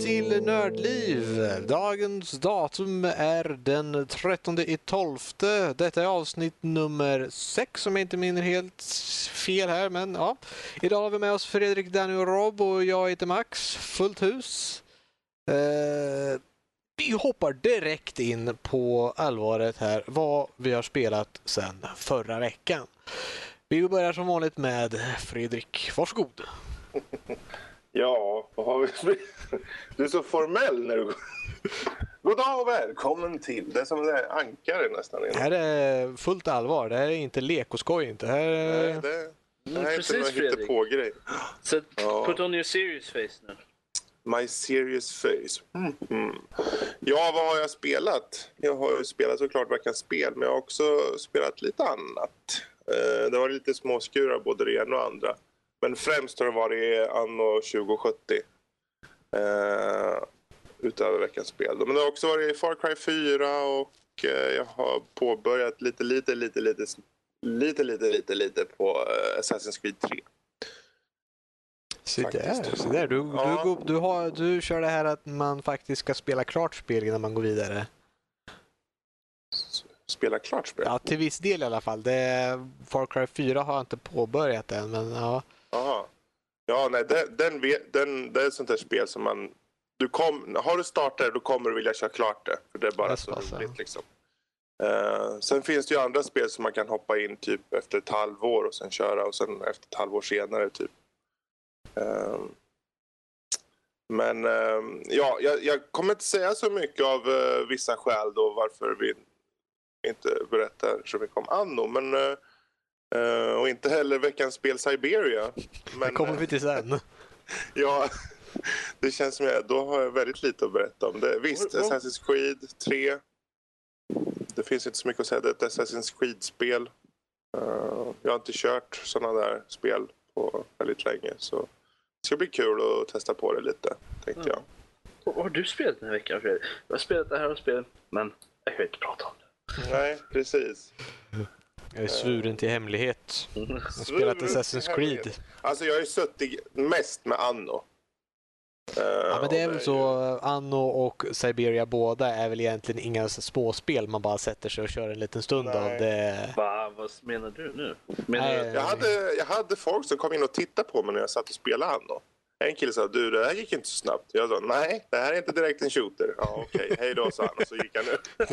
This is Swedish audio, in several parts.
välkomna till Nördliv. Dagens datum är den 13 i 12. Detta är avsnitt nummer 6 om jag inte minner helt fel här. Men ja, idag har vi med oss Fredrik, Danny och Rob och jag heter Max. Fullt hus. Eh, vi hoppar direkt in på allvaret här, vad vi har spelat sedan förra veckan. Vi börjar som vanligt med Fredrik. Varsågod. Ja, vad har vi? Du är så formell när du. God dag och välkommen till. Det är som det är ankare nästan. Det här är fullt allvar. Det här är inte lek och skoj inte. Det här är... Nej, det, det här är precis, inte någon Fredrik. hittepå-grej. Så Ja. put on your serious face nu. My serious face. Mm. Mm. Ja, vad har jag spelat? Jag har ju spelat såklart veckans spel, men jag har också spelat lite annat. Eh, Det var lite småskurar både det ena och andra. Men främst har det varit anno 2070. Eh, utöver veckans spel. Men det har också varit Far Cry 4 och eh, jag har påbörjat lite, lite, lite, lite, lite, lite, lite, lite på eh, Assassin's Creed 3. Se där, se där. Du, Ja. du, du, har, du kör det här att man faktiskt ska spela klart spel innan man går vidare. Spela klart spel. Ja, till viss del i alla fall. Det, Far Cry 4 har jag inte påbörjat än, men ja. Aha. Ja, nej, den, den, den, det är ett sånt där spel som man... Du kom, har du startat då kommer du vilja köra klart det. För det är bara Det är så roligt liksom. Eh, sen finns det ju andra spel som man kan hoppa in typ efter ett halvår och sen köra och sen efter ett halvår senare typ. Eh, men eh, ja, jag, jag kommer inte säga så mycket av vissa skäl då varför vi inte berättar så mycket om Anno. Men, eh, och inte heller veckans spel Siberia. Men, Det kommer eh, vi till sen. Ja, det känns som jag, då har jag väldigt lite att berätta om det. Visst, Assassin's Creed 3. Det finns inte så mycket att säga. Det är ett Assassin's Creed-spel. Eh, jag har inte kört sådana där spel på väldigt länge. Så det ska bli kul att testa på det lite, tänkte jag. Vad vad har du spelat den här veckan Fredrik? Jag har spelat det här och spelet, men jag kan inte prata om det. Nej, precis. Jag är svuren till hemlighet. Jag har spelat Assassin's Creed. Alltså jag har ju suttit mest med Anno. Eh, Ja, men det är och väl så, Anno och Siberia båda är väl egentligen inga småspel man bara sätter sig och kör en liten stund Nej. av. Det... Va, vad menar du nu? Menar Nej. du? Jag hade, jag hade folk som kom in och tittade på mig när jag satt och spelade Anno. En kille sa du det här gick inte så snabbt. Jag sa nej, det här är inte direkt en shooter. Ja okej, hej då sa han och så gick han ut.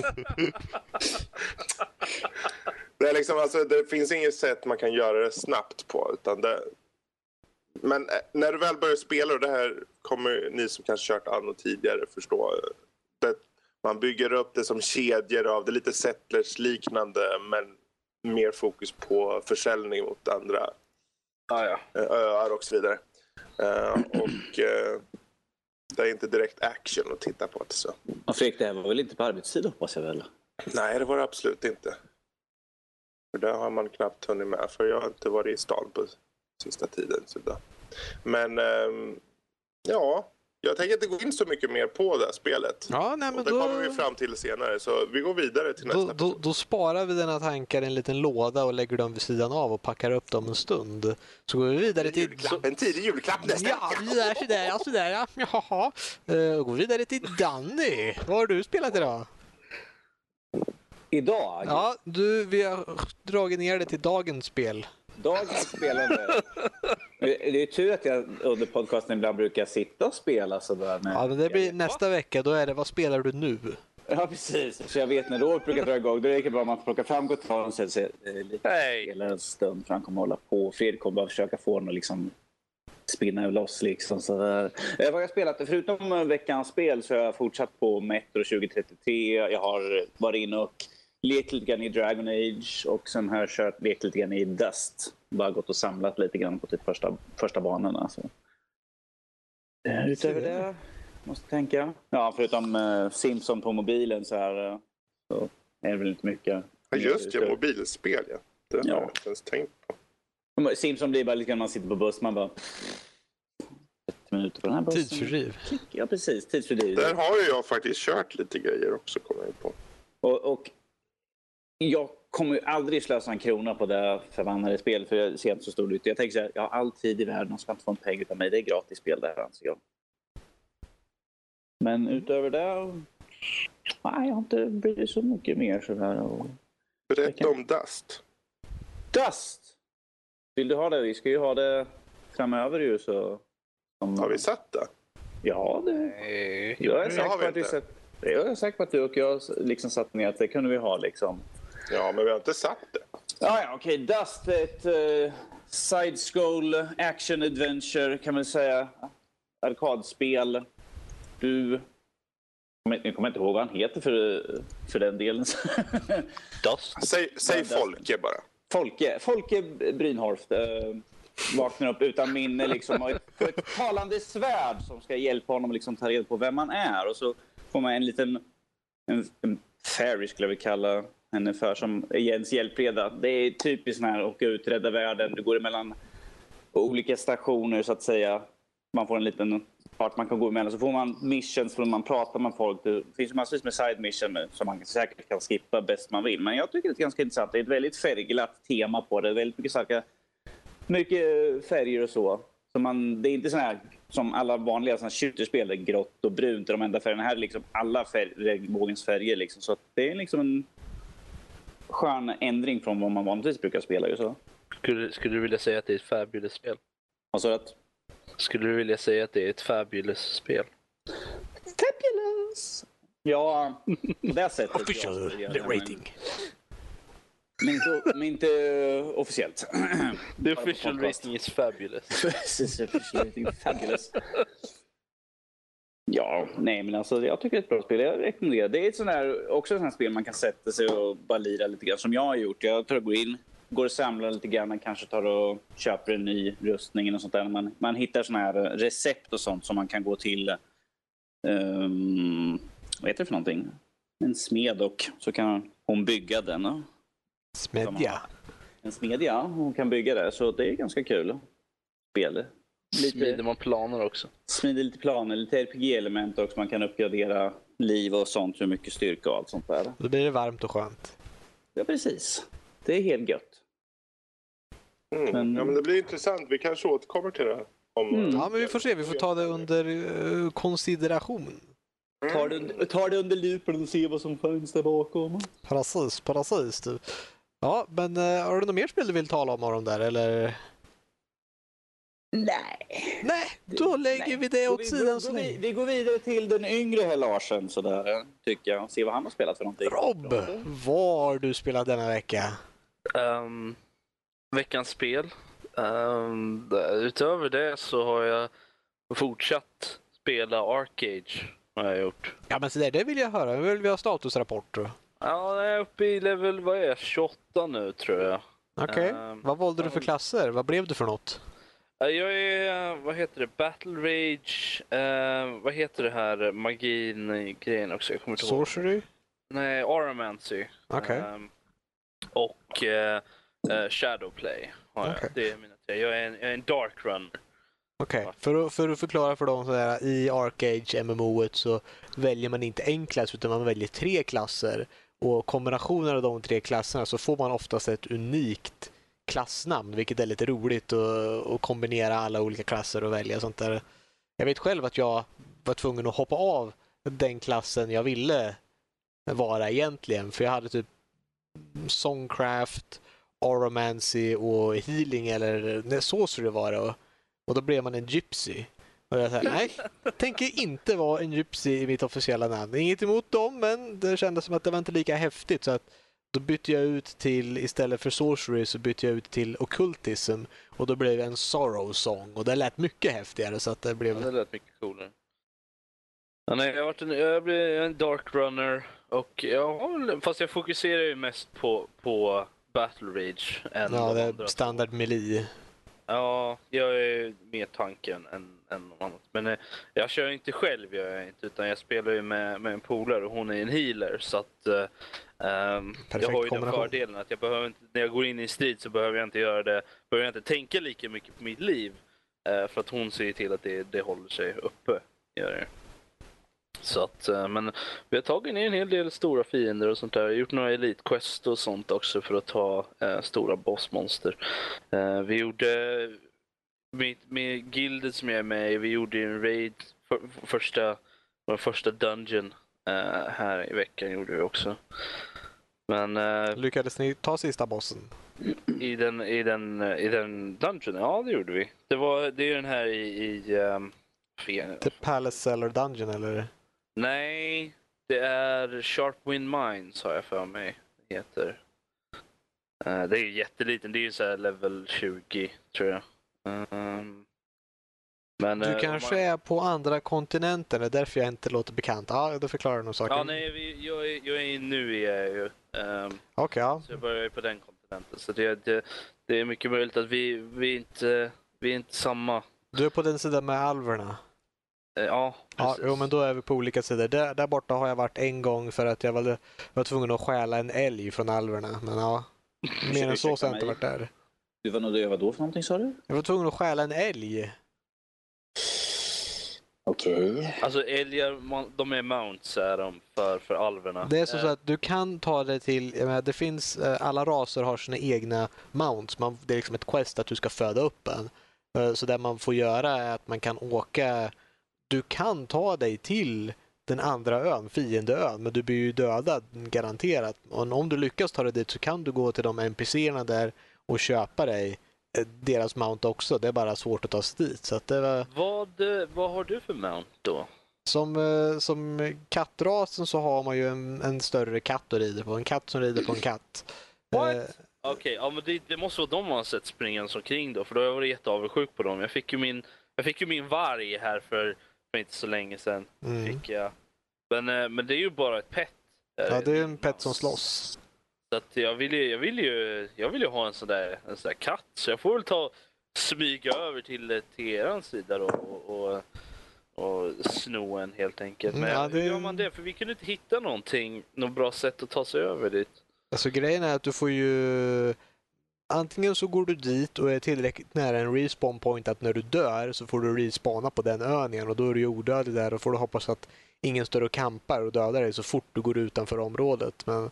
det, är liksom, alltså, det finns inget sätt man kan göra det snabbt på. Utan det... Men eh, när du väl börjar spela, och det här kommer ni som kanske kört Anno tidigare förstå. Det, man bygger upp det som kedjor av, det är lite settlers-liknande men mer fokus på försäljning mot andra Ah, ja. öar och så vidare. Eh, och eh, det är inte direkt action att titta på. Det, så. Och Fredrik, det här var väl inte på arbetstid hoppas jag väl? Nej, det var det absolut inte. För det har man knappt hunnit med, för jag har inte varit i stan på sista tiden. Så då. Men ehm, ja, jag tänker inte gå in så mycket mer på det här spelet. Ja, nej, men Och det då, kommer vi fram till senare, så vi går vidare till nästa då, då, då sparar vi dina tankar i en liten låda och lägger dem vid sidan av och packar upp dem en stund. Så går vi vidare till... Julklapp, en tidig julklapp nästa Ja, sådär, sådär, ja, sådär, ja. Jaha. Uh, går vi vidare till Danny. Vad har du spelat idag? Idag, Ja, du, vi har dragit ner det till dagens spel. Dagens spelande. Det är ju tur att jag under podcasten ibland brukar sitta och spela sådär. Ja, men det blir nästa vecka. Då är det, vad spelar du nu? Ja, precis. Så jag vet när året brukar dra igång. Då är det bra om man plockar fram gitarren och så, eh, lite spela en stund för han kommer hålla på. Fredrik kommer bara försöka få den att liksom spinna loss liksom. Så där. Eh, vad har jag spelat? Förutom veckans spel så har jag fortsatt på Metro 2033. Jag har varit inne och lekt lite grann i Dragon Age och sen har jag kört lekt lite grann i Dust. Bara gått och samlat lite grann på typ första, första banorna. Så. Eh, Utöver det måste tänka. Ja, förutom eh, Simpson på mobilen så här eh, så är det väl inte mycket. Ja, just det, mobilspel ja. Det har Ja. jag inte ens tänkt på. Simpson blir bara lite grann man sitter på buss. Man bara... Ett minuter på den här bussen. Tidsfördriv. Ja, precis. Tidsfördriv. Där har ju jag faktiskt kört lite grejer också, kommer jag på. Och, och jag kommer aldrig slösa en krona på det förbannade spel för jag ser inte så stort ut. Jag tänker så här, jag har all tid i världen och ska inte få en peng utav mig. Det är gratis spel det här anser jag. Men utöver det... Nej, jag har inte blivit så mycket mer sådär. Och... Berätta om Dust. Dust! Vill du ha det? Vi ska ju ha det framöver ju så... Som... Har vi satt det? Ja, det... Nej, Jag är säker har på vi att vi inte. sett... Jag är säker på att du och jag liksom satt ner att det kunde vi ha liksom. Ja, men vi har inte satt det. Ja, ja, okej. Dust är ett uh, side-scroll action adventure kan man säga. Arkadspel. Du... Jag kommer inte ihåg vad han heter för, för den delen. Dust. Säg, säg. Folke bara. Folke, Folke Brynhorst eh, vaknar upp utan minne liksom, och ett, och ett talande svärd som ska hjälpa honom liksom, ta reda på vem man är. Och så får man en liten en, en fairy skulle jag vilja kalla henne för som är Jens hjälpreda. Det är typiskt när här åka ut, rädda världen. Du går emellan olika stationer så att säga. Man får en liten part man kan gå emellan. Så får man missions, får man pratar med folk. Det finns massvis med side mission som man säkert kan skippa bäst man vill. Men jag tycker det är ganska intressant. Det är ett väldigt färgglatt tema på det. Väldigt mycket starka mycket eh, färger och så. så man, det är inte sån här som alla vanliga såna shooterspel, där grått och brunt är de enda färgerna. Här är liksom alla färg, regnbågens färger. Liksom. Så det är liksom en skön ändring från vad man vanligtvis brukar spela. Ju så. Skulle, skulle du vilja säga att det är ett fabulous-spel? Alltså att... Skulle du vilja säga att det är ett fabulous-spel? Fabulous! Ja, på det sättet. Official rating. Men inte, men inte officiellt. The official rating is fabulous. Precis, official rating. Fabulous. Ja, nej men alltså jag tycker det är ett bra spel. Jag rekommenderar. Det är ett sånt här, också ett sånt här spel man kan sätta sig och bara lira lite grann som jag har gjort. Jag tror jag går in, går och samlar lite grann, kanske tar och köper en ny rustning och sånt där. Man, man hittar såna här recept och sånt som man kan gå till, um, vad heter det för någonting? En smed och så kan hon bygga den. ja. Smedja. En smedja, hon kan bygga det. Så det är ganska kul spel. Smider man planer också? smider lite planer, lite RPG-element också. Man kan uppgradera liv och sånt, hur mycket styrka och allt sånt där. Då blir det varmt och skönt. Ja, precis. Det är helt gött. Mm. Men- Ja, men det blir intressant. Vi kanske återkommer till det. Om, Mm. Ja, men vi får se. Vi får ta det under eh, konsideration. Tar det, tar det under lupen och ser vad som finns där bakom. Precis, precis. Du. Ja, men eh, har du något mer spel du vill tala om de där eller? Nej. Nej, då lägger Nej. vi det åt vi, sidan så går, vi, länge. vi går vidare till den yngre herr Larsen, sådär, tycker jag. Se vad han har spelat för någonting. Rob, vad har du spelat denna vecka? Um, veckans spel. Um, utöver det så har jag fortsatt spela Arcade. Har jag gjort. Ja, men så där, det vill jag höra. Nu vill vi ha statusrapporter. Ja, jag är uppe i level vad är jag, 28 nu tror jag. Okej, Ehm, vad valde du för klasser? Vad blev du för något? Ja, Jag är, vad heter det, Battle Rage, eh, vad heter det här magin-grejen också? Jag kommer inte ihåg. Sorcery? Nej, Aramancy. Okej. Ehm, och eh, eh, Shadowplay har jag. Okej. Det är mina tre. Jag är en, jag är en Dark Runner. Okej, för, att, för att förklara för dem så här, i Arcade MMO så väljer man inte en klass utan man väljer tre klasser. Och kombinationen av de tre klasserna så får man oftast ett unikt klassnamn vilket är lite roligt att kombinera alla olika klasser och välja sånt där. Jag vet själv att jag var tvungen att hoppa av den klassen jag ville vara egentligen för jag hade typ Songcraft, Oromancy och Healing eller nej, Sorcery var det. Och, och då blev man en Gypsy. Och jag sa, nej, tänker inte vara en Gypsy i mitt officiella namn. Inget emot dem, men det kändes som att det var inte lika häftigt. Så att då bytte jag ut till, istället för Sorcery så bytte jag ut till Occultism. Och då blev det en Sorrow Song. Och det lät mycket häftigare så att det Ja, blev... det lät mycket coolare. Ja, nej, jag, varit en, jag blev en Dark Runner. Och jag fast jag fokuserar ju mest på, på Battle Rage. Än Ja, de det är standard melee. Ja, jag är mer tanken än, än något annat. Men eh, jag kör inte själv, gör jag inte, utan jag spelar ju med, med en polare och hon är en healer. Så att eh, ehm, jag har ju den fördelen att jag behöver inte, när jag går in i en strid så behöver jag inte göra det, behöver jag inte tänka lika mycket på mitt liv. Eh, för att hon ser till att det, det håller sig uppe. Gör det. Så att, eh, men vi har tagit ner en hel del stora fiender och sånt där. Vi har gjort några elite quest och sånt också för att ta eh, stora bossmonster. Vi gjorde, med, med gildet som jag är med i, vi gjorde en raid, för, första vår första dungeon eh, här i veckan gjorde vi också. Men eh, Lyckades ni ta sista bossen? i den, i den, i den dungeon, ja det gjorde vi. Det, var, det är den här i, i um. The Palace Cellar Dungeon eller? Nej, det är Sharpwind Mines har jag för mig det heter. Eh, det är ju jätteliten, det är ju så här level 20 tror jag. Ehm, men, Du eh, kanske man- är på andra kontinenter, det är därför jag inte låter bekant. Ja, då förklarar nog saken. Ja, nej, vi, jag, är, jag är nu jag ju. ehm, Okej, ja. så jag börjar ju på den kontinenten. Så det, det, det är mycket möjligt att vi, vi, inte, vi är inte samma. Du är på den sidan med alverna. Eh, ja, Ja, precis. jo, men då är vi på olika sidor. Där, där borta har jag varit en gång för att jag var, var tvungen att stjäla en älg från alverna. Men ja, mer än så så har jag inte varit där. Du var nog vad då för någonting sa du? Jag var tvungen att stjäla en älg. Okej. Alltså älgar, man- de är mounts är de för, för alverna. Det är så, Eh, så att du kan ta det till, menar, det finns, eh, alla raser har sina egna mounts. Man, det är liksom ett quest att du ska föda upp en. Eh, Så det man får göra är att man kan åka, du kan ta dig till den andra ön, fiendeön, men du blir ju dödad garanterat. Och om du lyckas ta dig dit så kan du gå till de NPCerna där och köpa dig eh, deras mount också. Det är bara svårt att ta sig dit. Så att det var, Vad, eh, vad har du för mount då? som, eh, som kattrasen så har man ju en, en större katt att rida på. En katt som rider på en katt. What? Eh, Okej, ja men det, det måste vara de man har sett springandes omkring då, för då har jag varit jätteavundsjuk på dem. Jag fick ju min, jag fick ju min varg här för, för inte så länge sedan. Mm. Fick jag. Men, eh, men det är ju bara ett pet. eh, Ja, det är en pet som slåss. Så att jag, vill ju, jag, vill ju, jag vill ju ha en sån där, en sån där katt, så jag får väl ta smyga över till, till eran sida då och, och, och sno en helt enkelt. Men ja, det- gör man det? För vi kunde inte hitta någonting, något bra sätt att ta sig över dit. Alltså grejen är att du får ju... Antingen så går du dit och är tillräckligt nära en respawn point att när du dör så får du respawna på den ön igen och då är du ju odödlig där och får du hoppas att ingen står och kampar och dödar dig så fort du går utanför området. Men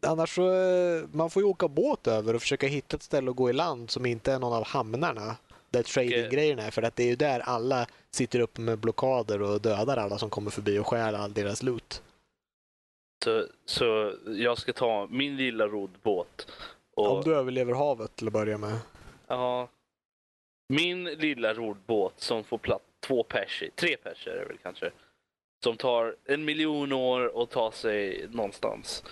annars så, eh, man får ju åka båt över och försöka hitta ett ställe att gå i land som inte är någon av hamnarna där trading-grejerna är för att det är ju där alla sitter uppe med blockader och dödar alla som kommer förbi och stjäl all deras loot. Så, så jag ska ta min lilla roddbåt. Och, Om du överlever havet till att börja med. ja, min lilla roddbåt som får plats två pers i, tre pers är det väl kanske. Som tar en miljon år att ta sig någonstans.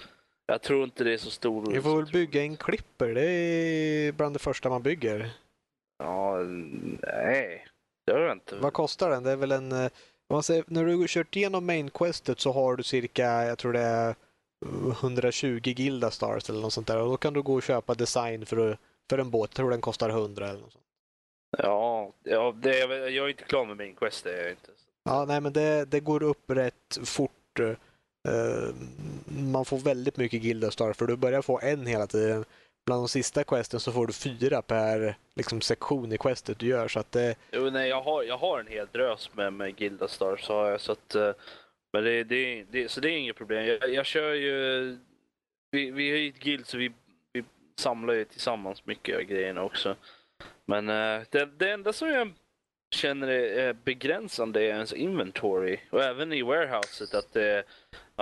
Jag tror inte det är så stor. Vi får väl bygga en klipper. Det är bland det första man bygger. Ja, nej. Det har jag inte. Vad kostar den? Det är väl en... eh, Man säger, när du kört igenom main questet så har du cirka, jag tror det är eh, 120 Gilda stars eller något sånt där. Och då kan du gå och köpa design för, för en båt. Jag tror den kostar 100 eller något sånt. Ja, ja det, jag, är inte klar med min quest. Det är jag inte. Ja, nej men det, det går upp rätt fort. Eh, man får väldigt mycket Gildastar för du börjar få en hela tiden. Bland de sista questen så får du fyra per liksom, sektion i questet du gör. Så att det, Jo, nej, jag har, jag har en hel drös med, med Gildastar, så har jag. Så, att, eh, men det, det, det, så det är inget problem. Jag, jag kör ju... Vi, vi har ju ett guild så vi, vi samlar ju tillsammans mycket av grejerna också. Men eh, det, det enda som jag känner är är begränsande är ens inventory. Och även i warehouset att, det,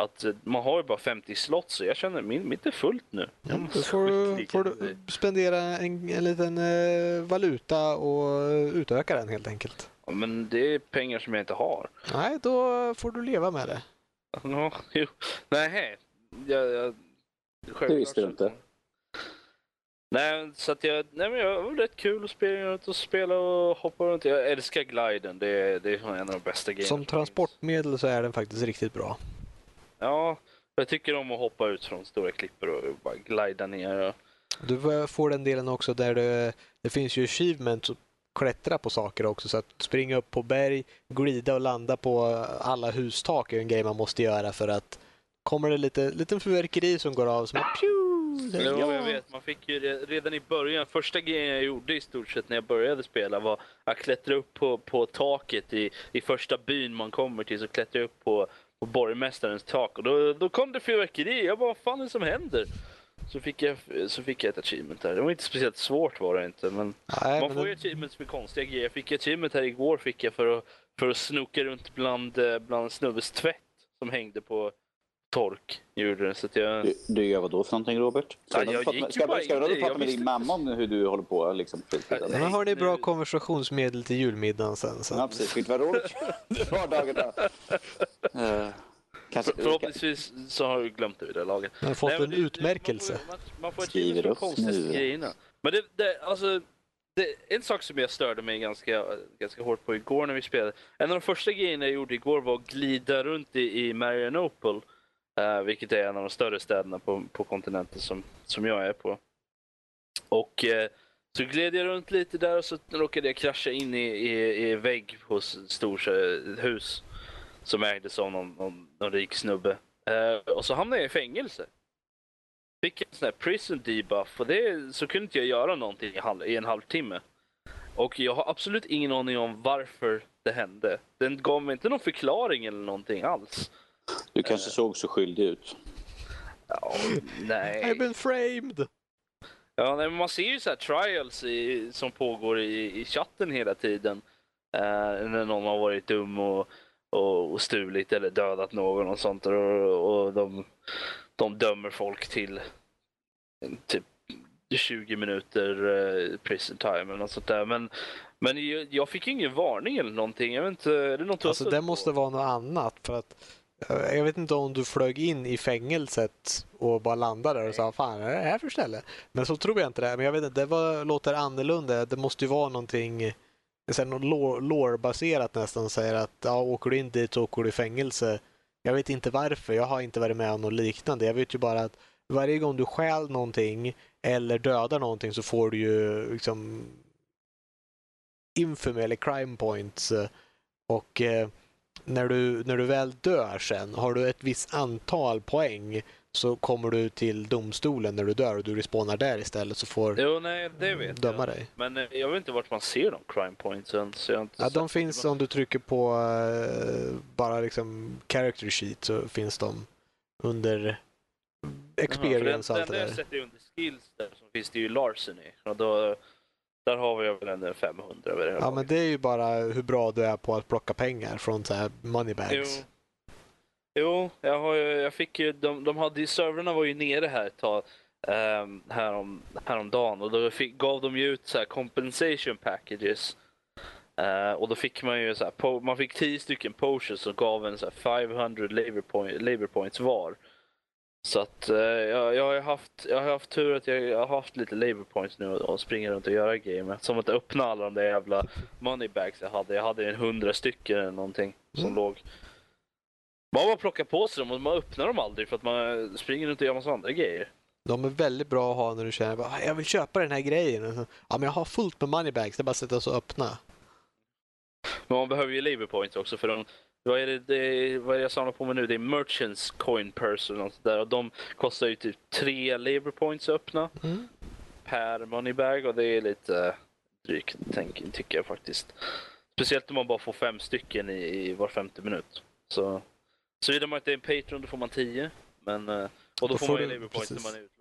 att man har ju bara 50 slots. Så jag känner min, mitt är fullt nu. Ja, då får, får du spendera en, en liten eh, valuta och utöka den helt enkelt. Ja, men det är pengar som jag inte har. Nej, då får du leva med det. Ja, jo. Nej, jag, jag, Det visste du inte. Nej, så att jag, nej men jag, det var rätt kul att spela runt och spela och hoppa runt. Jag älskar gliden, det, är- det är en av de bästa grejerna. Som transportmedel så är den faktiskt riktigt bra. Ja, jag tycker om att hoppa ut från stora klippor och bara glida ner. Och, Du får den delen också där det, det finns ju achievements att klättra på saker också. Så att springa upp på berg, glida och landa på alla hustak är en grej man måste göra för att kommer det lite liten fyrverkeri som går av som att pju, ja. jag vet. Man fick ju re- redan i början, första grejen jag gjorde i stort sett när jag började spela var att klättra upp på, på taket i, i första byn man kommer till. Så klättrade jag upp på, på borgmästarens tak och då, då kom det fyrverkeri. Jag bara, vad fan är det som händer? Så fick, jag, så fick jag ett achievement där. Det var inte speciellt svårt var det inte. Men Nej, man men får ju det- achievements med konstiga grejer. Jag fick achievement här igår fick jag för att, för att snoka runt bland, eh, bland snubbes tvätt som hängde på tork. Gjorde det, så att jag... Du, du gör vad då för någonting Robert? Ska Ja, du jag prata gick ska, bara ska, ska du prata jag med din mamma om hur du håller på? Liksom, Nej. Men har ni bra nu- konversationsmedel till julmiddagen sen. Så. Ja, precis. Du vad roligt? Vardagarna. Uh, kanske, Förhoppningsvis så har du glömt det vid det laget. Jag har fått Nej, en det- det- utmärkelse. Man får, man, man får ett Skriver för upp nu. grejerna. Men det, det, alltså, det, en sak som jag störde mig ganska, ganska hårt på igår när vi spelade. En av de första grejerna jag gjorde igår var att glida runt i, i Marianopel. Uh, vilket är en av de större städerna på, på kontinenten som, som jag är på. Och uh, så gled jag runt lite där och så råkade jag krascha in i, i, i vägg hos ett stort eh, hus som ägdes av någon, någon, någon rik snubbe. Uh, och så hamnade jag i fängelse. Fick en sån här prison debuff och det, så kunde inte jag göra någonting i, halv, i en halvtimme. Och jag har absolut ingen aning om varför det hände. Den gav mig inte någon förklaring eller någonting alls du kanske såg så skyldig ut. Ja, nej. I've been framed! Ja, nej, men man ser ju så här trials i, som pågår i, i chatten hela tiden. Eh, när någon har varit dum och, och, och stulit eller dödat någon och sånt. Och, och de, de dömer folk till eh, typ 20 minuter eh, prison time eller något sånt där. Men, men jag, jag fick ingen varning eller någonting. Jag vet inte, är det något Alltså det på? måste vara något annat. För att eh, jag vet inte om du flög in i fängelset och bara landade där och sa fan är det här för ställe? Men så tror jag inte det. Men jag vet inte, det var, låter annorlunda. Det måste ju vara någonting här, något lore-baserat nästan. Säger att ja, åker du in dit så åker du i fängelse. Jag vet inte varför. Jag har inte varit med om något liknande. Jag vet ju bara att varje gång du stjäl någonting eller dödar någonting så får du ju liksom infamy eller crime points. Och eh, när du, när du väl dör sen, har du ett visst antal poäng så kommer du till domstolen när du dör och du respawnar där istället så får Jo, nej, det vet döma jag. dig. Men eh, jag vet inte vart man ser de crime pointsen. Så jag inte Ja, de finns om du trycker på eh, bara liksom character sheet så finns de under experience och Jaha, allt för det den, den där. jag sätter ju under skills där så finns det ju Larceny. Och då, där har vi väl en 500 över det här Ja, laget. men det är ju bara hur bra du är på att plocka pengar från så här moneybags. Jo, jo jag, har, ju- jag fick ju, de, de hade ju, servrarna var ju nere här ett tag. Um, härom, häromdagen och då fick, gav de ju ut så här compensation packages. Eh, och då fick man ju så här, man fick 10 stycken potions och gav en så här 500 labor, point, labor points var. Så att eh, jag, jag, har haft, jag har haft tur att jag, jag har haft lite labor points nu och, och springer runt och göra med. Som att öppna alla de där jävla moneybags jag hade. Jag hade en hundra stycken eller någonting som Mm. låg. Man bara plockar på sig dem och man öppnar dem aldrig för att man springer runt och gör massa andra grejer. De är väldigt bra att ha när du känner att jag vill köpa den här grejen. Så, Ja, men jag har fullt med moneybags, det är bara att sätta sig och öppna. Men man behöver ju labor points också för de, vad är det, det vad är det jag samlar på mig nu? Det är merchants coin purse och något där och de kostar ju typ tre labor points att öppna Mm. per moneybag och det är lite eh, drygt tänk, tycker jag faktiskt. Speciellt om man bara får fem stycken i, i var femte minut. Så såvida man inte är en Patreon då får man tio. Men, eh, och då, Då får man ju labor points när man är utlogad.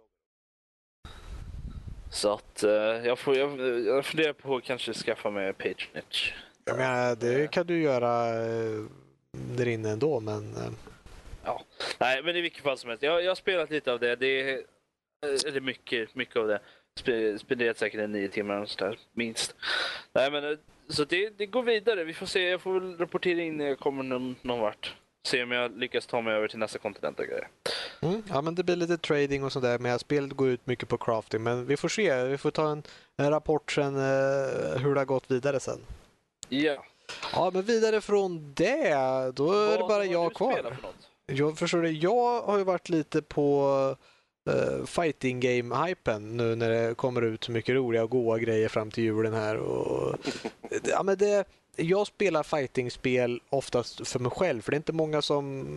Så att eh, jag, får, jag, jag funderar på att kanske skaffa mig Patronage. Jag menar, det kan du göra eh, där inne ändå, men eh, Nej, men i vilket fall som helst. Jag, jag har spelat lite av det. Det är, eh, eller mycket, mycket av det. Spe- Spenderat säkert en nio timmar och sådär, minst. Nej, men eh, så det, det går vidare. Vi får se. Jag får väl rapportera in när jag kommer någon, någon vart. Se om jag lyckas ta mig över till nästa kontinent och grejer. Mm, ja, men det blir lite trading och sådär. Men spelet går ut mycket på crafting. Men vi får se. Vi får ta en, en rapport sen eh, hur det har gått vidare sen. Ja. Ja, men vidare från det, då är det Vad- bara vad jag kvar. för? Jag förstår det. Jag har ju varit lite på uh, fighting game-hypen nu när det kommer ut så mycket roliga och goa grejer fram till julen här. Och, ja, men det, jag spelar fighting-spel oftast för mig själv, för det är inte många som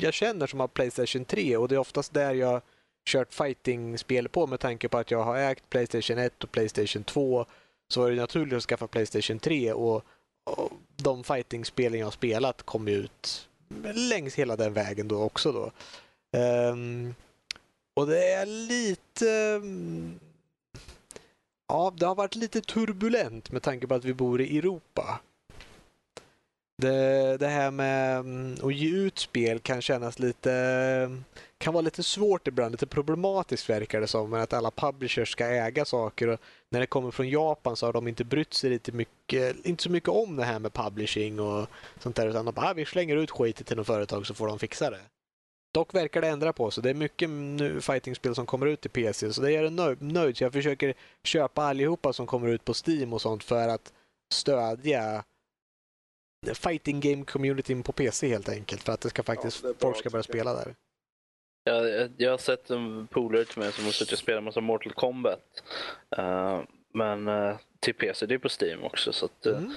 jag känner som har Playstation 3 och det är oftast där jag kört fighting-spel på med tanke på att jag har ägt Playstation 1 och Playstation 2 så är det naturligt att skaffa Playstation 3 och, och de fighting-spelen jag har spelat kom ut längs hela den vägen då också då. Um, och det är lite... Ja, det har varit lite turbulent med tanke på att vi bor i Europa. det, det här med att ge ut spel kan kännas lite kan vara lite svårt ibland, lite problematiskt verkar det som, att alla publishers ska äga saker. Och när det kommer från Japan så har de inte brytt sig lite mycket, inte så mycket om det här med publishing och sånt där, utan de bara, ah, vi slänger ut skit till något företag så får de fixa det. Dock verkar det ändra på sig. Det är mycket nu fightingspel som kommer ut i PC, så det gör en nöjd. Så jag försöker köpa allihopa som kommer ut på Steam och sånt för att stödja fighting game communityn på PC helt enkelt. För att det ska faktiskt, ja, folk ska börja spela där. Jag, jag har sett en polare till mig som har suttit och spelat massa Mortal Kombat. Uh, men uh, till PC, det är på Steam också. Så att, uh, mm.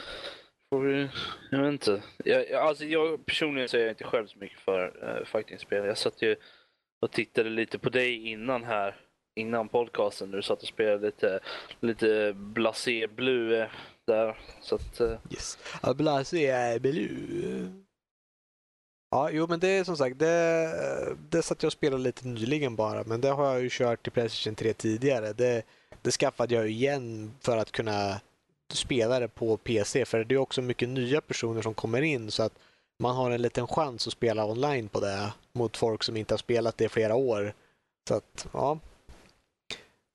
vi, jag vet inte. Jag, alltså jag, personligen så är jag inte själv så mycket för uh, fightingspel. Jag satt ju och tittade lite på dig innan här. Innan podcasten. Du satt och spelade lite, lite Blasé Blue där. Så att, yes. Blasé Blue. Ja, jo men det är som sagt, det, det satt jag och spelade lite nyligen bara, men det har jag ju kört i Playstation 3 tidigare. Det, det skaffade jag igen för att kunna spela det på PC, för det är också mycket nya personer som kommer in så att man har en liten chans att spela online på det mot folk som inte har spelat det i flera år. Så att, ja.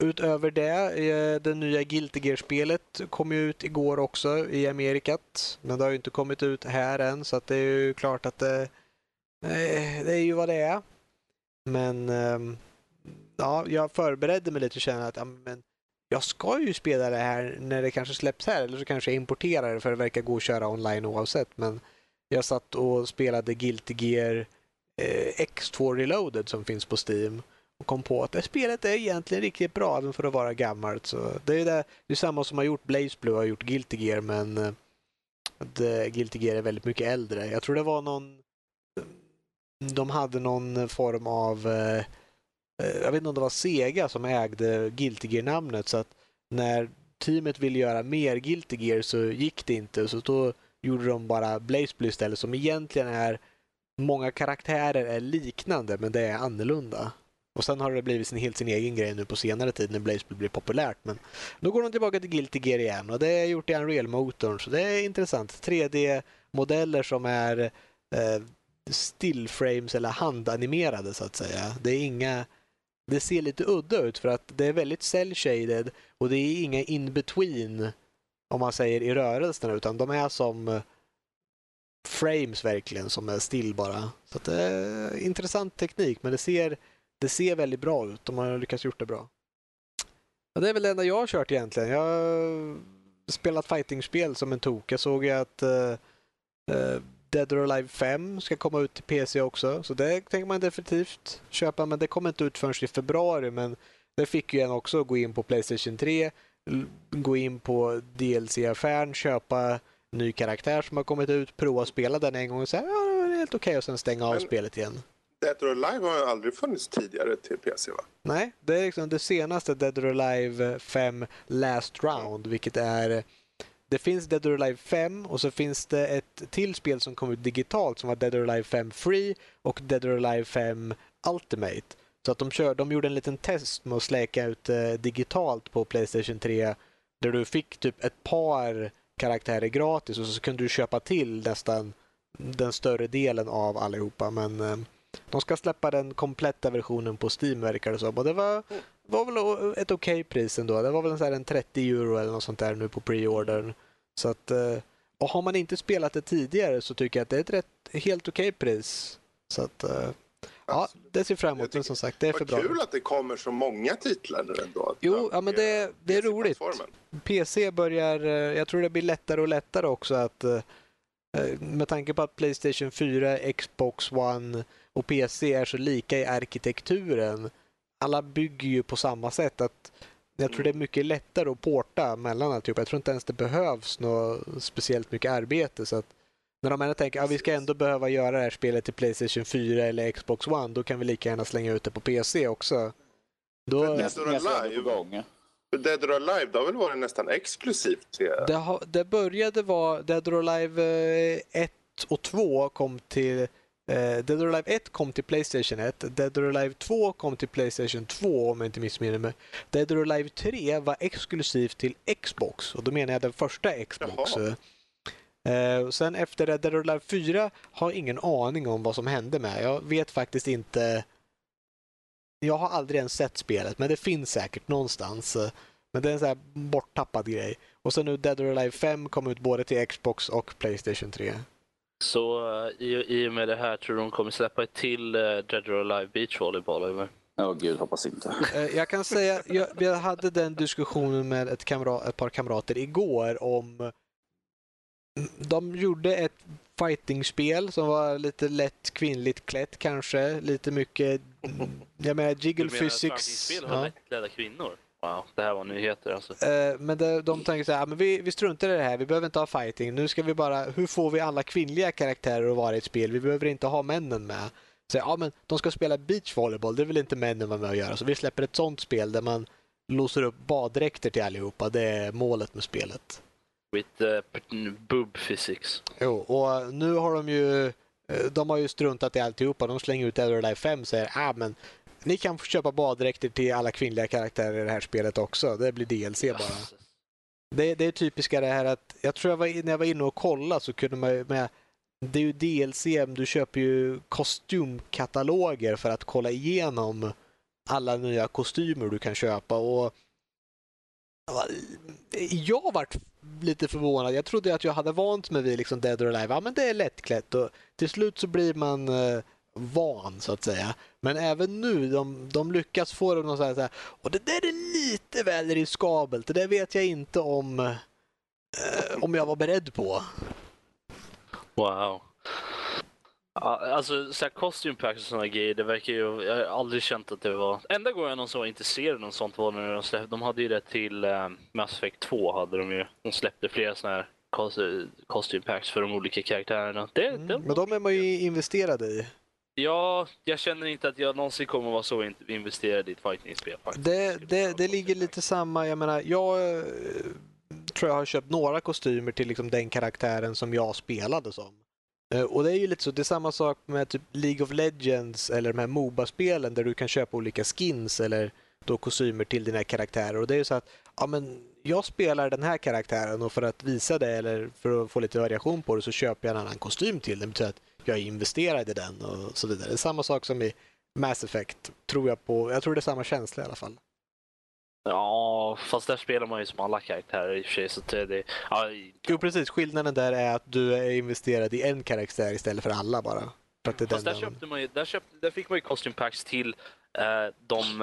Utöver det, eh, det nya Guilty Gear-spelet kom ju ut igår också i Amerikat. Men det har ju inte kommit ut här än så att det är ju klart att det det är ju vad det är. Men ehm, ja, jag förberedde mig lite och kände att ja, men jag ska ju spela det här när det kanske släpps här eller så kanske jag importerar det för det verkar gå att köra online oavsett. Men jag satt och spelade Guilty Gear eh, X2 Reloaded som finns på Steam och kom på att det spelet är egentligen riktigt bra även för att vara gammalt. Så det är det, det är samma som har gjort Blaze Blue har gjort Guilty Gear men eh, det, Guilty Gear är väldigt mycket äldre. Jag tror det var någon de hade någon form av, eh, eh, jag vet inte om det var Sega som ägde Guilty Gear-namnet så att när teamet ville göra mer Guilty Gear så gick det inte så då gjorde de bara Blaze Blue istället som egentligen är många karaktärer är liknande men det är annorlunda. Och sen har det blivit sin, helt sin egen grej nu på senare tid när Blaze Blue blir populärt. Men då går de tillbaka till Guilty Gear igen och det är gjort i Unreal-motorn så det är intressant. 3D-modeller som är eh, stillframes eller handanimerade så att säga. Det är inga det ser lite udda ut för att det är väldigt cell shaded och det är inga in between om man säger i rörelserna utan de är som eh, frames verkligen som är still bara. Så det är eh, intressant teknik men det ser, det ser väldigt bra ut. De har lyckats gjort det bra. Ja, det är väl det enda jag har kört egentligen. Jag har spelat fightingspel som en tok. Jag såg ju att uh, uh, Dead or Alive 5 ska komma ut till PC också. Så det tänker man definitivt köpa. Men det kommer inte ut förrän i februari. Men det fick ju en också gå in på Playstation 3, gå in på DLC-affären, köpa ny karaktär som har kommit ut, prova att spela den en gång och säga ja, det är helt okej okay, och sen stänga av men, spelet igen. Dead or Alive har ju aldrig funnits tidigare till PC va? Nej, det är liksom det senaste Dead or Alive 5 Last Round, vilket är det finns Dead or Alive 5 och så finns det ett till spel som kom ut digitalt som var Dead or Alive 5 Free och Dead or Alive 5 Ultimate. Så att de, kör, de gjorde en liten test med att släcka ut eh, digitalt på Playstation 3 där du fick typ ett par karaktärer gratis och så kunde du köpa till nästan den större delen av allihopa. Men eh, de ska släppa den kompletta versionen på Steam verkar det som. Och det var, var väl ett okej okay pris ändå. Det var väl en, så en 30 euro eller något sånt där nu på preordern. Så att, eh, och har man inte spelat det tidigare så tycker jag att det är ett rätt, helt okej okay pris. Så att, eh, ja, det ser fram emot. Men som sagt, det är för bra. kul att det kommer så många titlar nu ändå. Jo, ja, men det, det är roligt. PC börjar, eh, jag tror det blir lättare och lättare också att med tanke på att Playstation 4, Xbox One och PC är så lika i arkitekturen. Alla bygger ju på samma sätt. att jag tror det är mycket lättare att porta mellan alltihop. Jag tror inte ens det behövs något speciellt mycket arbete. Så att när de ändå tänker att ah, vi ska ändå behöva göra det här spelet till Playstation 4 eller Xbox One, då kan vi lika gärna slänga ut det på PC också. Då... Dead or Alive, Dead or Alive, det har väl varit nästan exklusivt? Det, har, det började vara Dead or Alive 1 eh, och 2 kom till Dead or Alive 1 kom till Playstation 1. Dead or Alive 2 kom till Playstation 2 om jag inte missminner mig. Dead or Alive 3 var exklusivt till Xbox och då menar jag den första Xbox. Eh, och sen efter Dead or Alive 4 har jag ingen aning om vad som hände med. Jag vet faktiskt inte. Jag har aldrig ens sett spelet, men det finns säkert någonstans. Eh, Men det är en sån här borttappad grej. Och sen nu Dead or Alive 5 kom ut både till Xbox och Playstation 3. Så eh, i, i och med det här tror du de kommer släppa ett till uh, Dead or Alive Beach Volleyball eller? Åh gud, hoppas inte. Eh, Jag kan säga, jag, jag hade den diskussionen med ett, kamra, ett par kamrater igår om... De gjorde ett fightingspel som var lite lätt kvinnligt klätt kanske, lite mycket... Jag menar jiggle Du menar physics. fightingspel har Ja. lättklädda kvinnor? Wow, det här var nyheter alltså. Eh, Men det, de tänker så här, "Ah, men vi, vi struntar i det här, vi behöver inte ha fighting. Nu ska vi bara, hur får vi alla kvinnliga karaktärer att vara i ett spel? Vi behöver inte ha männen med. Så, ja, men de ska spela beachvolleyboll, det vill inte männen vara med och göra. Så vi släpper ett sånt spel där man låser upp baddräkter till allihopa. Det är målet med spelet. With uh, boob physics. Jo, och nu har de ju eh, de har ju struntat i alltihopa. De slänger ut Dead or Alive 5 och säger ah, men ni kan få köpa baddräkter till alla kvinnliga karaktärer i det här spelet också. Det blir DLC bara. Det, det är typiska det här att, jag tror jag var, när jag var inne och kollade så kunde man ju med, det är ju DLC, du köper ju kostymkataloger för att kolla igenom alla nya kostymer du kan köpa och jag vart lite förvånad. Jag trodde att jag hade vant mig vid liksom Dead or Alive. Ja, men det är lättklätt och till slut så blir man eh, van så att säga. Men även nu, de, de lyckas få dem att säga så här, och det där är lite väl riskabelt. Det där vet jag inte om, eh, om jag var beredd på. Wow. Ja, Alltså så här costume packs och sådana grejer, det verkar ju, jag har aldrig känt att det var... Enda gången jag någonsin var intresserad av något sånt var när de släppte, de hade ju det till eh, Mass Effect 2 hade de ju. De släppte flera sådana här cos- costume packs för de olika karaktärerna. Det, det, Mm. Men de är man ju investerad i. Ja, jag känner inte att jag någonsin kommer vara så investerad i ett fighting-spel. Det, det, det ligger lite samma, jag menar, jag eh, tror jag har köpt några kostymer till liksom den karaktären som jag spelade som. Eh, och det är ju lite så, det är samma sak med typ League of Legends eller de här Moba-spelen där du kan köpa olika skins eller då kostymer till dina karaktärer. Och det är ju så att, ja men jag spelar den här karaktären och för att visa det eller för att få lite variation på det så köper jag en annan kostym till den. Det betyder att jag är investerad i den och så vidare. Det är samma sak som i Mass Effect, tror jag på. Jag tror det är samma känsla i alla fall. Ja, fast där spelar man ju som alla karaktärer i och för sig. Så det, ja, Jo, precis. Skillnaden där är att du är investerad i en karaktär istället för alla bara. För att det är Fast där, den köpte man ju, där, köpte, där fick man ju costume packs till eh, de,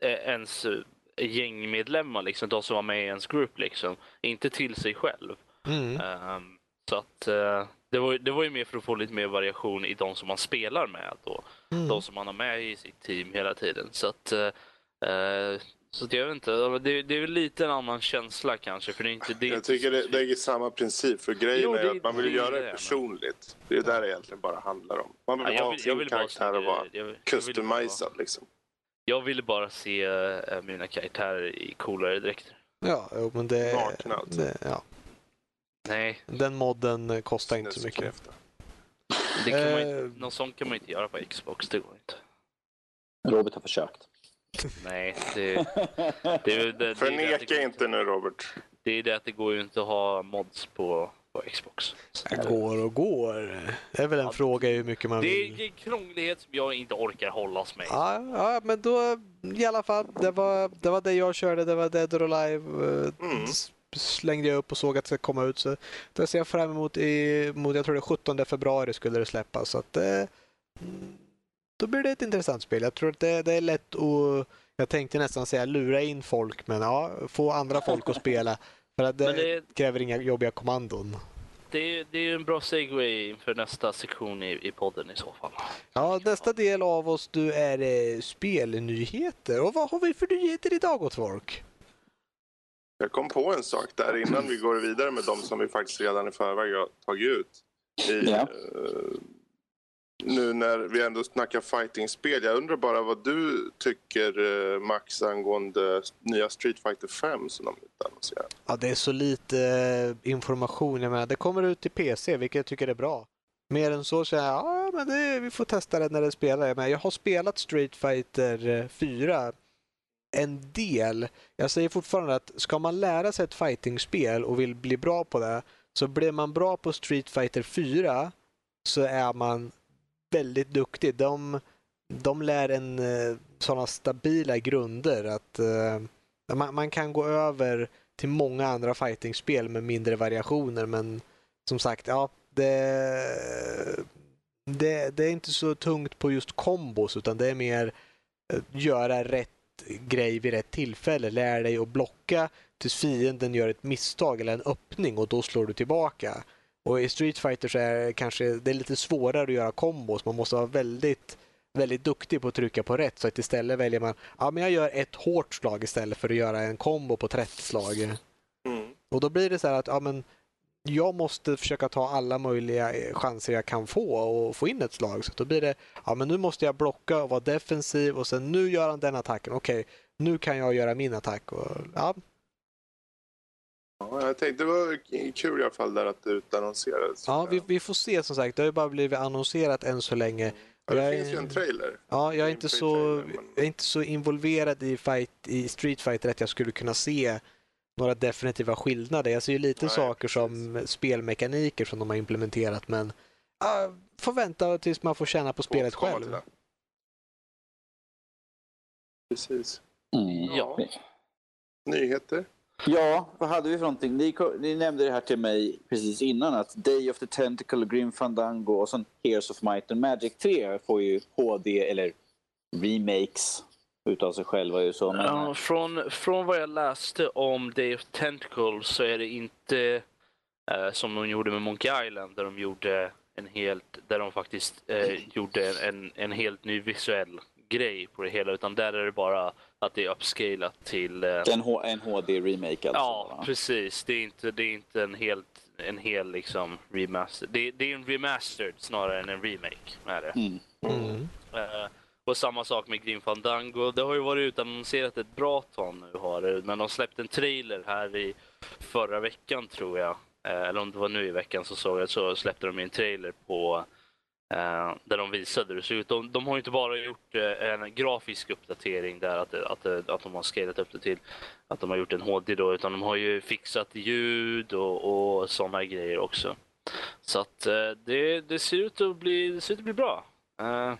eh, ens eh, gängmedlemmar, liksom, de som var med i ens grupp. Liksom. Inte till sig själv. mm. Ehm, så att att det, var, det var ju mer för att få lite mer variation i de som man spelar med. Då. Mm. De som man har med i sitt team hela tiden. Så att, eh, eh, så att jag vet inte, det, det är väl lite en annan känsla kanske. För det är inte, det är Jag inte tycker det, det är samma princip. För grejen Jo, är det- att man vill det är göra det, det men- personligt. Det är där det egentligen bara handlar om. Man vill Ja, jag ha vill- jag sin bara karaktär och vara jag- jag vill bara- customizad liksom. Jag ville bara se eh, mina karaktärer i coolare dräkter. Ja, jo, men det, Nakna alltså. det... Ja. Nej, Den modden kostar inte så mycket. Det kan man Eh. inte, något sånt kan man inte göra på Xbox. Det går inte. Robert har försökt. Nej, det, det, det, det, är det, det, Förneka inte nu Robert. det är det att det går ju inte att ha mods på, på Xbox. Det går och går. Det är väl en Ja, fråga hur mycket man Det vill. är en krånglighet som jag inte orkar hållas med. Ja, ja, men då i alla fall. Det var det, var det jag körde. Det var Dead or Alive. eh, Mm. Slängde jag upp och såg att det ska komma ut. Så det ser jag fram emot. I, mot, jag tror det är 17 februari skulle det släppas. Så att det, mm, då blir det ett intressant spel. Jag tror att det, det är lätt att... Jag tänkte nästan säga lura in folk, men ja, få andra folk att spela. För att det, det, kräver inga jobbiga kommandon. det, är- det är ju en bra segway inför nästa sektion i, i podden i så fall. Ja, nästa del av oss du är eh, spelnyheter. Och vad har vi för nyheter idag gott folk? Jag kom på en sak där innan vi går vidare med de som vi faktiskt redan i förväg har tagit ut. I, Ja. eh, nu när vi ändå snackar fighting-spel. Jag undrar bara vad du tycker eh, Max angående nya Street Fighter 5 som de utannonserar. Ja, det är så lite eh, information. Jag menar, det kommer ut till PC, vilket jag tycker är bra. Mer än så säger jag, ja, men det, vi får testa det när det spelar. Jag, menar, jag har spelat Street Fighter eh, 4 en del. Jag säger fortfarande att ska man lära sig ett fightingspel och vill bli bra på det Så blir man bra på Street Fighter 4 så är man väldigt duktig. De, de lär en eh, sådana stabila grunder att uh, man, man kan gå över till många andra fightingspel med mindre variationer men som sagt, ja, det, det, det är inte så tungt på just kombos utan det är mer eh, göra rätt grej vid rätt tillfälle. Lär dig att blocka tills fienden gör ett misstag eller en öppning och då slår du tillbaka. Och i Street Fighter så är det kanske det är lite svårare att göra kombos. Man måste vara väldigt, väldigt duktig på att trycka på rätt. Så att istället väljer man ja, men jag gör ett hårt slag istället för att göra en kombo på 30 slag. Mm. Och då blir det så här att ja, men jag måste försöka ta alla möjliga eh, chanser jag kan få och få in ett slag. Så då blir det, ja men nu måste jag blocka och vara defensiv och sen nu gör han den attacken. Okej, nu kan jag göra min attack. Och, ja, Ja, jag tänkte det var kul i alla fall där att det utannonserades. ja vi, vi får se som sagt. Det har ju bara blivit annonserat än så länge. Ja, det jag finns är- ju en trailer. Ja, jag är inte så, trailer, men- jag är inte så involverad i, fight, i Street Fighter att jag skulle kunna se några definitiva skillnader. Jag ser ju lite Nej, saker som spelmekaniker som de har implementerat men ja, får vänta tills man får känna på spelet själv. Precis. Mm. Ja. Nyheter? Ja, vad hade vi för någonting? Ni, ni nämnde det här till mig precis innan att Day of the Tentacle, Grim Fandango och sen Heroes of Might and Magic 3 får ju HD eller remakes utav sig själva ju så. Men, Ja, från, från vad jag läste om Day of Tentacle så är det inte eh, som de gjorde med Monkey Island där de gjorde en helt, där de faktiskt eh, gjorde en, en helt ny visuell grej på det hela utan där är det bara att det är upscalat till eh, en, H- en HD-remake alltså. Ja, va? precis. Det är inte, det är inte en helt en hel liksom remaster. Det, det är en remastered snarare än en remake. Är det. Mm. Mm. Eh, och samma sak med Grim Fandango. Det har ju varit utannonserat ett bra tag nu har det. Men de släppte en trailer här i förra veckan tror jag. Eh, eller om det var nu i veckan så såg jag så släppte de en trailer på eh, där de visade hur det såg ut. De, de har ju inte bara gjort eh, en grafisk uppdatering där att, att, att de har skalat upp det till att de har gjort en HD då utan de har ju fixat ljud och, och sådana grejer också. Så att eh, det, det ser ut att bli, det ser ut att bli bra. Eh,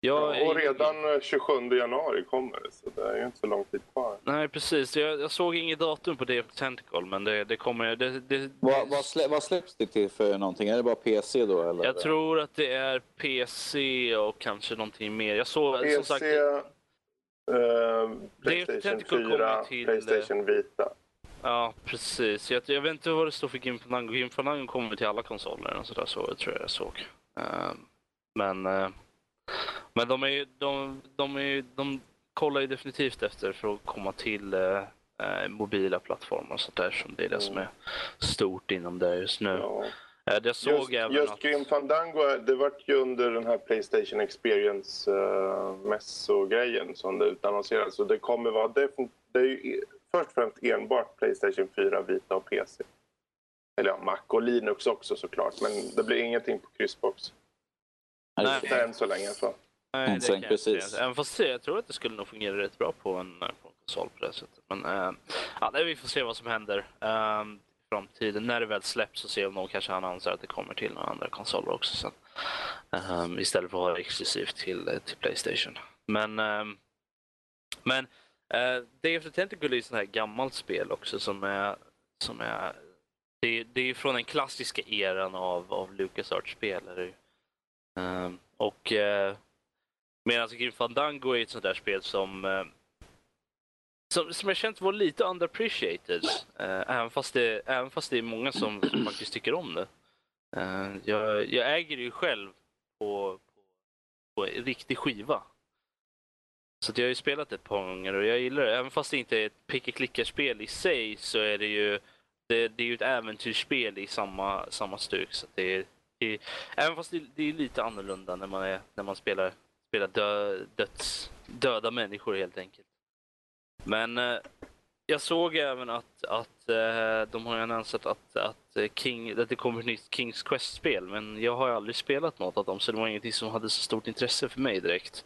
Ja, och redan eh, 27 januari kommer det, så det är ju inte så lång tid kvar. Nej, precis. Jag, jag såg inget datum på Day of the Tentacle, men det, det kommer... Det, det, Vad, vad, slä, vad släpps det till för någonting? Är det bara PC då? Eller? jag tror att det är PC och kanske någonting mer. Jag såg som PC, sagt... eh, Det Playstation Tentacle kommer 4, till, Playstation Vita. Ja, precis. Jag, jag vet inte vad det står för Grim Fandango. Grim Fandango kommer till alla konsoler och sådär, så tror jag jag såg. Eh, men eh, men de är ju, de, de är ju, de kollar ju definitivt efter för att komma till eh, eh, mobila plattformar och sånt där som det är det som är stort inom det just nu. Ja. Eh, jag såg Just, även just att... Grim Fandango, det vart ju under den här Playstation Experience uh, mässogrejen som det utannonserades. Så det kommer vara det är ju först och främst enbart Playstation 4, Vita och PC. Eller ja, Mac och Linux också såklart, men det blir ingenting på kryssbox. Nej. Inte än så länge fall. Nej, Mm, det sen kan jag precis. inte säga. Även fast jag tror att det skulle nog fungera rätt bra på en, eh, på en konsol på det sättet. Men eh, ja, vi får se vad som händer um, i framtiden. När det väl släpps och se om de kanske annonserar att det kommer till några andra konsoler också sen. Ehm, istället för att ha det exklusivt till, eh, till Playstation. Men, ehm, men uh, Day of the Tentacle är ett sånt här gammalt spel också som är, som är det, det är ju från den klassiska eran av, av LucasArts-spel. Ehm, och eh, uh, Medan alltså Grim Fandango är ett sånt där spel som, uh, som, som jag känt var lite underappreciated. Uh, även, fast det, även fast det är många som, som faktiskt tycker om det. Uh, jag, jag äger det ju själv på, på, på en riktig skiva. Så att jag har ju spelat ett par gånger och jag gillar det. Även fast det inte är ett pick-and-klicka-spel i sig så är det ju det, det är ju ett äventyrsspel i samma, samma stuk. Så att det är, i, även fast det, det är lite annorlunda när man, är, när man spelar spelar dö, döds, döda människor helt enkelt. Men eh, jag såg även att, att eh, de har annonserat att, att, King, att det kommer ett nytt Kings Quest-spel. Men jag har aldrig spelat något av dem så det var ingenting som hade så stort intresse för mig direkt.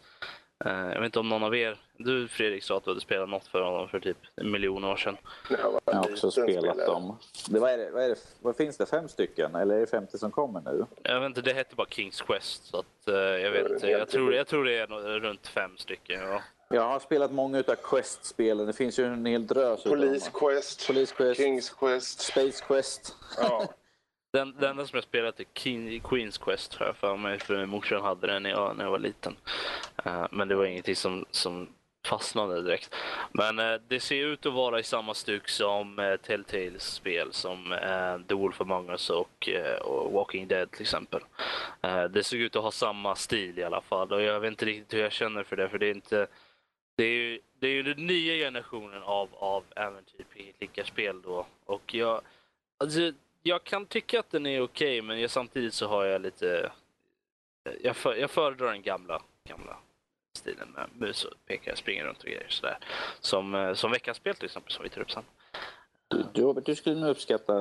Eh, jag vet inte om någon av er, du Fredrik sa att du hade spelat något för honom för typ en miljon år sedan. Jag har också spelat spelare. dem. Det, vad, är det, vad, är det, vad finns det? Fem stycken? Eller är det 50 som kommer nu? Jag vet inte, det hette bara Kings Quest. Så att, eh, jag vet inte, jag tror, jag tror det är nå- runt fem stycken. Ja. Jag har spelat många utav Quest-spelen. Det finns ju en hel drös Police. Quest, Police Quest, Kings Quest. Space Quest. Ja. Den, den enda som jag spelat är King, Queens Quest har jag för mig, för morsan hade den när jag, när jag var liten. Uh, men det var ingenting som, som fastnade direkt. Men uh, det ser ut att vara i samma stuk som eh, uh, Telltales spel som uh, The Wolf Among Us och, och Walking Dead till exempel. Det såg ut att ha samma stil i alla fall och jag vet inte riktigt hur jag känner för det för det är inte det är ju, det är ju den nya generationen av, av äventyr-spel då och jag alltså, jag kan tycka att den är okej men jag, samtidigt så har jag lite jag, för, jag föredrar den gamla, gamla stilen med mus och pekar, springer runt och grejer sådär. Som, eh, som veckans spel till exempel som vi tar upp sen. Du, Robert, du skulle nog uppskatta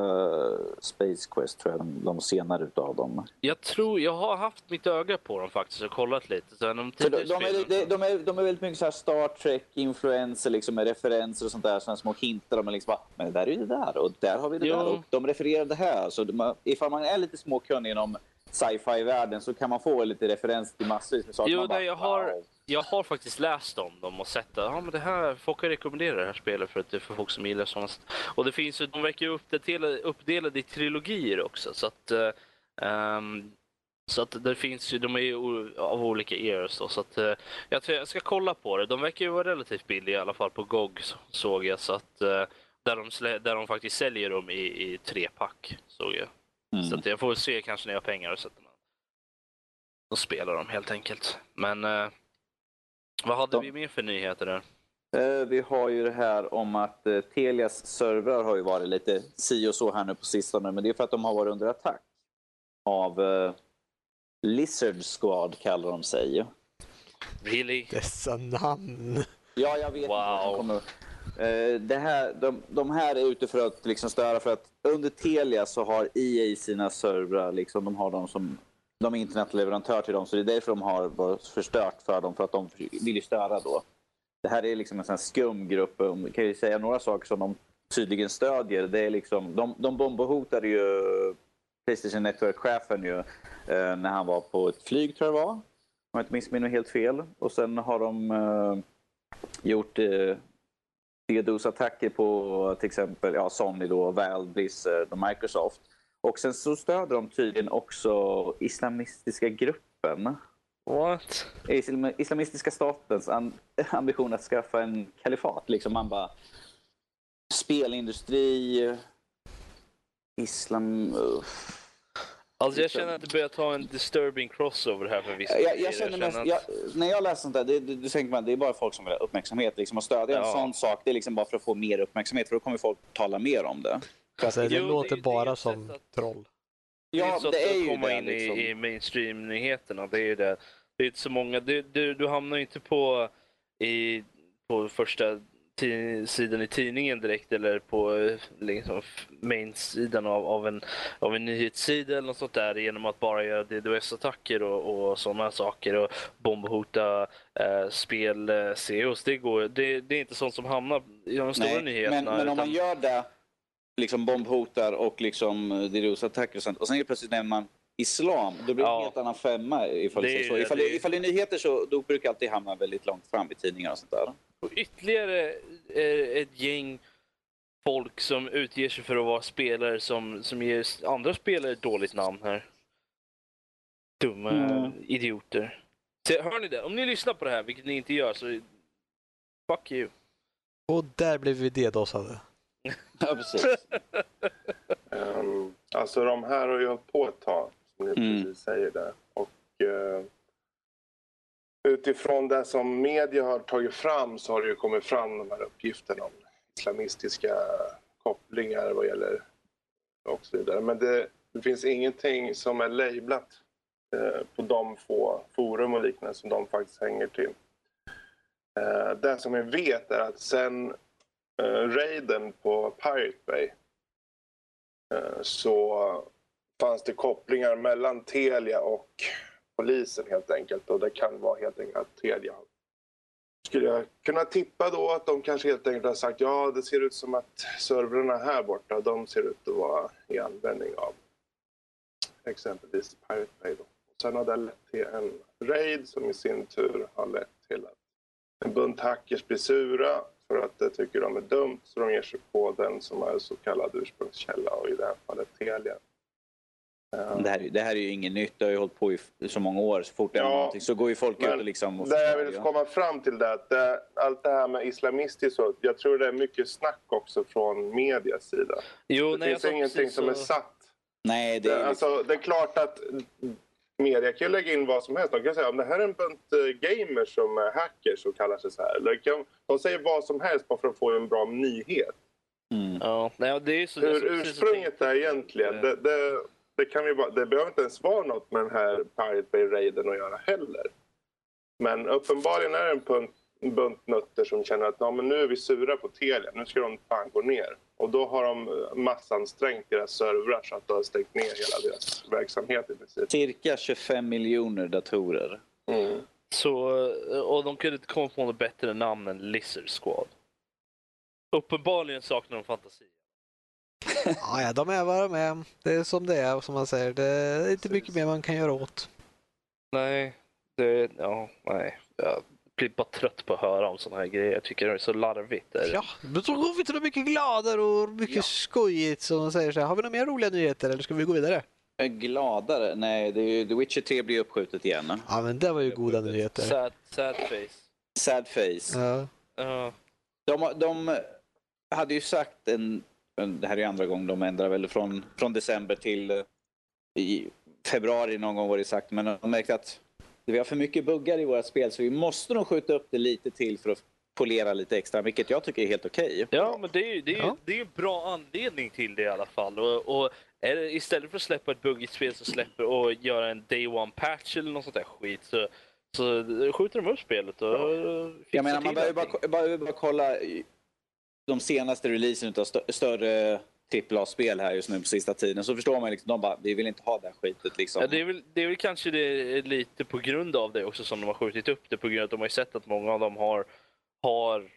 Space Quest, tror jag, de, senare utav dem. Jag tror, jag har haft mitt öga på dem faktiskt och kollat lite. Så de, de, de, är, de, de, är, de är väldigt mycket så här Star Trek-influenser liksom, med referenser och sånt där. Såna små hintar. De är liksom bara, men det där är ju det där och där har vi det Jo. där och de refererar det här. Så de, ifall man är lite småkunnig inom sci-fi-världen så kan man få lite referens till massvis med saker. Jo, Man nej, jag har-. Jag har faktiskt läst om dem och sett att ja, men det här, folk har rekommenderat det här spelet för att det är för folk som gillar sådana. Och det finns ju, de verkar ju uppdelade, uppdelade i trilogier också. Så att, ehm, så att det finns ju, de är ju av olika eras då. Så att, eh, jag, tror jag ska kolla på det. De verkar ju vara relativt billiga i alla fall på GOG så- såg jag. Så att, eh, där, de, där de faktiskt säljer dem i, i trepack såg jag. Så Mm. att jag får se kanske när jag har pengar och sätter mig och spelar dem helt enkelt. Men eh, vad hade De- vi mer för nyheter där? Eh, Vi har ju det här om att eh, Telias servrar har ju varit lite si och så här nu på sistone. Men det är för att de har varit under attack av eh, Lizard Squad kallar de sig. Really? Dessa namn. Ja, jag vet inte Wow. kommer. Eh, Det här, de, de här är ute för att liksom störa för att under Telia så har EA sina servrar, liksom, de har dem som de är internetleverantör till dem så det är därför de har varit förstört för dem för att de vill ju störa då. Det här är liksom en sån här skum grupp. Jag Kan ju säga några saker som de tydligen stödjer. Det är liksom, de, de bombhotade ju Playstation Network-chefen ju eh, när han var på ett flyg tror jag det var. Om jag inte missminner mig helt fel. Och sen har de eh, gjort eh, DDoS-attacker på till exempel ja, Sony, då, Valve, Blizzard och Microsoft. Och sen så stöder de tydligen också islamistiska gruppen. What? Islam- Islamistiska statens ambition att skaffa en kalifat. Liksom man bara... Spelindustri... Islam... uff. Alltså jag känner att det börjar ta en disturbing crossover här för vissa Jag, jag känner mest, jag, när jag läser sånt där, det, det, det tänker man det är bara folk som vill ha uppmärksamhet. Liksom, att stödja en Ja. sån sak, det är liksom bara för att få mer uppmärksamhet. För då kommer folk tala mer om det. Alltså, det Jo, det är låter det är bara ett som att- troll. Ja, så det att är ju komma det. in Liksom. i, i mainstream-nyheterna. Det är ju det. Det är inte så många. Du, du, du hamnar ju inte på, i, på första sidan i tidningen direkt eller på eh, liksom, main-sidan av, av, en, av en nyhetssida eller något sånt där genom att bara göra DDoS-attacker och, och sådana saker och bombhota eh, spel eh, CEOs. Det, går, det, det är inte sånt som hamnar i de stora Nej, nyheterna. men, men om man utan- gör det, liksom bombhotar och liksom DDoS-attacker och sånt, och sen helt plötsligt nämner man islam, då blir det Ja. en helt annan femma. Ifall det, Det så. Ifall, det det, ifall det är nyheter så då brukar alltid hamna väldigt långt fram i tidningar och sånt där. Och ytterligare eh, ett gäng folk som utger sig för att vara spelare som, som ger andra spelare ett dåligt namn här. Dumma Mm. idioter. Så, hör ni det? Om ni lyssnar på det här, vilket ni inte gör, så fuck you. Och där blev vi dedosade. Ja, precis. Ehm, alltså de här har ju hållit på ett tag, som ni Mm. precis säger där. Och eh, utifrån det som media har tagit fram så har det ju kommit fram de här uppgifterna om islamistiska kopplingar vad gäller och så vidare. Men det, det finns ingenting som är lablat eh, på de få forum och liknande som de faktiskt hänger till. Eh, det som vi vet är att sen Eh, raiden på Pirate Bay Eh, så fanns det kopplingar mellan Telia och polisen helt enkelt. Och det kan vara helt enkelt att Telia skulle jag kunna tippa då att de kanske helt enkelt har sagt ja, det ser ut som att servrarna här borta, de ser ut att vara i användning av exempelvis Pirate Bay. Då. Och sen har det lett till en raid som i sin tur har lett till att en bunt hackers blir sura för att de tycker de är dumt så de ger sig på den som är så kallad ursprungskälla och i det här fallet Telia. Det här, det här är ju inget nytt, det har ju hållit på i så många år. Så fort det är Ja, någonting så går ju folk ut och liksom... Och det jag vill komma fram till det är att det, allt det här med islamistiskt så, jag tror det är mycket snack också från medias sida. Jo, Det nej, finns jag sa ingenting som är så- satt. Nej, det Det, är liksom... alltså, det är klart att media kan ju lägga in vad som helst. De kan säga om det här är en bunt eh, gamers som är hackers och kallar sig så här. Eller kan, de säger vad som helst bara för att få en bra nyhet. Mm. Ja, det är så, Hur så ursprunget är egentligen, det, det, det, kan vi bara, det behöver inte ens vara något med den här Pirate Bay-raiden att göra heller. Men uppenbarligen är det en en bunt nötter som känner att ja, men nu är vi sura på Telia, nu ska de fan gå ner. Och då har de eh, massansträngt deras servrar så att de har stängt ner hela deras verksamhet i princip. Cirka 25 miljoner datorer. Mm. Så, och de kunde inte komma på något bättre namn än Lizard Squad. Uppenbarligen saknar de fantasi. Ja, ja, de är vad de är. Det är som det är, som man säger. Det är inte mycket mer man kan göra åt. Nej, det, ja, nej. Jag blir bara trött på att höra om sådana här grejer. Jag tycker det är så larvigt. Är. Ja, men så går vi till något mycket gladare och mycket Ja. skojigt som man säger så här. Har vi några mer roliga nyheter eller ska vi gå vidare? Är Gladare? Nej, det är ju, The Witcher 3 blir uppskjutet igen. Ja, men det var ju goda nyheter. Sad, sad face. Sad face. Ja. Ja. De, de hade ju sagt en. Det här är andra gången de ändrar väl från, från december till eh, i februari någon gång var det sagt. Men de märkte att vi har för mycket buggar i våra spel så vi måste nog skjuta upp det lite till för att polera lite extra. Vilket jag tycker är helt okej. Ja, men det är ju det är, Ja. det är en bra anledning till det i alla fall. Och, och är det, istället för att släppa ett buggigt spel så släpper och göra en day one patch eller något sånt där skit så, så skjuter de upp spelet och Jag fixar menar, man behöver bara, bara, bara kolla de senaste releasen av stö större AAA-spel här just nu på sista tiden. Så förstår man liksom, de bara, vi vill inte ha det här skitet liksom. Ja, det, är väl, det är väl kanske det, lite på grund av det också som de har skjutit upp det på grund av att de har ju sett att många av dem har, har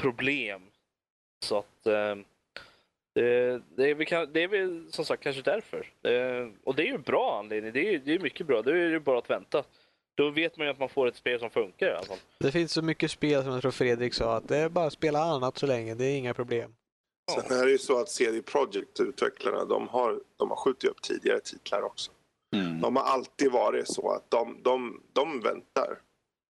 problem. Så att eh, det, det, är väl, det är väl som sagt kanske därför. Eh, och det är ju en bra anledning. Det är, det är mycket bra. Då är det ju bara att vänta. Då vet man ju att man får ett spel som funkar i alla fall. Det finns så mycket spel som jag tror Fredrik sa att det är bara att spela annat så länge. Det är inga problem. Sen är det ju så att CD Projekt, utvecklarna, de har, de har skjutit upp tidigare titlar också. Mm. De har alltid varit så att de, de, de väntar.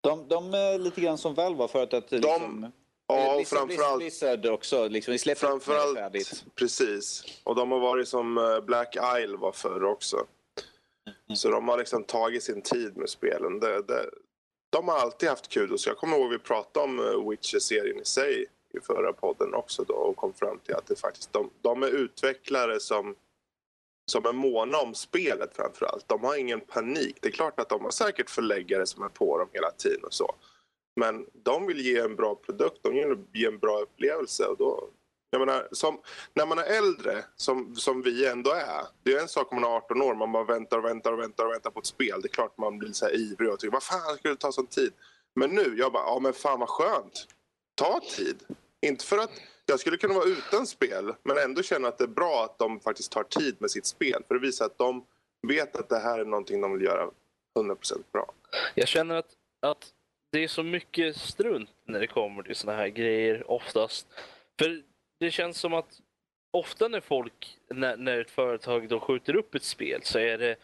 De, de är lite grann som Valve var förut. Att liksom, Ja, och Blizzard, framförallt Blizzard också. Liksom, vi släpper mer färdigt. Framförallt, precis. Och de har varit som eh, Black Isle var förr också. Mm. Så de har liksom tagit sin tid med spelen. Det, det, de har alltid haft kul. Så jag kommer ihåg vi pratade om eh, Witcher-serien i sig i förra podden också då och kom fram till att det faktiskt, de, de är utvecklare som, som är måna om spelet framförallt. De har ingen panik. Det är klart att de har säkert förläggare som är på dem hela tiden och så. Men de vill ge en bra produkt, de vill ge en bra upplevelse. Och då, jag menar, som, när man är äldre, som, som vi ändå är. Det är en sak om man är 18 år, man bara väntar och väntar och väntar och väntar på ett spel. Det är klart man blir så här ivrig och tycker vad fan ska det ta sån tid? Men nu, jag bara, ja men fan vad skönt. Ta tid. Inte för att jag skulle kunna vara utan spel, men ändå känna att det är bra att de faktiskt tar tid med sitt spel. För det visar att de vet att det här är någonting de vill göra 100% bra. Jag känner att, att det är så mycket strunt när det kommer till såna här grejer oftast. För det känns som att ofta när folk, när, när ett företag då skjuter upp ett spel så är det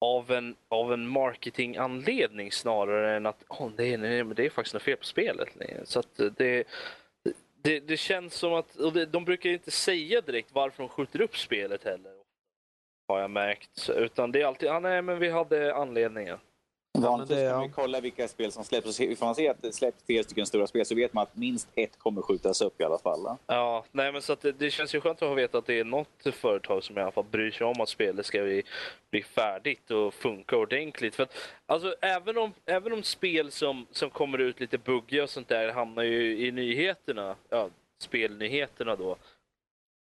av en, av en marketinganledning snarare än att oh, nej, nej, men det är faktiskt något fel på spelet. Nej. Så att det, det, det känns som att, och det, de brukar inte säga direkt varför de skjuter upp spelet heller. Har jag märkt. Utan det är alltid, ah, nej men vi hade anledningen. Vanligtvis det- kan ja. vi kolla vilka spel som släpps. Ifall man ser att det släpps tre stycken stora spel så vet man att minst ett kommer skjutas upp i alla fall. va? Ja, nej men så det, det känns ju skönt att veta att det är något företag som i alla fall bryr sig om att spelet ska bli, bli färdigt och funka ordentligt. För att, alltså, även, om, även om spel som, som kommer ut lite buggiga och sånt där hamnar ju i nyheterna, ja, spelnyheterna då,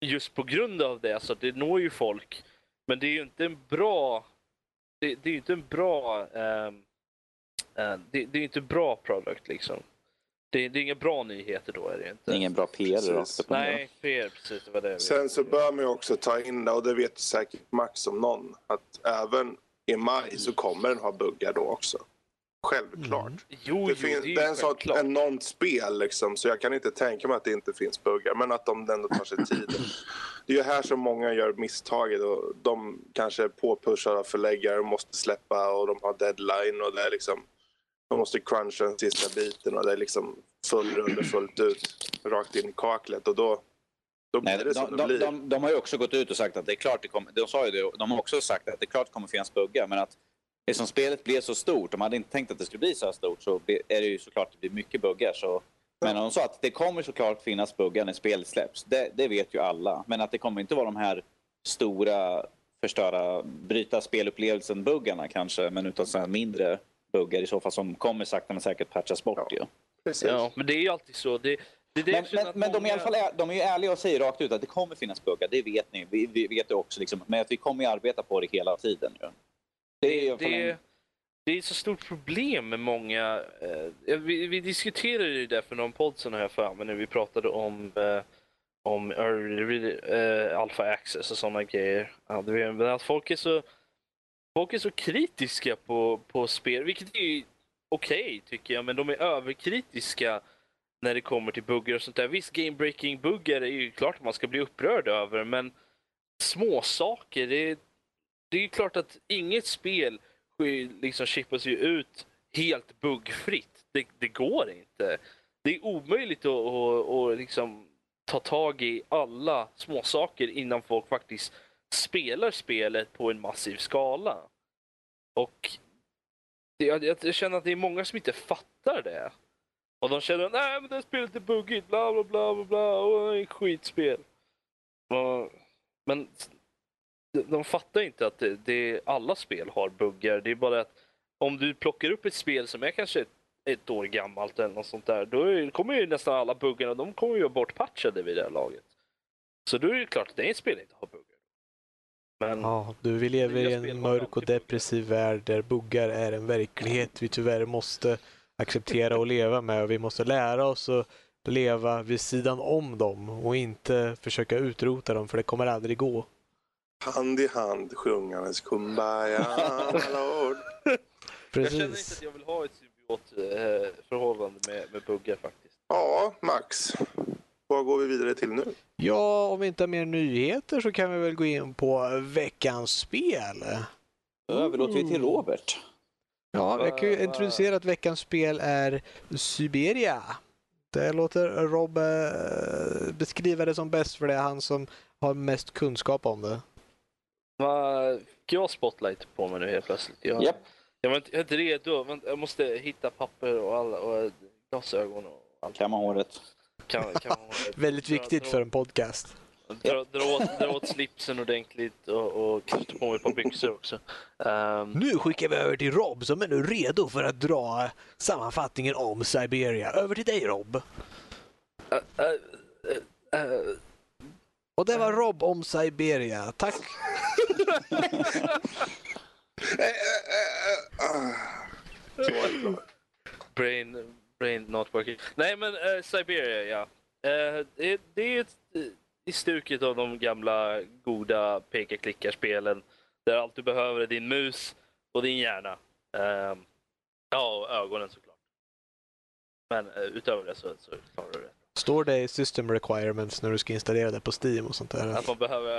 just på grund av det, så det når ju folk. Men det är ju inte en bra, det, det är ju inte en bra, ehm, eh, det, det är ju inte en bra produkt liksom. Det, det är inga bra nyheter då är det inte. Ingen bra PR. Nej, PR precis. Det var det. jag Sen så bör man ju också ta in det, och det vet säkert Max om någon, att även i maj så kommer den ha buggar då också. Självklart. Jo, Det, jo, finns, det är det är ju en sån självklart. enormt spel liksom, så jag kan inte tänka mig att det inte finns buggar. Men att de ändå tar sig tid. Det är ju här som många gör misstaget och de kanske är påpushade av förläggare och måste släppa och de har deadline och det är liksom de måste cruncha den sista biten och det är liksom full rulle fullt ut rakt in i kaklet och då, Nej, de, de, de, de har ju också gått ut och sagt att det är klart det kommer, de sa ju det, de har också sagt att det är klart det kommer finnas buggar men att eftersom spelet blev så stort, de hade inte tänkt att det skulle bli så här stort så är det ju såklart att det blir mycket buggar. Så, men de sa att det kommer såklart finnas buggar när spelet släpps, det, det vet ju alla. Men att det kommer inte vara de här stora förstöra, bryta spelupplevelsen-buggarna kanske, men utan så här mindre buggar i så fall som kommer sakta men säkert patchas bort Ja. ju. Precis. Ja, men det är ju alltid så. Det, det är det Men, men, men de, är i många- alla fall, är- de är ju ärliga och säger rakt ut att det kommer finnas buggar, det vet ni. Vi, vi vet det också, liksom. men att vi kommer ju arbeta på det hela tiden. Ju. Det är det, det är ett så stort problem med många... Eh, vi, vi diskuterade ju det för någon podd sen här för mig när vi pratade om, eh, om eh, alpha access och sådana grejer. Ja, men att folk är så, folk är så kritiska på, på spel, vilket är okej tycker jag, men de är överkritiska när det kommer till buggar och sånt där. Visst, game breaking buggar är ju klart att man ska bli upprörd över, men små saker det, det är ju klart att inget spel liksom chippas ju ut helt buggfritt. Det, det går inte. Det är omöjligt att, att, att liksom ta tag i alla småsaker innan folk faktiskt spelar spelet på en massiv skala. Och det, jag, jag känner att det är många som inte fattar det. Och de känner att nej men det här spelet är buggigt, bla bla bla bla bla, och det är skitspel. Och, men de, fattar inte att det, det, alla spel har buggar. Det är bara att om du plockar upp ett spel som är kanske ett, ett år gammalt eller något sånt där, då är, kommer ju nästan alla buggarna, de kommer ju bortpatchade vid det här laget. Så då är det klart att det spel inte har buggar. Men Ja, du, vi lever i en mörk och alltid buggar. depressiv värld där buggar är en verklighet vi tyvärr måste acceptera och leva med och vi måste lära oss att leva vid sidan om dem och inte försöka utrota dem för det kommer aldrig gå. Hand i hand sjungandes Kumbaya, lord. jag känner inte Precis. att jag vill ha ett symbiotförhållande med, med buggar faktiskt. Ja, Max. Vad går vi vidare till nu? Ja, om vi inte har mer nyheter så kan vi väl gå in på veckans spel. Överlåter vi till Robert. Ja, jag kan ju va- introducera att veckans spel är Siberia. Det låter Rob eh, beskriva det som bäst för det är han som har mest kunskap om det. Fick jag spotlight på mig nu helt plötsligt? Jag, Japp. jag var inte, jag är inte redo. Men jag måste hitta papper och, alla, och glasögon och allt. Kamma håret. Kan, kan Väldigt viktigt för en podcast. Dra, dra, åt, dra åt slipsen ordentligt och, och knyta på mig ett par byxor också. Ehm, Nu skickar vi över till Rob som är nu redo för att dra sammanfattningen om Siberia. Över till dig Rob. äh, äh, äh, Och det var Rob om Siberia. Tack. brain, brain not working. Nej men uh, Siberia ja. Uh, det, det är ett, eh, i stuket av de gamla goda peka-klicka-spelen. Där allt du behöver är din mus och din hjärna. Ehm, ja, och ögonen såklart. Men utöver det så, så klarar du det. Står det i system requirements när du ska installera det på Steam och sånt där? Att man behöver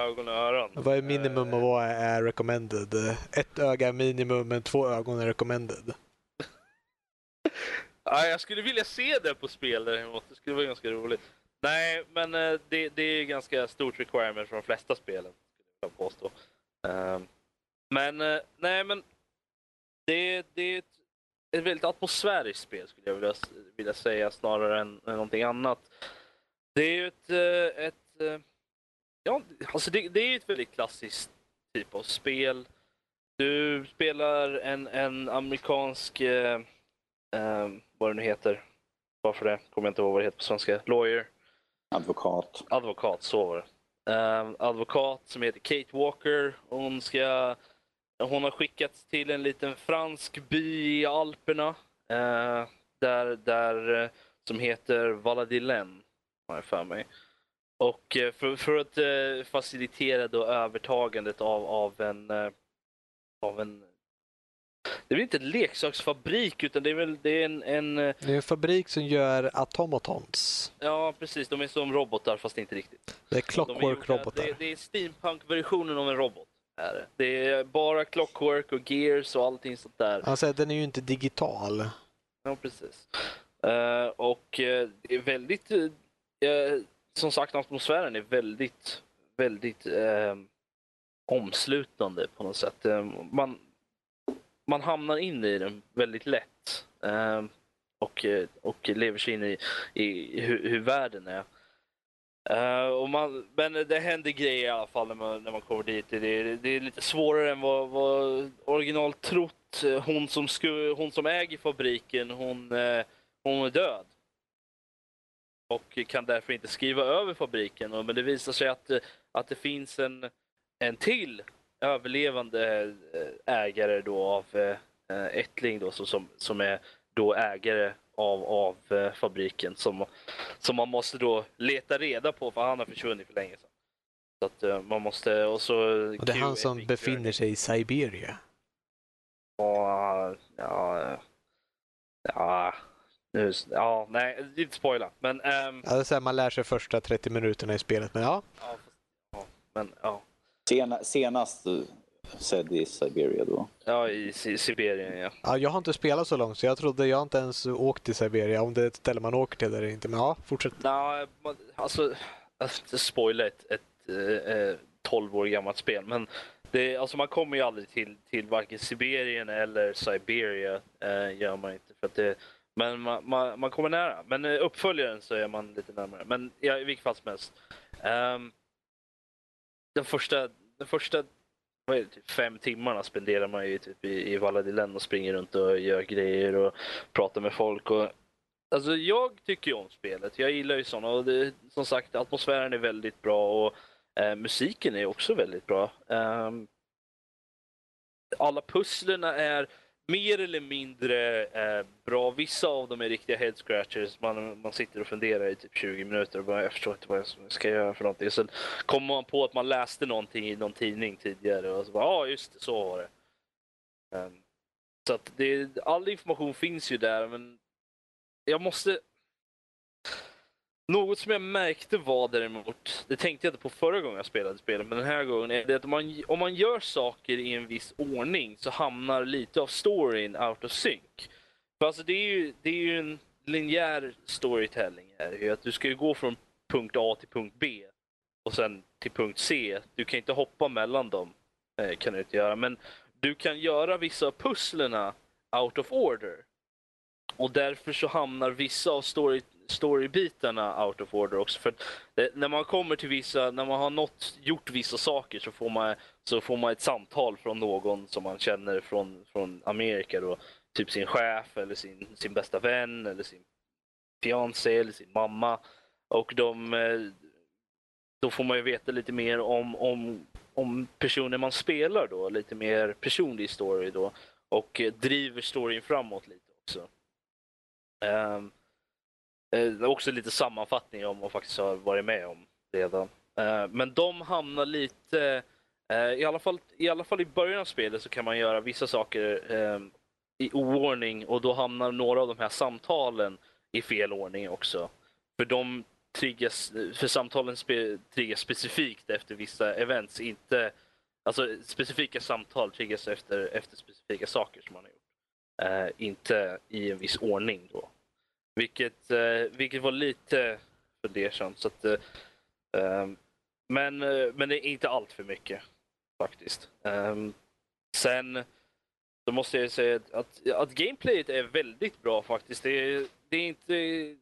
ögon och öron. Vad är minimum Eh, och vad är recommended? Ett öga är minimum men två ögon är recommended. Ja, jag skulle vilja se det på spel däremot. Det skulle vara ganska roligt. Nej, men eh, det, det är ganska stort requirement för de flesta spelen. Skulle jag påstå. Ehm, men eh, nej, men det, det är ett, ett väldigt atmosfäriskt spel skulle jag vilja, vilja säga snarare än, än någonting annat. Det är ju ett, eh, ett eh, ja, alltså det, det är ett väldigt klassiskt typ av spel. Du spelar en, en amerikansk eh, um, vad det nu heter. Varför det? Kommer jag inte ihåg vad det heter på svenska. Lawyer. Advokat. Advokat, så var det. Ehm, advokat som heter Kate Walker. Hon, ska, hon har skickats till en liten fransk by i Alperna. eh, där, där eh, som heter Valadilen, har jag för mig. Och eh, för, för att eh, facilitera då övertagandet av, av en eh, av en det är väl inte en leksaksfabrik utan det är väl det är en, en Det är en fabrik som gör automatons. ja precis, de är som robotar fast inte riktigt. Det är De clockwork-robotar. Det, det är steampunk-versionen av en robot. Är det. är bara clockwork och gears och allting sånt där. Alltså, den är ju inte digital. Ja, precis. Eh, och eh, det är väldigt... eh, som sagt, atmosfären är väldigt, väldigt eh, omslutande på något sätt. Eh, man, man hamnar in i den väldigt lätt. Eh, och, och lever sig in i, i hur, hur världen är. Uh, och man, men det händer grejer i alla fall när man, när man kommer dit. Det är, det är lite svårare än vad, vad original trott. Hon som, sku, hon som äger fabriken, hon, uh, hon är död. Och kan därför inte skriva över fabriken. Men det visar sig att, att det finns en, en till överlevande eh, ägare då av Ättling då, som, som är då ägare av, av eh, fabriken som, som man måste då leta reda på för han har försvunnit för länge sedan. Så att eh, man måste och så... Och det är han som befinner sig i Siberia. Ja, ja, ja, nu, ja, nej, inte spoila. Men, ehm, Ja, det är så här, man lär sig första 30 minuterna i spelet, men ja. ja, men ja, Sena, senast eh, sedd i Siberia då. ja i Si- Sibirien ja. ja. Jag har inte spelat så långt, så jag trodde jag inte ens åkt till Siberia, om det är ett ställe man åker till eller inte. Men ja, fortsätt. Nej, man- alltså, inte spoila ett, ett eh, 12 år gammalt spel, men det, alltså man kommer ju aldrig till, till varken Sibirien eller Siberia, eh, gör man inte. För att det, men man, man, man kommer nära. Men eh, uppföljaren så är man lite närmare. Men ja, i vilket fall som helst. Ehm, den första, den första typ fem timmarna spenderar man ju typ i, i Valladolid och springer runt och gör grejer och pratar med folk. Och, alltså jag tycker ju om spelet. Jag gillar ju sådana. Och det, som sagt, atmosfären är väldigt bra och eh, musiken är också väldigt bra. Um, alla pusslerna är mer eller mindre eh, bra. Vissa av dem är riktiga head scratchers. Man, man sitter och funderar i typ 20 minuter och bara, jag förstår inte vad jag ska göra för någonting. Sen kommer man på att man läste någonting i någon tidning tidigare och så bara, ja just det, så var det. Um, så att det, all information finns ju där men jag måste... Något som jag märkte var däremot, det tänkte jag inte på förra gången jag spelade spelet, men den här gången är det att om man, om man gör saker i en viss ordning så hamnar lite av storyn out of sync. För alltså det är ju, det är ju en linjär storytelling här, att du ska ju gå från punkt A till punkt B och sen till punkt C. Du kan inte hoppa mellan dem, eh, kan du inte göra, men du kan göra vissa av pusslerna out of order. Och därför så hamnar vissa av story, storybitarna out of order också. För det, eh, när man kommer till vissa, när man har nått, gjort vissa saker så får man, så får man ett samtal från någon som man känner från, från Amerika då. Typ sin chef eller sin, sin bästa vän eller sin fiancé eller sin mamma. Och de, eh, då får man ju veta lite mer om, om, om personen man spelar då. Lite mer personlig story då. Och eh, driver storyn framåt lite också. Um, eh, också lite sammanfattning om vad man faktiskt har varit med om redan. Eh, men de hamnar lite, eh, i, alla fall, i alla fall i början av spelet så kan man göra vissa saker eh, i oordning och då hamnar några av de här samtalen i fel ordning också. För de triggas, för samtalen spe, triggas specifikt efter vissa events, inte Alltså specifika samtal triggas efter, efter specifika saker som man har gjort. Eh, inte i en viss ordning då. Vilket, eh, vilket var lite fundersamt. Så att, eh, men, eh, men det är inte allt för mycket faktiskt. Eh, sen så måste jag säga att, att, att gameplayet är väldigt bra faktiskt. Det är, det är inte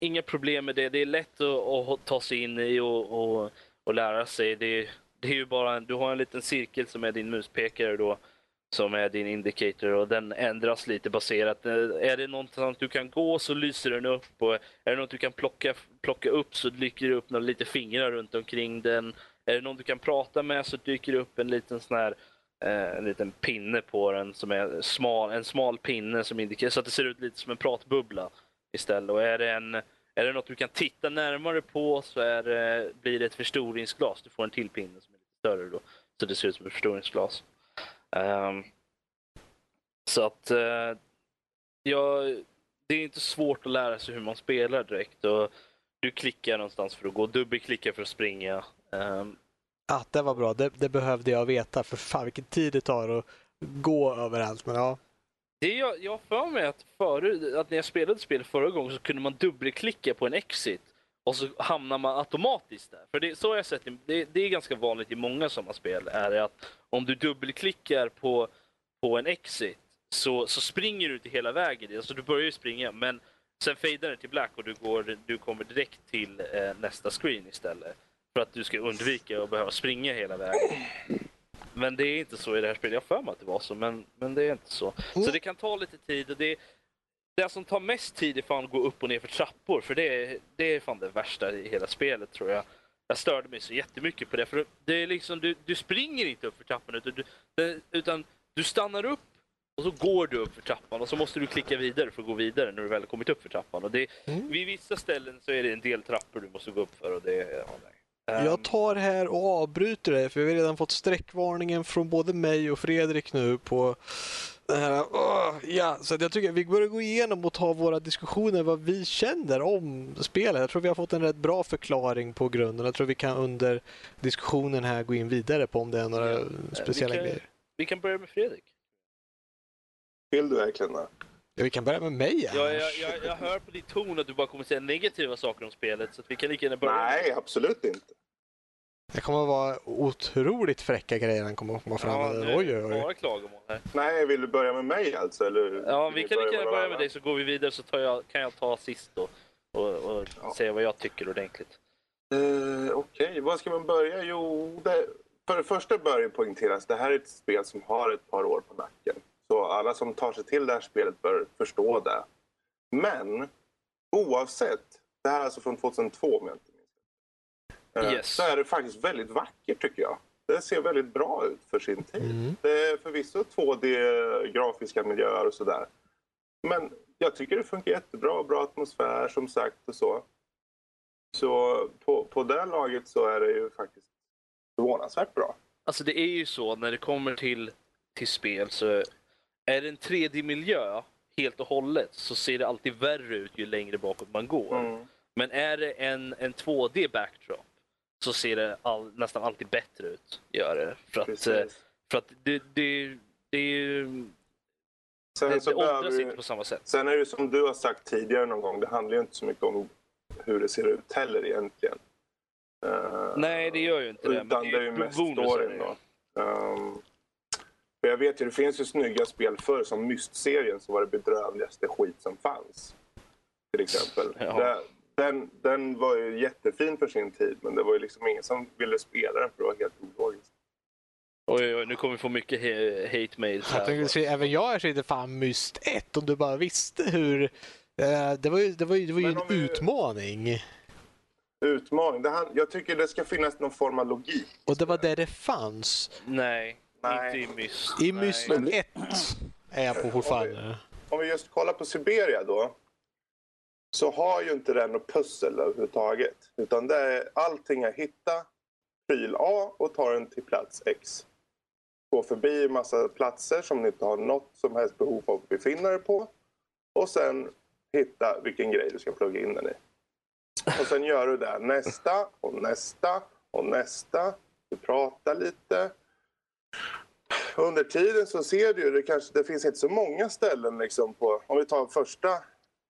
inga problem med det. Det är lätt att, att ta sig in i och, och, och lära sig. Det, det är ju bara du har en liten cirkel som är din muspekare då som är din indicator och den ändras lite baserat. Eh, är det någonstans du kan gå så lyser den upp och är det något du kan plocka, plocka upp så dyker det upp några lite fingrar runt omkring den. Är det någon du kan prata med så dyker det upp en liten sån här eh, en liten pinne på den som är smal, en smal pinne som indikerar så att det ser ut lite som en pratbubbla istället. Och är det, en, är det något du kan titta närmare på så är det, blir det ett förstoringsglas. Du får en till pinne som är lite större då, så det ser ut som ett förstoringsglas. Um, så att uh, ja, det är inte svårt att lära sig hur man spelar direkt. Och du klickar någonstans för att gå, dubbelklickar för att springa. Um, ah, det var bra, det, det, behövde jag veta för fan vilken tid det tar att gå överallt. Men ja. Det jag, jag för mig att förut, att när jag spelade spel förra gången så kunde man dubbelklicka på en exit och så hamnar man automatiskt där. För det, så har jag sett det, det är ganska vanligt i många sådana spel, är att om du dubbelklickar på, på en exit så, så springer du inte hela vägen. Alltså du börjar ju springa men sen fejdar det till black och du, går, du kommer direkt till eh, nästa screen istället. För att du ska undvika att behöva springa hela vägen. Men det är inte så i det här spelet. Jag för mig att det var så, men, men det är inte så. Så mm. det kan ta lite tid och det, det som tar mest tid är fan att gå upp och ner för trappor. För det är, det är fan det värsta i hela spelet tror jag. Jag störde mig så jättemycket på det. För det är liksom, du, du springer inte upp för trappan utan du, utan du stannar upp och så går du upp för trappan och så måste du klicka vidare för att gå vidare när du väl kommit upp för trappan. Och det, mm. Vid vissa ställen så är det en del trappor du måste gå upp för. Och det, ja, nej. Jag tar här och avbryter det för vi har redan fått sträckvarningen från både mig och Fredrik nu på det här. Oh, ja, så jag tycker vi börjar gå igenom och ta våra diskussioner vad vi känner om spelet. Jag tror vi har fått en rätt bra förklaring på grunden. Jag tror vi kan under diskussionen här gå in vidare på om det är några ja, speciella vi kan, grejer. Vi kan börja med Fredrik. Vill du verkligen det? Ja, vi kan börja med mig ja, jag, jag, jag hör på din ton att du bara kommer säga negativa saker om spelet, så vi kan lika gärna börja. Nej, absolut inte. Det kommer att vara otroligt fräcka grejer han kommer att komma fram med. Ja, oj, oj, oj. Bara klagomål här. Nej, vill du börja med mig alltså? Eller ja, vi kan lika gärna börja med dig så går vi vidare så jag, kan jag ta sist då och, och ja. säga vad jag tycker ordentligt. Uh, Okej, okay. var ska man börja? Jo, det, för det första bör det poängteras det här är ett spel som har ett par år på nacken. Så alla som tar sig till det här spelet bör förstå det. Men oavsett, det här är alltså från 2002 om jag inte yes. Så är det faktiskt väldigt vackert tycker jag. Det ser väldigt bra ut för sin tid. Mm. Det är förvisso 2D-grafiska miljöer och sådär. Men jag tycker det funkar jättebra, bra atmosfär som sagt och så. Så på, på det laget så är det ju faktiskt förvånansvärt bra. Alltså det är ju så när det kommer till, till spel så är det en 3D-miljö helt och hållet så ser det alltid värre ut ju längre bakåt man går. Mm. Men är det en, en 2D-backdrop så ser det all, nästan alltid bättre ut. Gör det. För att, eh, för att det, det, det är ju... Sen det, det åldras inte på samma sätt. Sen är det som du har sagt tidigare någon gång, det handlar ju inte så mycket om hur det ser ut heller egentligen. Uh, Nej, det gör ju inte det. Utan det är ju mest storyn då. Um, för jag vet ju, det finns ju snygga spel förr som Myst-serien som var det bedrövligaste skit som fanns. Till exempel. Ja. Den, den var ju jättefin för sin tid men det var ju liksom ingen som ville spela den för det var helt ologiskt. Oj, oj, nu kommer vi få mycket hate mails här. Jag tänkte, även jag är fan Myst 1 om du bara visste hur... Eh, det var ju, det var ju, det var ju en vi... utmaning. Utmaning? Det här, jag tycker det ska finnas någon form av logik. Och det var där det fanns. Nej. Nej. Inte i Myst. I Myst 1 är jag på fortfarande. Om vi, om vi just kollar på Siberia då. Så har ju inte den något pussel överhuvudtaget. Utan det är allting jag hitta pryl A och ta den till plats X. Gå förbi en massa platser som ni inte har något som helst behov av att befinna er på. Och sen hitta vilken grej du ska plugga in den i. Och sen gör du det nästa och nästa och nästa. Du pratar lite under tiden så ser du ju, det, kanske, det finns inte så många ställen liksom på, om vi tar första,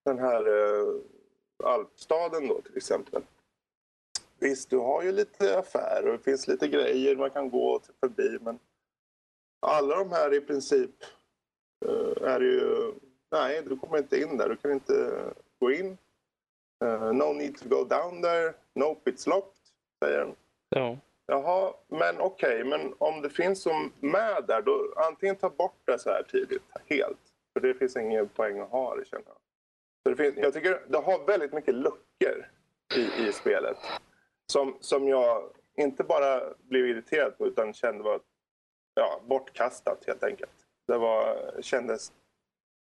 den här eh, alpstaden då till exempel. Visst, du har ju lite affärer och det finns lite grejer man kan gå förbi men alla de här i princip eh, är ju, nej du kommer inte in där, du kan inte gå in. Uh, no need to go down there, nope it's locked, säger den. Ja. Jaha, men okej, okay, men om det finns som med där, då antingen ta bort det så här tidigt helt. För det finns ingen poäng att ha det känner jag. Så det finns, jag tycker det har väldigt mycket luckor i, i spelet. Som, som jag inte bara blev irriterad på utan kände var ja, bortkastat helt enkelt. Det var, kändes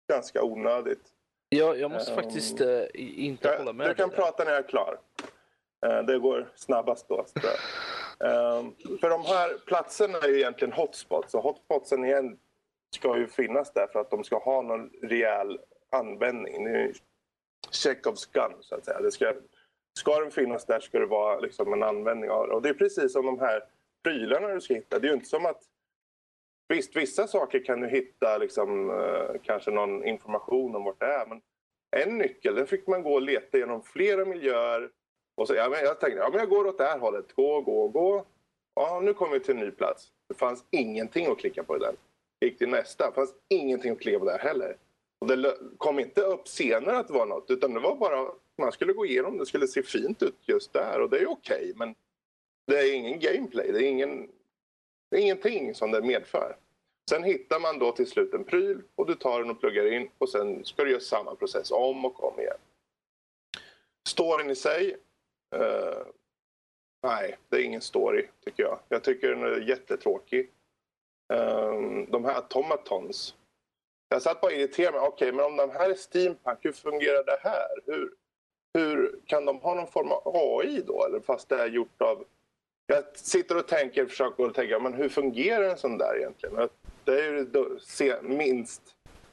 ganska onödigt. Ja, jag måste Ehm, faktiskt eh, inte Jag, hålla med du kan där. prata när jag är klar. Eh, Det går snabbast då. Ehm, För de här platserna är ju egentligen hotspots. Och hotspotsen igen ska ju finnas där för att de ska ha någon rejäl användning. Det är Chekhovs gun, så att säga. Det ska, ska den finnas där ska det vara liksom en användning av det. Och det är precis som de här prylarna du ska hitta. Det är ju inte som att Visst, vissa saker kan du hitta liksom, eh, kanske någon information om vart det är. Men en nyckel, den fick man gå och leta genom flera miljöer. Och så, ja, men jag tänkte, ja, men jag går åt det här hållet. Gå, gå, gå. Ja, nu kommer vi till en ny plats. Det fanns ingenting att klicka på i den. Gick till nästa. Det fanns ingenting att klicka på där heller. Och det kom inte upp senare att det var något. Utan det var bara, man skulle gå igenom. Det skulle se fint ut just där. Och det är okej. men det är ingen gameplay. Det är, ingen, det är ingenting som det medför. Sen hittar man då till slut en pryl och du tar den och pluggar in och sen ska du göra samma process om och om igen. Storyn i sig? Uh, nej, det är ingen story tycker jag. Jag tycker den är jättetråkig. Um, de här automatons. Jag satt bara och irriterade mig. Okej, men om de här är steampunk, hur fungerar det här? Hur, hur kan de ha någon form av AI då? Eller fast det är gjort av... Jag sitter och tänker, försöker att tänka, men hur fungerar en sån där egentligen? Det är ju det minst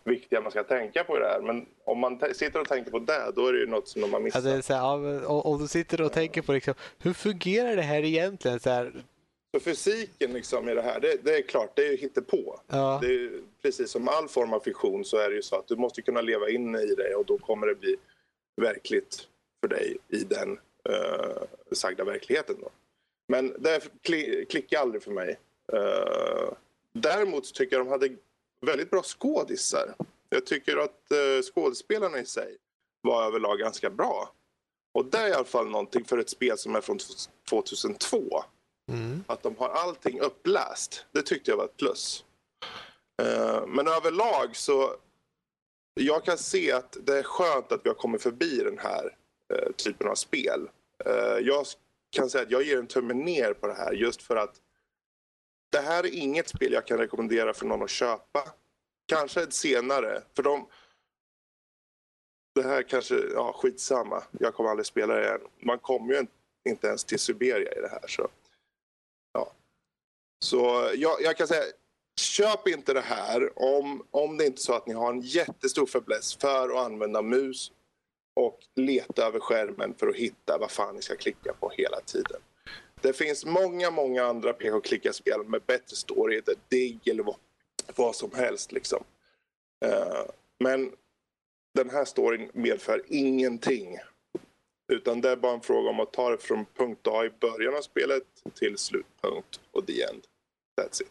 viktiga man ska tänka på i det här. Men om man sitter och tänker på det, då är det ju något som de har missat. Alltså, så här, om, om du sitter och tänker på liksom, hur fungerar det här egentligen? Så här, så fysiken liksom i det här, det, det är klart, det är ju hittepå. ja, Det är precis som all form av fiktion så är det ju så att du måste kunna leva in i det och då kommer det bli verkligt för dig i den uh, sagda verkligheten. Då. Men det kli, klickar aldrig för mig. Eh, däremot tycker jag de hade väldigt bra skådisar. Jag tycker att uh, skådespelarna i sig var överlag ganska bra. Och det är i alla fall någonting för ett spel som är från 2002 mm. att de har allting uppläst. Det tyckte jag var ett plus. Eh, men överlag så jag kan se att det är skönt att vi har kommit förbi den här eh, typen av spel. Eh, jag kan säga att jag ger en tumme ner på det här just för att det här är inget spel jag kan rekommendera för någon att köpa. Kanske ett senare, för de det här kanske, ja skitsamma. Jag kommer aldrig spela det igen. Man kommer ju inte ens till Siberia i det här. Så så jag, jag kan säga, köp inte det här om, om det inte är så att ni har en jättestor fäbless för att använda mus och leta över skärmen för att hitta vad fan ni ska klicka på hela tiden. Det finns många, många andra peka-och-klicka-spel med bättre story, The digg eller vad, vad som helst. Liksom. Uh, men den här storyn medför ingenting. Utan det är bara en fråga om att ta det från punkt A i början av spelet till slutpunkt och the end. That's it.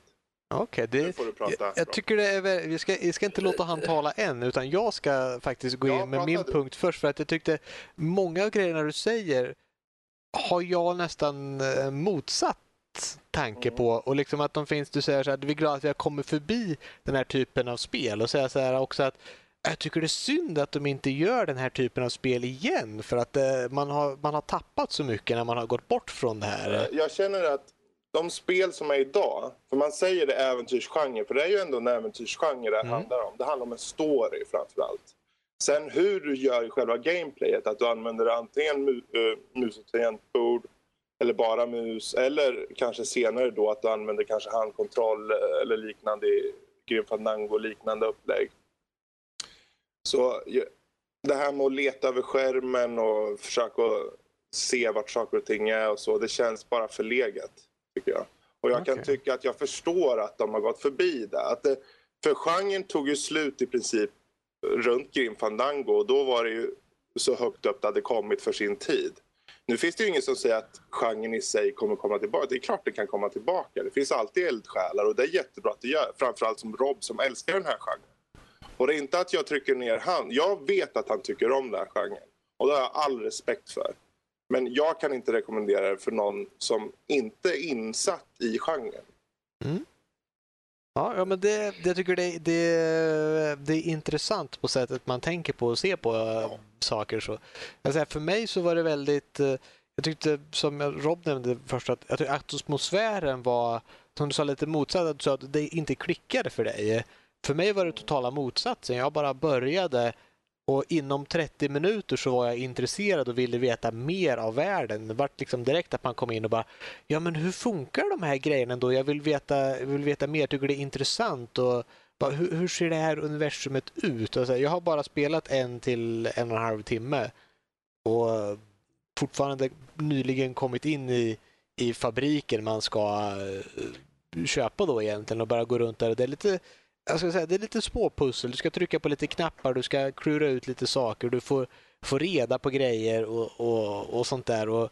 Okej, det, prata. jag, jag tycker det är vi, ska, vi ska inte låta han tala än, utan jag ska faktiskt gå Ja, in med min du. punkt först. För att jag tyckte många av grejerna du säger har jag nästan eh, motsatt tanke Mm. på. Och liksom att de finns, du säger så här, vi är glada att vi har kommit förbi den här typen av spel. Och säga så här också att jag tycker det är synd att de inte gör den här typen av spel igen. För att eh, man, har, man har tappat så mycket när man har gått bort från det här. Jag känner att de spel som är idag, för man säger det äventyrsgenre, för det är ju ändå en äventyrsgenre det Mm. handlar om. Det handlar om en story framför allt. Sen hur du gör i själva gameplayet, att du använder antingen mu, uh, mus och tangentbord eller bara mus eller kanske senare då att du använder kanske handkontroll eh, eller liknande i Grim Fandango liknande upplägg. Så det här med att leta över skärmen och försöka se vart saker och ting är och så, det känns bara förlegat tycker jag. Och jag kan Okej. tycka att jag förstår att de har gått förbi det. Att det för genren tog ju slut i princip runt Grim Fandango och då var det ju så högt upp det hade kommit för sin tid. Nu finns det ju ingen som säger att genren i sig kommer komma tillbaka. Det är klart det kan komma tillbaka. Det finns alltid eldsjälar och det är jättebra att det gör. Framförallt som Rob som älskar den här genren. Och det är inte att jag trycker ner han. Jag vet att han tycker om den här genren. Och det har jag all respekt för. Men jag kan inte rekommendera det för någon som inte är insatt i genren. Ja, ja men det, jag tycker det, det, det är intressant på sättet man tänker på och ser på äh, saker. Så. Säger, för mig så var det väldigt, eh, jag tyckte som Rob nämnde först att jag atmosfären var som du sa lite motsatt, att du sa att det inte klickade för dig. För mig var det totala motsatsen. Jag bara började och inom 30 minuter så var jag intresserad och ville veta mer av världen. Det var liksom direkt att man kom in och bara Ja men hur funkar de här grejerna då? Jag vill veta, vill veta mer, tycker det är intressant. Och bara, hur, hur ser det här universumet ut? Alltså, jag har bara spelat en till en och en halv timme och fortfarande nyligen kommit in i, i fabriken man ska eh, köpa då egentligen och bara gå runt där. Det är lite jag ska säga, det är lite småpussel. Du ska trycka på lite knappar, du ska klura ut lite saker, du får, får reda på grejer och, och, och sånt där. Och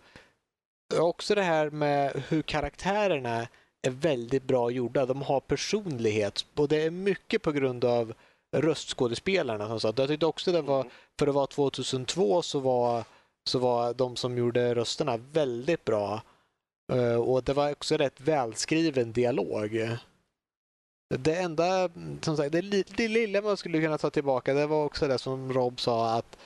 också det här med hur karaktärerna är väldigt bra gjorda. De har personlighet och det är mycket på grund av röstskådespelarna. Som sagt. Jag tyckte också det var, för det var 2002 så var, så var de som gjorde rösterna väldigt bra. Eh, och det var också rätt välskriven dialog. Det enda, som sagt, det, det lilla man skulle kunna ta tillbaka det var också det som Rob sa att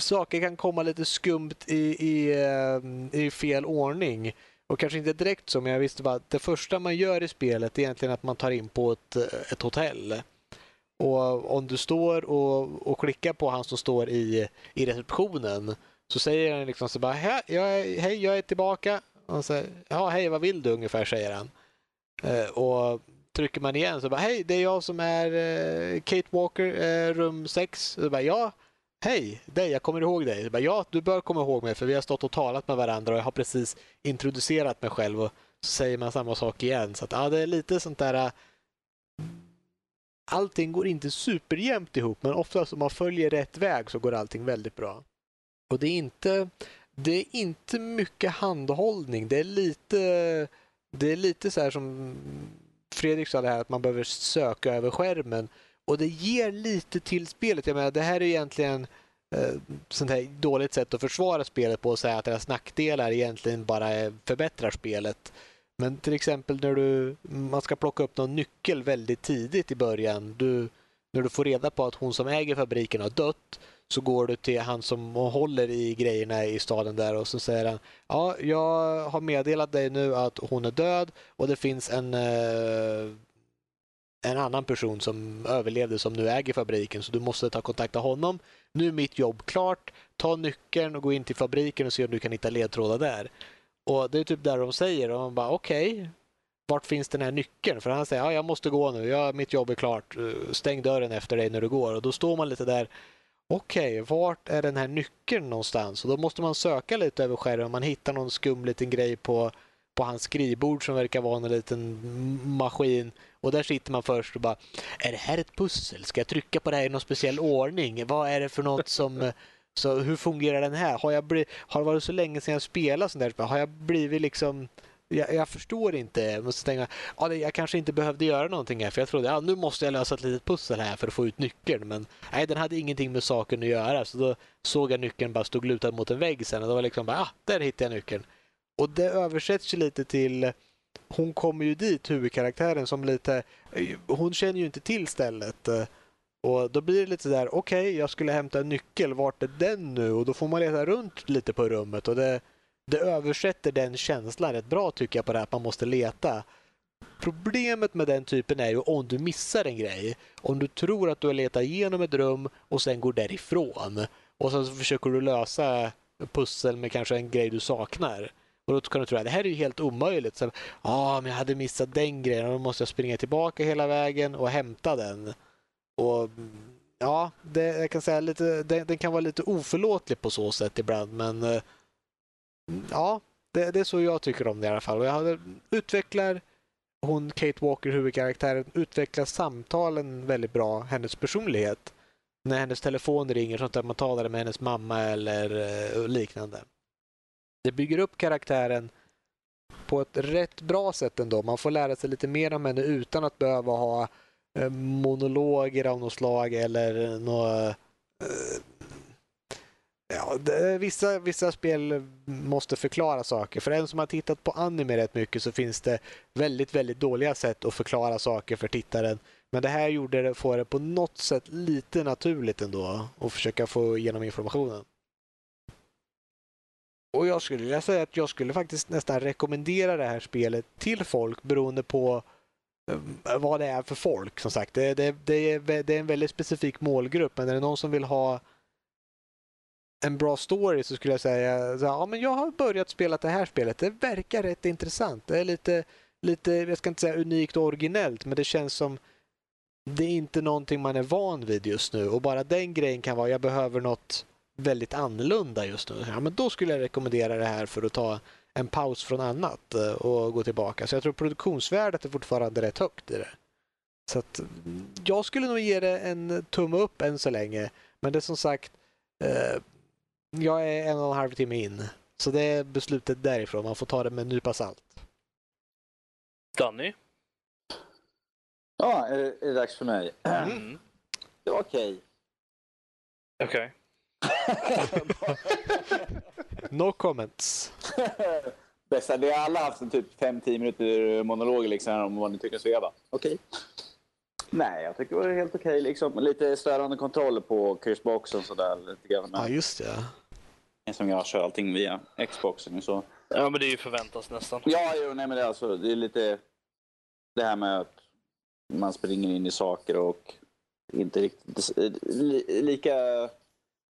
saker kan komma lite skumt i, i, eh, i fel ordning. Och kanske inte direkt så, men jag visste bara att det första man gör i spelet är egentligen att man tar in på ett, eh, ett hotell. Och om du står och, och klickar på han som står i, i receptionen så säger han liksom så bara hej, jag är, hej, jag är tillbaka. Och så, ja, hej, vad vill du ungefär, säger han. Eh, och trycker man igen så bara hej, det är jag som är eh, Kate Walker, eh, rum 6. Så bara, ja, hej, dig, jag kommer ihåg dig. Så bara, ja, du bör komma ihåg mig för vi har stått och talat med varandra och jag har precis introducerat mig själv och så säger man samma sak igen. Så att, ja, det är lite sånt där eh, allting går inte superjämnt ihop men oftast om man följer rätt väg så går allting väldigt bra. Och det är inte, det är inte mycket handhållning. Det är lite, det är lite så här som Fredrik sa det här att man behöver söka över skärmen och det ger lite till spelet. Jag menar, det här är egentligen eh, sånt här dåligt sätt att försvara spelet på och säga att deras nackdelar egentligen bara förbättrar spelet. Men till exempel när du, man ska plocka upp någon nyckel väldigt tidigt i början. Du, när du får reda på att hon som äger fabriken har dött så går du till han som håller i grejerna i staden där och så säger han Ja, jag har meddelat dig nu att hon är död och det finns en eh, en annan person som överlevde som nu äger fabriken så du måste ta kontakt med honom. Nu är mitt jobb klart. Ta nyckeln och gå in till fabriken och se om du kan hitta ledtrådar där. Och det är typ där de säger och man bara okej, okay, vart finns den här nyckeln? För han säger ja, jag måste gå nu, ja, mitt jobb är klart, stäng dörren efter dig när du går. Och då står man lite där, okej, okay, vart är den här nyckeln någonstans? Och då måste man söka lite över skärmen, man hittar någon skum liten grej på, på hans skrivbord som verkar vara en liten maskin. Och där sitter man först och bara, är det här ett pussel? Ska jag trycka på det här i någon speciell ordning? Vad är det för något som så hur fungerar den här? Har, jag blivit, har det varit så länge sedan jag spelade sånt där? Har jag blivit liksom... Jag, jag förstår inte. Jag måste tänka, ja, jag kanske inte behövde göra någonting här för jag trodde ja, nu måste jag lösa ett litet pussel här för att få ut nyckeln. Men nej, den hade ingenting med saken att göra. Så då såg jag nyckeln bara stå lutad mot en vägg sen och då var liksom bara, ah, där hittade jag nyckeln. Och det översätts ju lite till hon kommer ju dit, huvudkaraktären, som lite... Hon känner ju inte till stället. Och då blir det lite sådär, okej, okay, jag skulle hämta en nyckel, vart är den nu? Och då får man leta runt lite på rummet och det, det översätter den känslan rätt bra tycker jag på det här att man måste leta. Problemet med den typen är ju om du missar en grej. Om du tror att du har letat igenom ett rum och sen går därifrån. Och sen så försöker du lösa pussel med kanske en grej du saknar. Och då kan du tro att det här är ju helt omöjligt. Ja, ah, men jag hade missat den grejen och då måste jag springa tillbaka hela vägen och hämta den. Och ja, det, jag kan säga lite, den, den, kan vara lite oförlåtlig på så sätt ibland, men eh, ja, det, det, är så jag tycker om det i alla fall. Och jag utvecklar hon, Kate Walker, huvudkaraktären, utvecklar samtalen väldigt bra, hennes personlighet. När hennes telefon ringer, sånt där man talar med hennes mamma eller eh, liknande. Det bygger upp karaktären på ett rätt bra sätt ändå. Man får lära sig lite mer om henne utan att behöva ha eh, monologer av något slag eller eh, några Ja, det, vissa, vissa spel måste förklara saker. För en som har tittat på anime rätt mycket så finns det väldigt, väldigt dåliga sätt att förklara saker för tittaren. Men det här gjorde det, får det på något sätt lite naturligt ändå att försöka få igenom informationen. Och jag skulle vilja säga att jag skulle faktiskt nästan rekommendera det här spelet till folk beroende på eh, vad det är för folk. Som sagt, det, det, det, är, det är en väldigt specifik målgrupp, men är det någon som vill ha en bra story så skulle jag säga så här, ja, men jag har börjat spela det här spelet. Det verkar rätt intressant. Det är lite, lite, jag ska inte säga unikt och originellt, men det känns som det är inte någonting man är van vid just nu och bara den grejen kan vara jag behöver något väldigt annorlunda just nu. Ja, men då skulle jag rekommendera det här för att ta en paus från annat eh, och gå tillbaka. Så jag tror produktionsvärdet är fortfarande rätt högt i det. Så att mm, jag skulle nog ge det en tumme upp än så länge. Men det är som sagt, eh, jag är en och en halv timme in. Så det är beslutet därifrån. Man får ta det med en nypa salt. Danny? Ja, är det, är det dags för mig? Mm. Det var okej. Okej. No comments. Bästa, vi har alla haft en typ 5-10 minuter monologer liksom om vad ni tycker så jag bara, okej. Nej, jag tycker det var helt okej liksom. Lite störande kontroll på Curseboxen sådär lite grann. Ja, just det. Som jag kör allting via Xboxen så. Ja, men det är ju förväntas nästan. Ja, jo, nej men det är alltså, det är lite det här med att man springer in i saker och inte riktigt li, lika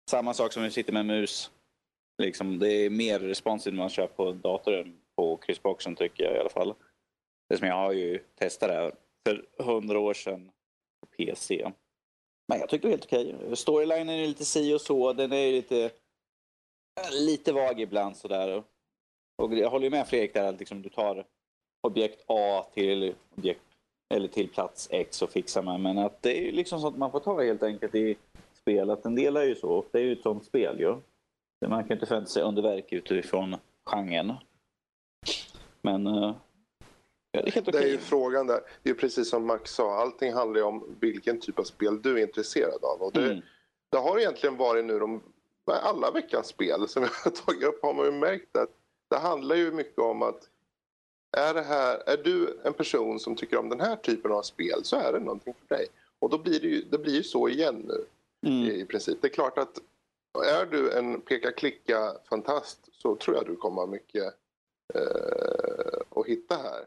samma sak som vi sitter med mus. Liksom, det är mer responsivt när man kör på datorn på kryssboxen tycker jag i alla fall. Det som jag har ju testat det här för hundra år sedan på PC. Men jag tycker det är helt okej. Storylinen är lite si och så. Den är lite, lite vag ibland sådär. Och jag håller med Fredrik där att liksom, du tar objekt A till objekt eller till plats X och fixar man. Men att det är ju liksom så att man får ta helt enkelt i spelet. En del är ju så. Det är ju ett sånt spel ju. Man kan inte förvänta sig underverk utifrån genren. Men uh, det är helt okej. Det är ju frågan där. Det är precis som Max sa, allting handlar ju om vilken typ av spel du är intresserad av. Och det, Mm. det har egentligen varit nu de, alla veckans spel som jag har tagit upp har man ju märkt att det handlar ju mycket om att är, det här, är du en person som tycker om den här typen av spel så är det någonting för dig. Och då blir det ju, det blir ju så igen nu Mm. i, i princip. Det är klart att är du en peka-klicka-fantast så tror jag du kommer ha mycket eh, att hitta här.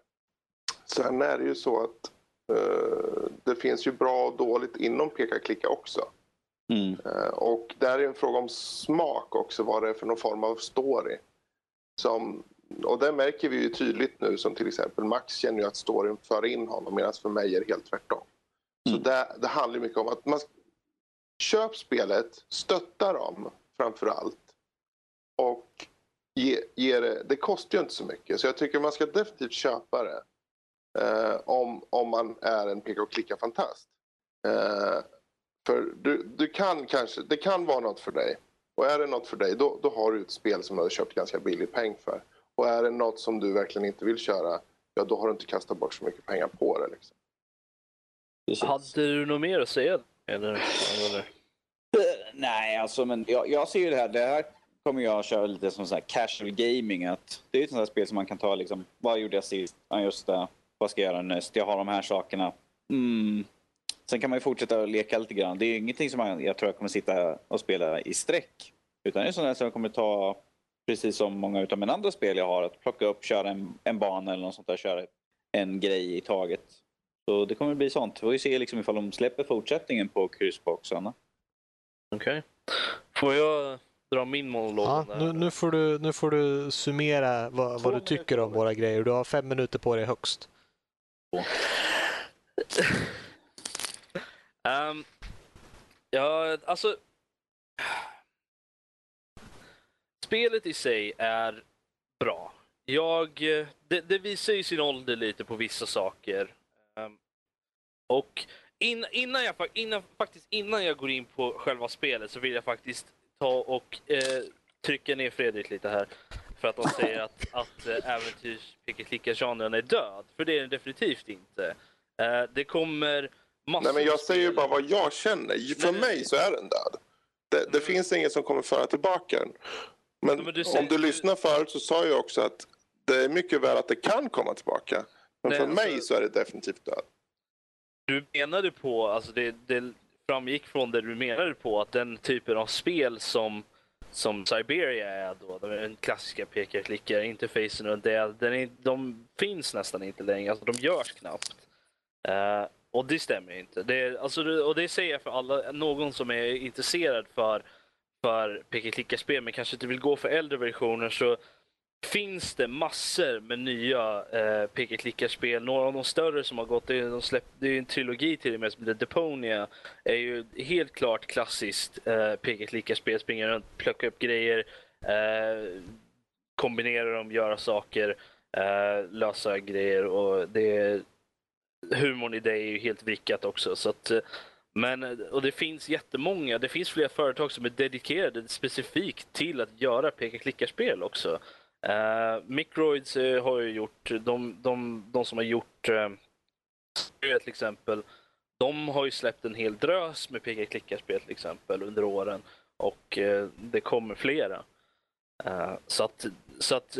Sen är det ju så att eh, det finns ju bra och dåligt inom peka-klicka också. Mm. Eh, och där är en fråga om smak också, vad det är för någon form av story. Som, och det märker vi ju tydligt nu som till exempel Max känner ju att storyn för in honom medan för mig är det helt tvärtom. Så Mm. det, det handlar mycket om att man köp spelet, stötta dem framför allt. Och ge, ge det, det kostar ju inte så mycket så jag tycker man ska definitivt köpa det. Eh, om, om man är en peka och klicka-fantast. Eh, för du, du kan kanske, det kan vara något för dig. Och är det något för dig då, då har du ett spel som du har köpt ganska billig peng för. Och är det något som du verkligen inte vill köra, ja då har du inte kastat bort så mycket pengar på det. Liksom. Precis. Hade du något mer att säga? Eller? eller? Nej, alltså men jag, jag ser ju det här. Det här kommer jag köra lite som så här casual gaming. Att det är ju ett sånt här spel som man kan ta liksom, vad gjorde jag sist? Ja, just det. Vad ska jag göra näst? Jag har de här sakerna. Mm. Sen kan man ju fortsätta att leka lite grann. Det är ingenting som man, jag tror jag kommer sitta och spela i sträck. Utan det är här som jag kommer ta, precis som många utav mina andra spel jag har, att plocka upp, köra en, en bana eller något sånt där, köra en grej i taget. Så det kommer bli sånt. Vi får ju se liksom ifall de släpper fortsättningen på kryssboxarna. Okej. Får jag dra min monolog? Ja, nu, nu, får du, nu får du summera vad, vad du tycker om våra grejer. Du har fem minuter på dig högst. Ehm, ja, alltså... Spelet i sig är bra. Jag, det, det visar ju sin ålder lite på vissa saker. Ehm, och in, innan, jag, innan, faktiskt innan jag går in på själva spelet så vill jag faktiskt ta och eh, trycka ner Fredrik lite här. För att de säger att, att eh, äventyrs genren är död. För det är den definitivt inte. Eh, det kommer massor Nej men jag säger ju bara vad jag känner. För Nej, mig så är den död. Det, det Mm. finns ingen som kommer föra tillbaka den. Men, men du om säger- du lyssnar förut så sa jag också att det är mycket väl att det kan komma tillbaka. Men Nej, för alltså- mig så är det definitivt död. Du menade på, alltså det, det framgick från det du menade på att den typen av spel som som Siberia är då, den klassiska peka-klicka-interfacen och det, den är, de finns nästan inte längre, alltså de görs knappt. Uh, och det stämmer inte. Det, alltså, och det säger jag för alla, någon som är intresserad för, för peka-klicka-spel men kanske inte vill gå för äldre versioner så finns det massor med nya eh, peka-klicka-spel. Några av de större som har gått, det är, de släpp, det är en trilogi till och med som heter Deponia. är ju helt klart klassiskt eh, peka-klicka-spel. Springa runt, plocka upp grejer, eh, kombinera dem, göra saker, eh, lösa grejer och det humorn i det är ju helt vrickat också. Så att, eh, men, och det finns jättemånga, det finns flera företag som är dedikerade specifikt till att göra peka-klicka-spel också. Uh, Microids uh, har ju gjort, de, de, de som har gjort uh, till exempel, de har ju släppt en hel drös med peka-klicka-spel till exempel under åren och uh, det kommer flera. så att, så att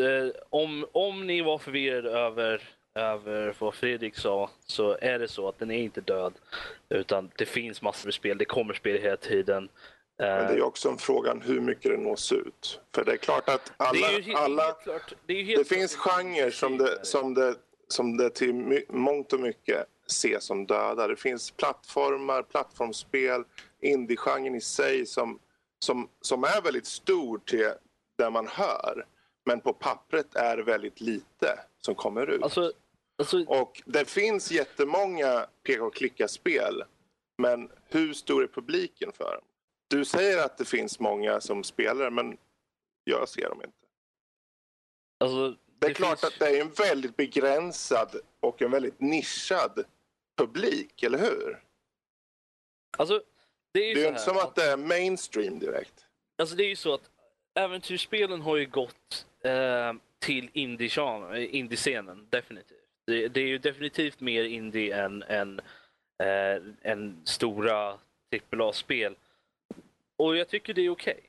om, om ni var förvirrade över, över vad Fredrik sa så är det så att den är inte död utan det finns massor med spel, det kommer spel hela tiden. Men det är också en fråga hur mycket det nås ut. För det är klart att alla... Det, helt, alla, klart, det, det finns genrer som det, som, det, som det till mångt och mycket ses som döda. Det finns plattformar, plattformsspel, indie-genren i sig som, som, som är väldigt stor till det man hör. Men på pappret är det väldigt lite som kommer ut. Alltså, alltså... Och det finns jättemånga peka och klicka-spel. Men hur stor är publiken för dem? Du säger att det finns många som spelar men jag ser dem inte. Alltså, det, det är klart finns... att det är en väldigt begränsad och en väldigt nischad publik, eller hur? Alltså, det är ju det är inte som att det är mainstream direkt. Alltså det är ju så att äventyrsspelen har ju gått eh, till indie-scenen, definitivt. Det, det, är ju definitivt mer indie än, än, eh, än stora AAA-spel. Och jag tycker det är okej. Okay.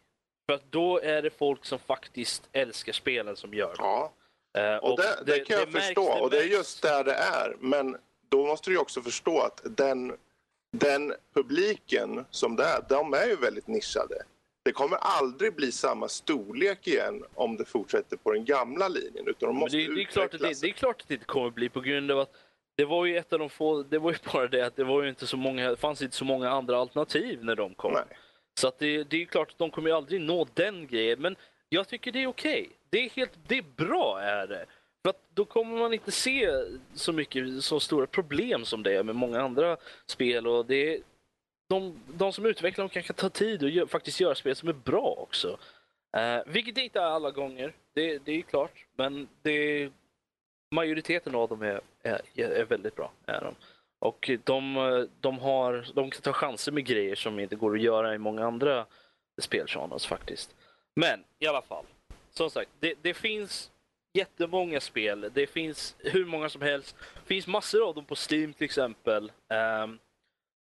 För att då är det folk som faktiskt älskar spelen som gör det. Ja. Uh, och, och det, det, det, kan jag förstå märks, och det är just där det är. Men då måste du också förstå att den, den publiken som det är, de är ju väldigt nischade. Det kommer aldrig bli samma storlek igen om det fortsätter på den gamla linjen. Utan de måste det, det, är klart att det, det är klart att det inte kommer bli på grund av att det var ju ett av de få, det var ju bara det att det var ju inte så många, det fanns inte så många andra alternativ när de kom. Nej. Så att det, det är klart att de kommer ju aldrig nå den grejen. Men jag tycker det är okej. Okay. Det är helt, det är bra är det. För att då kommer man inte se så mycket, så stora problem som det är med många andra spel. Och det de, de som utvecklar dem kanske tar tid och gör, faktiskt göra spel som är bra också. Uh, vilket det inte är alla gånger, det, det är klart. Men det, majoriteten av dem är, är, är väldigt bra. Är de. Och de, de, har, de kan ta chanser med grejer som inte går att göra i många andra spelgenres faktiskt. Men i alla fall, som sagt, det, det finns jättemånga spel. Det finns hur många som helst. Det finns massor av dem på Steam till exempel. Um,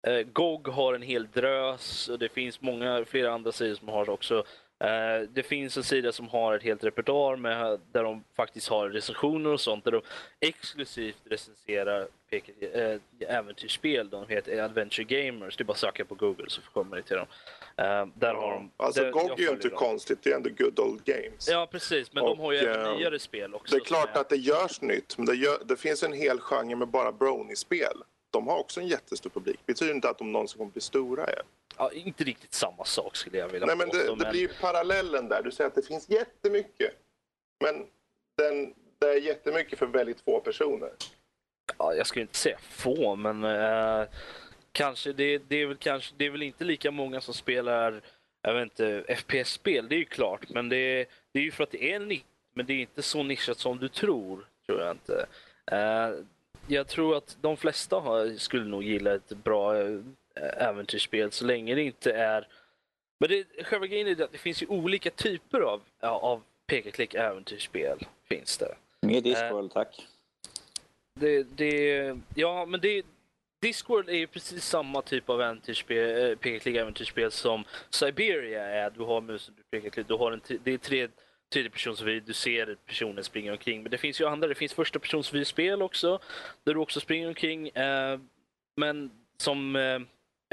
uh, GOG har en hel drös och det finns många, flera andra sidor som har också. Uh, det finns en sida som har ett helt repertoar med, där de faktiskt har recensioner och sånt där de exklusivt recenserar äh, äventyrsspel. De heter Adventure Gamers. Det är bara att söka på Google så kommer ni till dem. Uh, där har de, alltså det, GOG är ju inte dem. konstigt, det är ändå good old games. Ja precis, men och, de har ju även uh, nyare spel också. Det är klart är... att det görs nytt, men det, gör, det finns en hel genre med bara brony-spel. De har också en jättestor publik. Det betyder inte att de någonsin kommer bli stora igen. Ja, inte riktigt samma sak skulle jag vilja Nej, men det, påstå, det men... blir ju parallellen där. Du säger att det finns jättemycket. Men den, det är jättemycket för väldigt få personer ja, jag skulle inte säga få, men eh, kanske det, det, är väl kanske det är väl inte lika många som spelar jag vet inte, FPS-spel, det är ju klart, men det, det är ju för att det är nisch, men det är inte så nischat som du tror, tror jag inte. Eh, jag tror att de flesta har, skulle nog gilla ett bra äh, äventyrsspel så länge det inte är... Men det, själva grejen är att det finns ju olika typer av, av peka-klick äventyrsspel. Finns det. Mer Discworld, äh, tack. Det, det, ja, men det, Discworld är ju precis samma typ av äventyrsspel, äh, äventyrsspel som Siberia är. Du har musen, du pekar du har en, det är tre tredjepersonsvy, du ser personen springa omkring. Men det finns ju andra, det finns första spel också, där du också springer omkring. Eh, men som eh,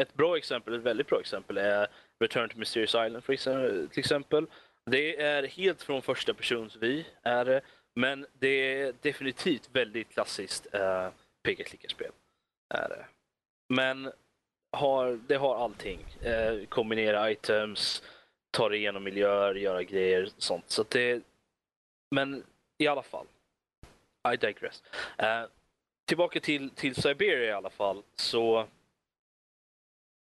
ett bra exempel, ett väldigt bra exempel är Return to Mysterious Island för till exempel. Det är helt från första personsvy. är det. Men det är definitivt väldigt klassiskt uh, peka-klicka-spel. Är det. Men har, det har allting. Eh, kombinera items, ta dig igenom miljöer, göra grejer och sånt. Så att det, men i alla fall. I digress. Uh, tillbaka till, till Siberia i alla fall. Så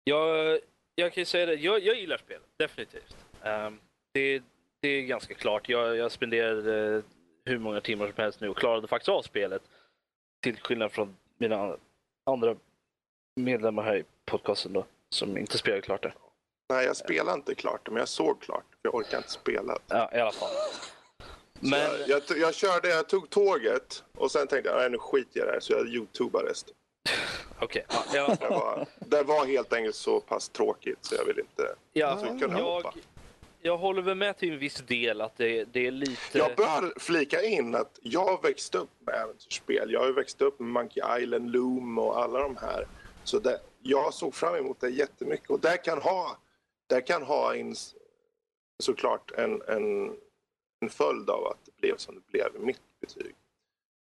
jag, jag kan ju säga det, jag, jag gillar spelet. Definitivt. Um, det, det är ganska klart. Jag, jag spenderade hur många timmar som helst nu och klarade faktiskt av spelet. Till skillnad från mina andra medlemmar här i podcasten då, som inte spelade klart det. Nej, jag spelade inte klart men jag såg klart Jag orkar inte spela. Ja, i alla fall. Men... Jag, jag, jag körde, jag tog tåget och sen tänkte jag, nu skiter jag i det här, så jag youtubade resten. okej. ja, i alla Det var, det var helt enkelt så pass tråkigt så jag vill inte... Ja, Så jag jag, jag håller väl med till en viss del att det, det är lite... Jag bör flika in att jag växte upp med äventyrsspel. Jag har ju växt upp med Monkey Island, Loom och alla de här. Så det, jag såg fram emot det jättemycket och det kan ha, det kan ha en, såklart en, en, en följd av att det blev som det blev i mitt betyg.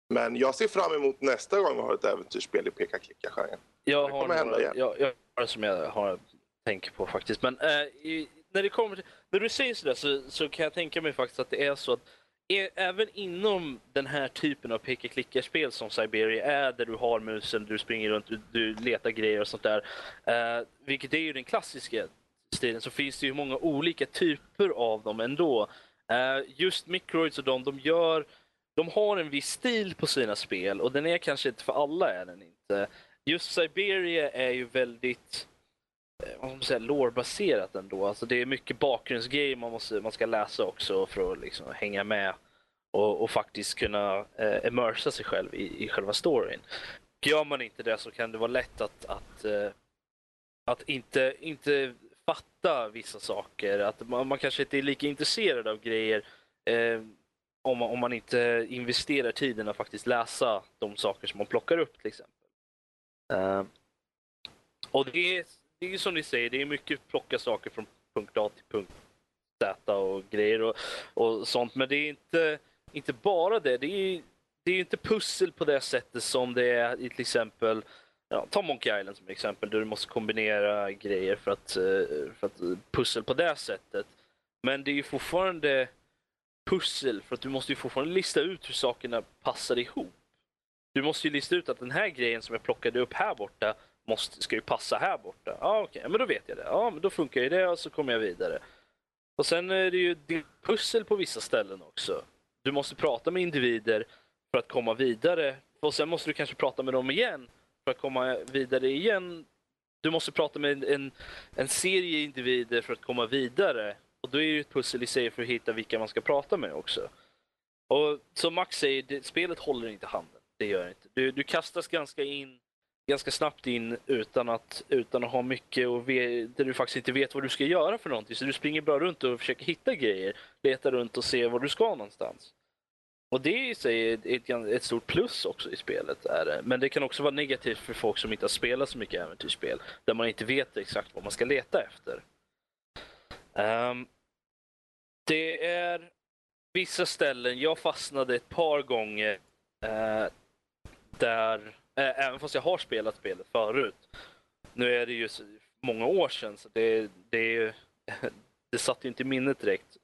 Men jag ser fram emot nästa gång vi har ett äventyrsspel i peka-klicka-genren. Jag har några, jag, jag har som jag har tänker på faktiskt. Men eh, i, när det kommer till, när du säger sådär så, så kan jag tänka mig faktiskt att det är så att e- även inom den här typen av peka-klicka-spel som Siberia är, där du har musen, du springer runt, du, du letar grejer och sånt där, eh, vilket är ju den klassiska stilen, så finns det ju många olika typer av dem ändå. Eh, just Microids och de, de gör de har en viss stil på sina spel och den är kanske inte för alla är den inte. Just Siberia är ju väldigt eh, vad man säga, lore-baserat ändå. Alltså det är mycket bakgrundsgrejer man, måste, man ska läsa också för att liksom hänga med och, och faktiskt kunna eh, immersa sig själv i, i själva storyn. Gör man inte det så kan det vara lätt att, att, eh, att inte, inte fatta vissa saker. Att man, man kanske inte är lika intresserad av grejer eh, om, man, om man inte investerar tiden att faktiskt läsa de saker som man plockar upp till exempel. Eh, och det är, det är som ni säger, det är mycket plocka saker från punkt A till punkt Z och grejer och, och sånt. Men det är inte, inte bara det. Det är, det är inte pussel på det sättet som det är i till exempel Ja, ta Monkey Island som exempel, där du måste kombinera grejer för att, eh, för att pussel på det sättet. Men det är ju fortfarande pussel för att du måste ju fortfarande lista ut hur sakerna passar ihop. Du måste ju lista ut att den här grejen som jag plockade upp här borta måste, ska ju passa här borta. Ja, okej, men då vet jag det. Ja, men då funkar ju det och så kommer jag vidare. Och sen är det ju det pussel på vissa ställen också. Du måste prata med individer för att komma vidare. Och sen måste du kanske prata med dem igen för att komma vidare igen. Du måste prata med en, en serie individer för att komma vidare. Och då är det ju ett pussel i sig för att hitta vilka man ska prata med också. Och som Max säger, det, spelet håller inte handen. Det gör det inte. Du, du kastas ganska in ganska snabbt in utan att, utan att ha mycket och ve, där du faktiskt inte vet vad du ska göra för någonting. Så du springer bara runt och försöker hitta grejer, leta runt och se var du ska någonstans. Och det i sig är ett, ett stort plus också i spelet. Är det. Men det kan också vara negativt för folk som inte har spelat så mycket äventyrsspel. Där man inte vet exakt vad man ska leta efter. Um, det är vissa ställen, jag fastnade ett par gånger uh, där, uh, även fast jag har spelat spelet förut. Nu är det ju så- många år sedan så det, det, det satt ju inte i minnet direkt.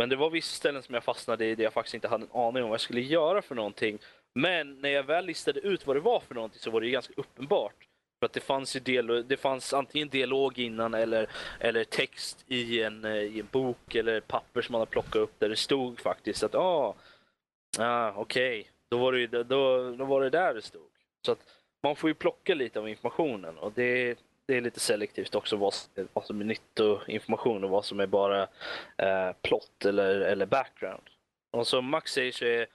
Men det var vissa ställen som jag fastnade i där jag faktiskt inte hade en aning om vad jag skulle göra för någonting. Men när jag väl listade ut vad det var för någonting så var det ju ganska uppenbart. För att det fanns, ju del, det fanns antingen dialog innan eller, eller text i en, eh, i en bok eller papper som man har plockat upp där det stod faktiskt att ah, ah okej, då, var det, då, då var det där det stod. Så att man får ju plocka lite av informationen och det, det är lite selektivt också vad, som- vad som är nyttoinformation och vad som är bara eh, plot eller, eller background. Och som Max säger så är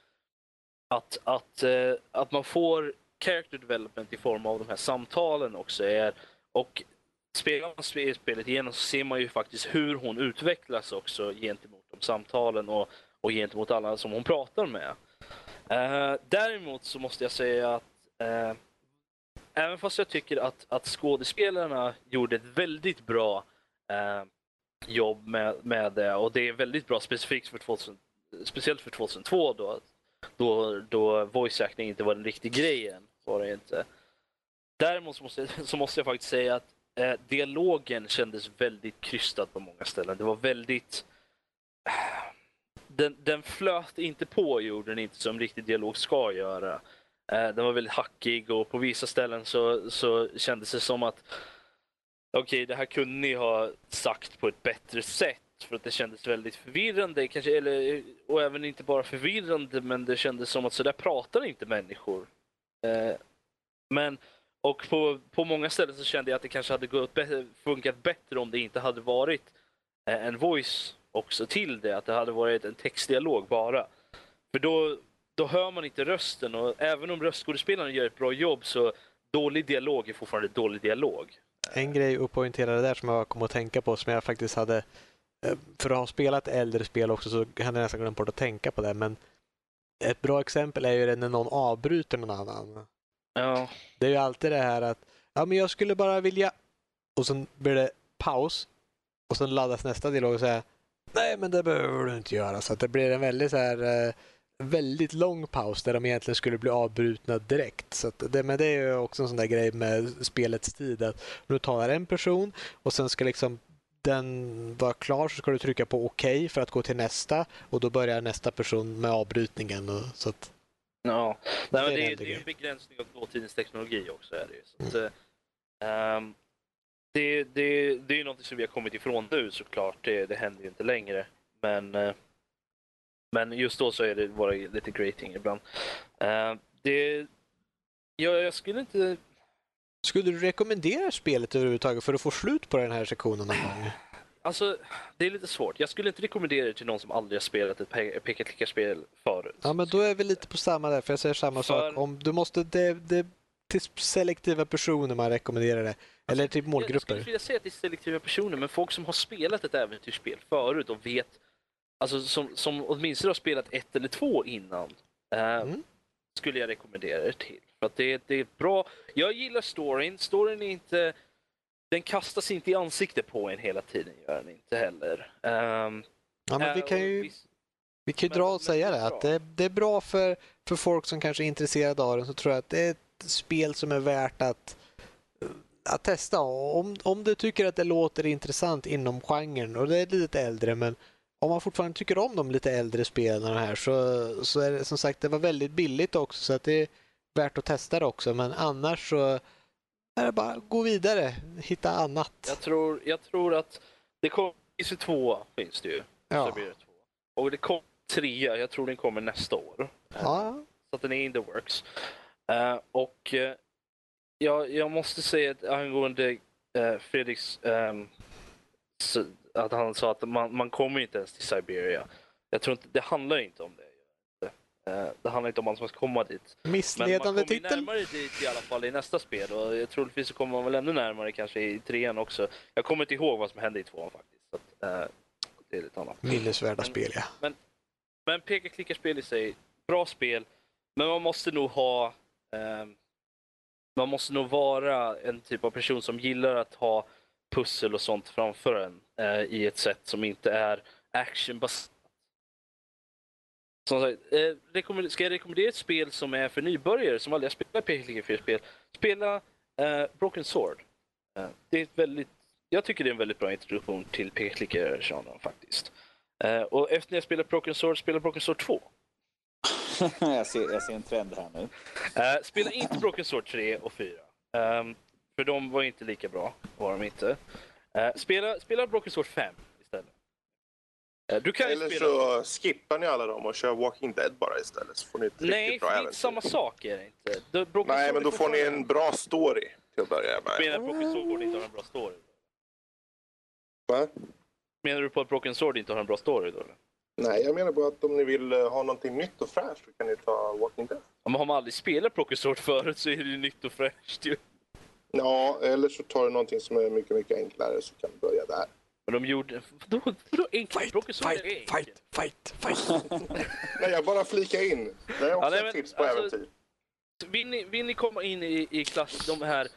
att, att, eh, att man får character development i form av de här samtalen också är och spelar man spelet igenom så ser man ju faktiskt hur hon utvecklas också gentemot de samtalen och, och gentemot alla som hon pratar med. Eh, däremot så måste jag säga att eh, även fast jag tycker att, att skådespelarna gjorde ett väldigt bra eh, jobb med, med det och det är väldigt bra specifikt för 2000, speciellt för 2002 då, då, då voice acting inte var den riktiga grejen. Var det inte. Däremot så måste, jag, så måste jag faktiskt säga att eh, dialogen kändes väldigt krystad på många ställen. Det var väldigt... Eh, den, den flöt inte på, gjorde den inte som riktig dialog ska göra. Eh, den var väldigt hackig och på vissa ställen så, så kändes det som att okej, okay, det här kunde ni ha sagt på ett bättre sätt för att det kändes väldigt förvirrande. Kanske, eller, och även inte bara förvirrande, men det kändes som att så där pratar inte människor. Eh, men, och på, på många ställen så kände jag att det kanske hade gått bättre, funkat bättre om det inte hade varit eh, en voice också till det, att det hade varit en textdialog bara. För då, då hör man inte rösten och även om röstskådespelaren gör ett bra jobb så dålig dialog är fortfarande dålig dialog. En grej att poängtera där som jag kom att tänka på som jag faktiskt hade eh, för att ha spelat äldre spel också så hade jag nästan glömt bort att tänka på det men ett bra exempel är ju när någon avbryter någon annan. Ja. Det är ju alltid det här att ja men jag skulle bara vilja och sen blir det paus och sen laddas nästa dialog och säger nej men det behöver du inte göra så att det blir en väldigt så här väldigt lång paus där de egentligen skulle bli avbrutna direkt. Så det, men det är ju också en sån där grej med spelets tid att nu talar en person och sen ska liksom den vara klar så ska du trycka på OK för att gå till nästa och då börjar nästa person med avbrytningen. Och, så att, ja, Nej, men det, är, det är en begränsning av dåtidens teknologi också. Är det, så att, mm. um, det, det, det är något som vi har kommit ifrån nu såklart. Det, det händer ju inte längre. Men uh, men just då så är det bara lite grating ibland. Uh, det, jag, jag skulle inte... Skulle du rekommendera spelet överhuvudtaget för att få slut på den här sektionen någon gång? Alltså, det är lite svårt. Jag skulle inte rekommendera det till någon som aldrig har spelat ett peka klicka spel förut. Ja, men då är vi lite på samma där, för jag säger samma för... sak. Om du måste, det, det, till selektiva personer man rekommenderar det. Eller alltså, till målgrupper. Jag skulle vilja säga till selektiva personer, men folk som har spelat ett äventyrsspel förut och vet alltså som, som åtminstone har spelat ett eller två innan, eh, mm. skulle jag rekommendera det till. För att det, det är bra. Jag gillar storyn. Storyn är inte... Den kastas inte i ansiktet på en hela tiden, gör den inte heller. Um, ja, men vi kan ju, vi, kan ju dra och säga det, att det, det, är bra för, för folk som kanske är intresserade av den, så tror jag att det är ett spel som är värt att, att testa. Om, om du tycker att det låter intressant inom genren, och det är lite äldre, men om man fortfarande tycker om de lite äldre spelarna här så, så är det som sagt det var väldigt billigt också så att det är värt att testa det också. Men annars så är det bara att gå vidare, hitta annat. Jag tror, jag tror att det kommer, i 2 finns det ju. Ja. Det två. Och det kommer trea, jag tror den kommer nästa år. Ja. Så att den är in the works. Uh, och uh, jag, jag måste säga att angående uh, Fredriks um, att han sa att man, man kommer inte ens till Siberia. Jag tror inte, det handlar inte om det. Eh, det handlar inte om att man ska komma dit. Missledande titel. Men man kommer närmare dit i alla fall i nästa spel och jag troligtvis så kommer man väl ännu närmare kanske i trean också. Jag kommer inte ihåg vad som hände i tvåan faktiskt. Så att, uh, det är lite annat. Minnesvärda spel ja. Men, men peka-klicka-spel i sig, bra spel. Men man måste nog ha uh, man måste nog vara en typ av person som gillar att ha pussel och sånt framför en eh, i ett sätt som inte är actionbaserat. Som sagt, eh, ska jag rekommendera ett spel som är för nybörjare som aldrig har spelat PK-spel? Spela eh, Broken Sword. Eh, det är ett väldigt, jag tycker det är en väldigt bra introduktion till PK-genren faktiskt. Eh, och efter när jag spelar Broken Sword, spela Broken Sword 2. jag, ser, jag ser en trend här nu. Eh, spela inte Broken Sword 3 och 4. Um, för de var inte lika bra, var de inte. Uh, spela, spela Broken Sword 5 istället. Uh, du kan Eller spela... så skippar ni alla dem och kör Walking Dead bara istället. Så får ni ett Nej, bra det är inte samma sak är det inte. The, Nej, men då får ni en bra story till att börja med. Menar Broken Sword inte har en bra story? Va? Menar du på att Broken Sword inte har en bra story då? Nej, jag menar bara att om ni vill eh, ha någonting nytt och fräscht så kan ni ta Walking Dead. Om har man aldrig spelat Broken Sword förut så är det ju nytt och fräscht ju. Ja, eller så tar du någonting som är mycket, mycket enklare så kan du börja där. Men de gjorde... Vadå, vadå enkelt? Fight, fight, fight, fight, fight, Nej, jag bara flika in. Det är också ja, nej, men, ett tips på alltså, äventyr. Vill ni, vill ni komma in i, i klass, de här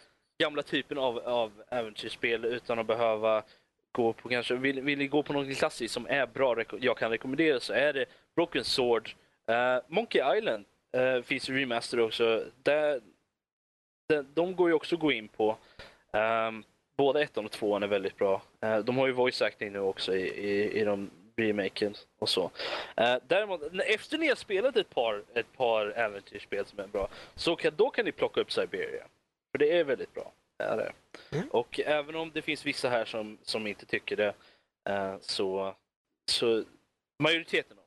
gamla typen av, av äventyrsspel utan att behöva gå på kanske, vill, vill ni gå på något klassiskt som är bra, jag kan rekommendera så är det Broken Sword. Eh, Monkey Island uh, finns ju remaster också. Där, de, de går ju också att gå in på. Um, både ettan och tvåan är väldigt bra. Eh, de har ju voice acting nu också i, i, i de remaken och så. Uh, däremot, efter ni har spelat ett par, ett par äventyrsspel som är bra, så kan, då kan ni plocka upp Siberia. För det är väldigt bra. Är det. Mm. Och även om det finns vissa här som, som inte tycker det, eh, så, så majoriteten av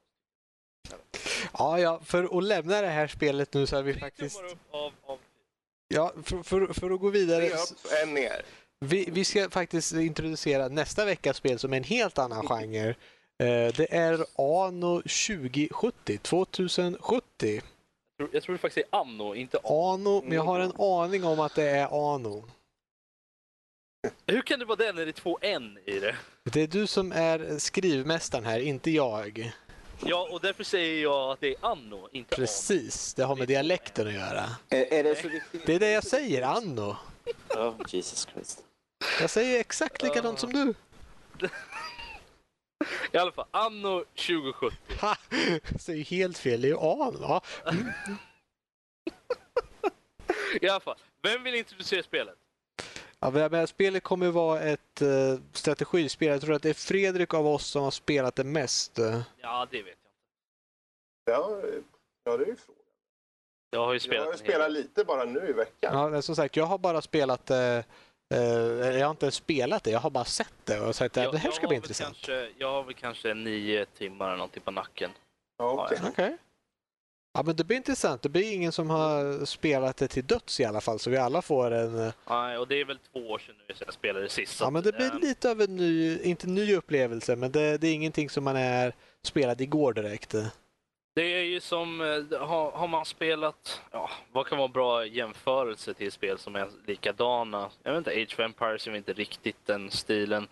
Ja, ja, för att lämna det här spelet nu så har vi Tre faktiskt... tummar upp av, av Ja, för, för, för att gå vidare. Tre upp, en ner. Vi, vi ska faktiskt introducera nästa veckas spel som är en helt annan genre. Eh, Det är Ano 2070, 2070. jag, tror, jag tror det faktiskt är Anno, inte A. Ano, men jag har en aning om att det är Ano. Hur kan det vara det när det är två N i det? Det är du som är skrivmästaren här, inte jag. Ja, och därför säger jag att det är Anno, inte. Precis, det har med dialekten att göra. Är, är det så viktigt? Det är det jag säger, Anno. Oh, Jesus Christ. Jag säger exakt likadant som du. I alla fall, Anno 2070. Ha! Jag säger helt fel, det är ju Ano. Ja. Mm. I alla fall, vem vill introducera spelet? Ja, men spelet kommer ju vara ett uh, strategispel. Jag tror att det är Fredrik av oss som har spelat det mest. Ja, det vet jag inte. Ja, ja, det är ju frågan. Jag har ju Jag spelat har en hel spelat del. lite bara nu i veckan. Ja, men som sagt, jag har bara spelat det. eh, jag har inte spelat det, jag har bara sett det och sagt att Jag- det här jag ska har bli intressant. Kanske, jag har väl kanske nio timmar eller någonting på nacken. Ja, okej. Okej. Ja, men det blir intressant. Det blir ingen som har spelat det till döds i alla fall, så vi alla får en... eh, Nej, och det är väl två år sedan nu sedan jag spelade sist. så Ja, men det blir eh, lite av en ny, inte ny upplevelse, men det, det är ingenting som man är spelat igår direkt. Det är ju som, eh, har, har man spelat, ja, vad kan vara bra jämförelse till spel som är likadana? Jag vet inte, Age of Empires är inte riktigt den stilen.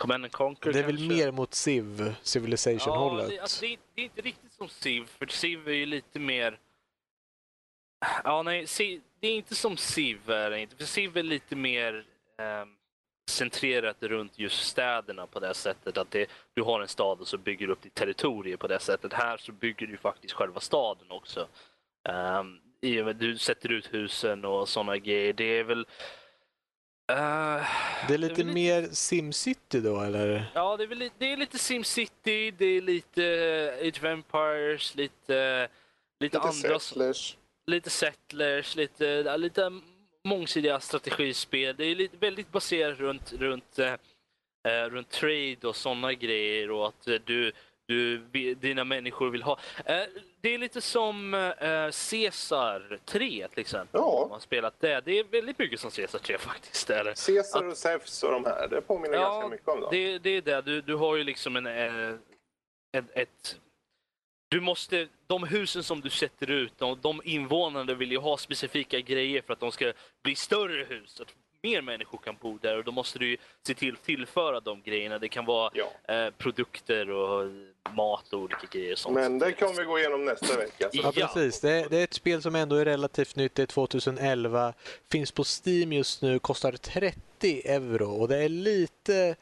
Command and Conquer Det är väl kanske? mer mot Civ, Ja, Civilization-hållet. det, alltså, det, är, det är inte riktigt som Civ, för Civ är ju lite mer... Ja, nej, Civ, det är inte som Civ är inte, för Civ är lite mer ehm, centrerat runt just städerna på det sättet att det, du har en stad och så bygger du upp ditt territorium på det sättet. Här så bygger du faktiskt själva staden också. Um, i och med, du sätter ut husen och sådana grejer. Det är väl... eh, Det är lite väl mer Simcity då, eller? Ja, det är, väl lite, det är lite SimCity, det är lite eh, Age of Empires, lite, lite, Lite andra... settlers. Lite Settlers, lite, lite mångsidiga strategispel. Det är lite, väldigt baserat runt, runt, eh, eh, runt trade och sådana grejer och att eh, du, du, dina människor vill ha... Eh, det är lite som eh, Caesar 3 till exempel. Ja. Man spelat det. Det är väldigt mycket som Caesar 3 faktiskt. Det. Caesar och Zeus och de här, det påminner Ja, ganska mycket om dem. Det, det är det. Du, du har ju liksom en, eh, ett, ett... Du måste, de husen som du sätter ut, de, de invånarna vill ju ha specifika grejer för att de ska bli större hus. Så att mer människor kan bo där och då måste du se till att tillföra de grejerna. Det kan vara Ja. eh, produkter och mat och olika grejer. Och sånt. Men det kommer vi gå igenom nästa vecka. Så. Ja, precis. Det är, det är ett spel som ändå är relativt nytt. Det är 2011. Finns på Steam just nu. Kostar 30 euro och det är lite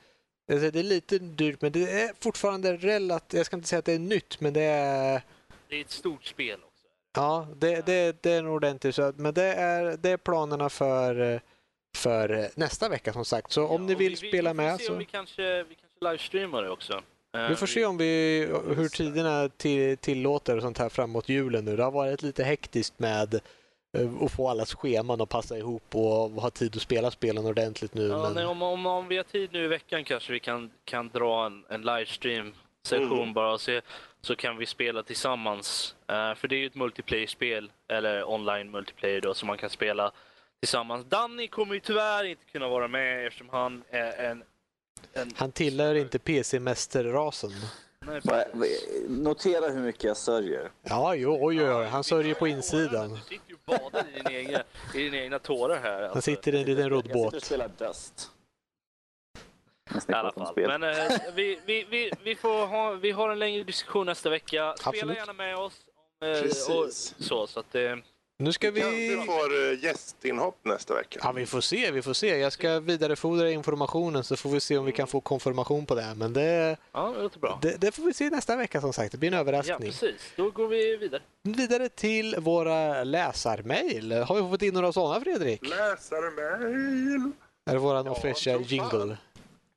det är lite dyrt, men det är fortfarande relativt... Jag ska inte säga att det är nytt, men det är... Det är ett stort spel också. Ja, det, det, det är. Så, att- men det är, det är planerna för, för nästa vecka som sagt. Så om Ja, ni vill vi, spela vi med se så... Om vi kanske, vi kanske livestreamar det också. Eh, Vi får se om vi, hur tiderna till, tillåter och sånt här framåt julen nu. Det har varit lite hektiskt med eh, att få allas scheman att passa ihop och ha tid att spela spelen ordentligt nu. Ja, men... nej, om, om, om vi har tid nu i veckan kanske vi kan, kan dra en, en livestream-session Mm. bara och se, så kan vi spela tillsammans. Eh, för det är ju ett multiplayer-spel, eller online multiplayer då, som man kan spela tillsammans. Danny kommer ju tyvärr inte kunna vara med eftersom han är en... en Han tillhör inte PC-mästerrasen. Notera hur mycket jag sörjer. Ja, jo, oj, oj, oj. Han sörjer på insidan. Du sitter ju och badar i dina egna, i dina egna tårar här. Han Alltså. sitter i en liten Jag sitter och roddbåt. spelar Dust. I alla fall. Men eh, vi, vi, vi, vi, får ha, vi har en längre diskussion nästa vecka. Spela Absolut. gärna med oss. Om, eh. Och, så, så att, eh, Nu ska Kanske vi... får eh, gästinhopp nästa vecka. Ja, vi får se, vi får se. Jag ska vidarebefordra informationen så får vi se om vi kan få konfirmation på det. Men det, Ja, det låter bra. det, det får vi se nästa vecka som sagt. Det blir en Ja, överraskning. precis. Då går vi vidare. Vidare till våra läsarmail. Har vi fått in några sådana Fredrik? Läsarmail! Är det våran Ja, fan. jingle?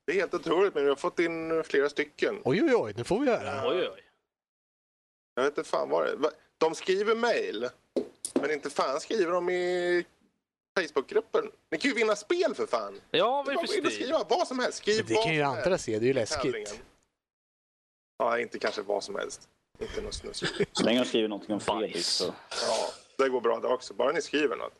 Det är helt otroligt, men vi har fått in flera stycken. Oj, oj, oj, nu får vi höra. Oj, oj. Jag vet inte fan vad det är. De skriver mail, men inte fan skriver de i Facebookgruppen. Ni kan ju vinna spel för fan! Ja, in och förstår. skriva vad som helst. Skriv Det vad kan ju andra helst se, det är ju tävlingen. läskigt. Ja, inte kanske vad som helst. Inte något snus. Så länge de skriver någonting om Fredrik så... Ja, det går bra det också. Bara ni skriver något.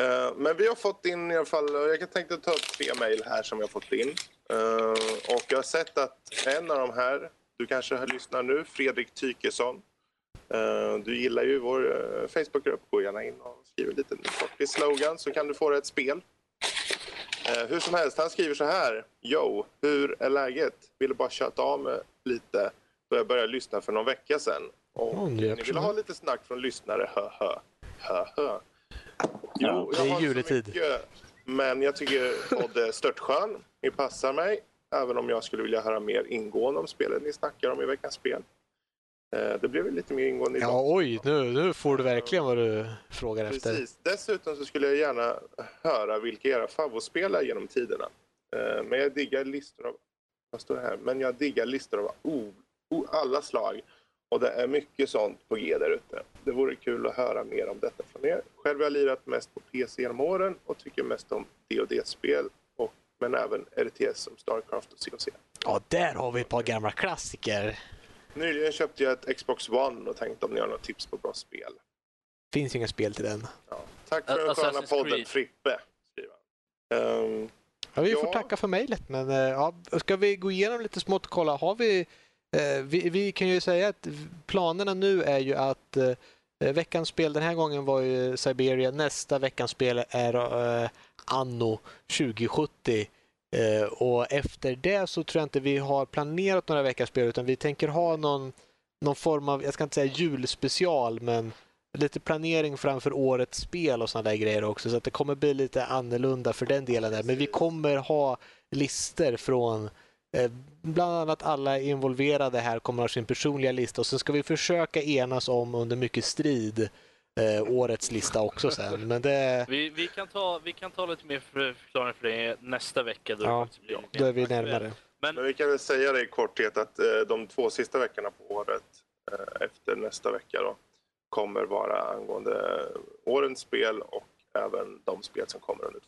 Eh, men vi har fått in i alla fall, jag tänkte ta upp tre mejl här som vi har fått in. Eh, och jag har sett att en av de här, du kanske lyssnar nu, Fredrik Tykesson. Eh, du gillar ju vår uh, Facebookgrupp, gå gärna in och skriv en liten kort slogan så kan du få ett spel. Eh, hur som helst, han skriver så här. Jo, hur är läget? Ville bara köta av mig lite då jag började lyssna för någon vecka sedan. Och Åh, ni hjälp vill så. ha lite snack från lyssnare, hö hö. Hö hö. Är jag har så juletid. mycket, men jag tycker podd är störtskön. Ni passar mig. Även om jag skulle vilja höra mer ingående om spelet ni snackar om i veckans spel. Eh, Det blev lite mer ingående idag. Ja, oj, nu, nu får du verkligen vad du frågar efter. Precis. Dessutom så skulle jag gärna höra vilka era favoritspel är genom tiderna. Eh, Men jag diggar listor av... Vad står det här? Men jag diggar listor av o, o, alla slag. Och det är mycket sånt på G där ute. Det vore kul att höra mer om detta från er. Själv har jag lirat mest på PC genom åren och tycker mest om dd spel och Men även RTS som Starcraft och COC. Ja, där har vi ett par gamla klassiker. Nyligen köpte jag ett Xbox One och tänkte om ni har några tips på bra spel. Finns inga spel till den. Ja. Tack för den sköna Assassin's podden Creed. Frippe. Ehm, Ja, vi Ja. får tacka för mejlet, men eh, ja, ska vi gå igenom lite smått och kolla? Har vi, eh, vi, vi kan ju säga att planerna nu är ju att eh, veckans spel den här gången var ju Siberia. Nästa veckans spel är eh, Anno 2070. Eh, och efter det så tror jag inte vi har planerat några veckaspel utan vi tänker ha någon, någon form av, jag ska inte säga julspecial, men lite planering framför årets spel och sådana där grejer också. Så att det kommer bli lite annorlunda för den delen där. Men vi kommer ha lister från eh, bland annat alla involverade här kommer ha sin personliga lista och sen ska vi försöka enas om under mycket strid eh, årets lista också sen. Men det, Vi, vi, kan ta, vi kan ta lite mer för- förklaring för det nästa vecka. Då, ja, lite då är vi närmare. Men Men vi kan väl säga det i korthet att eh, de två sista veckorna på året eh, efter nästa vecka då kommer vara angående årens spel och även de spel som kommer under så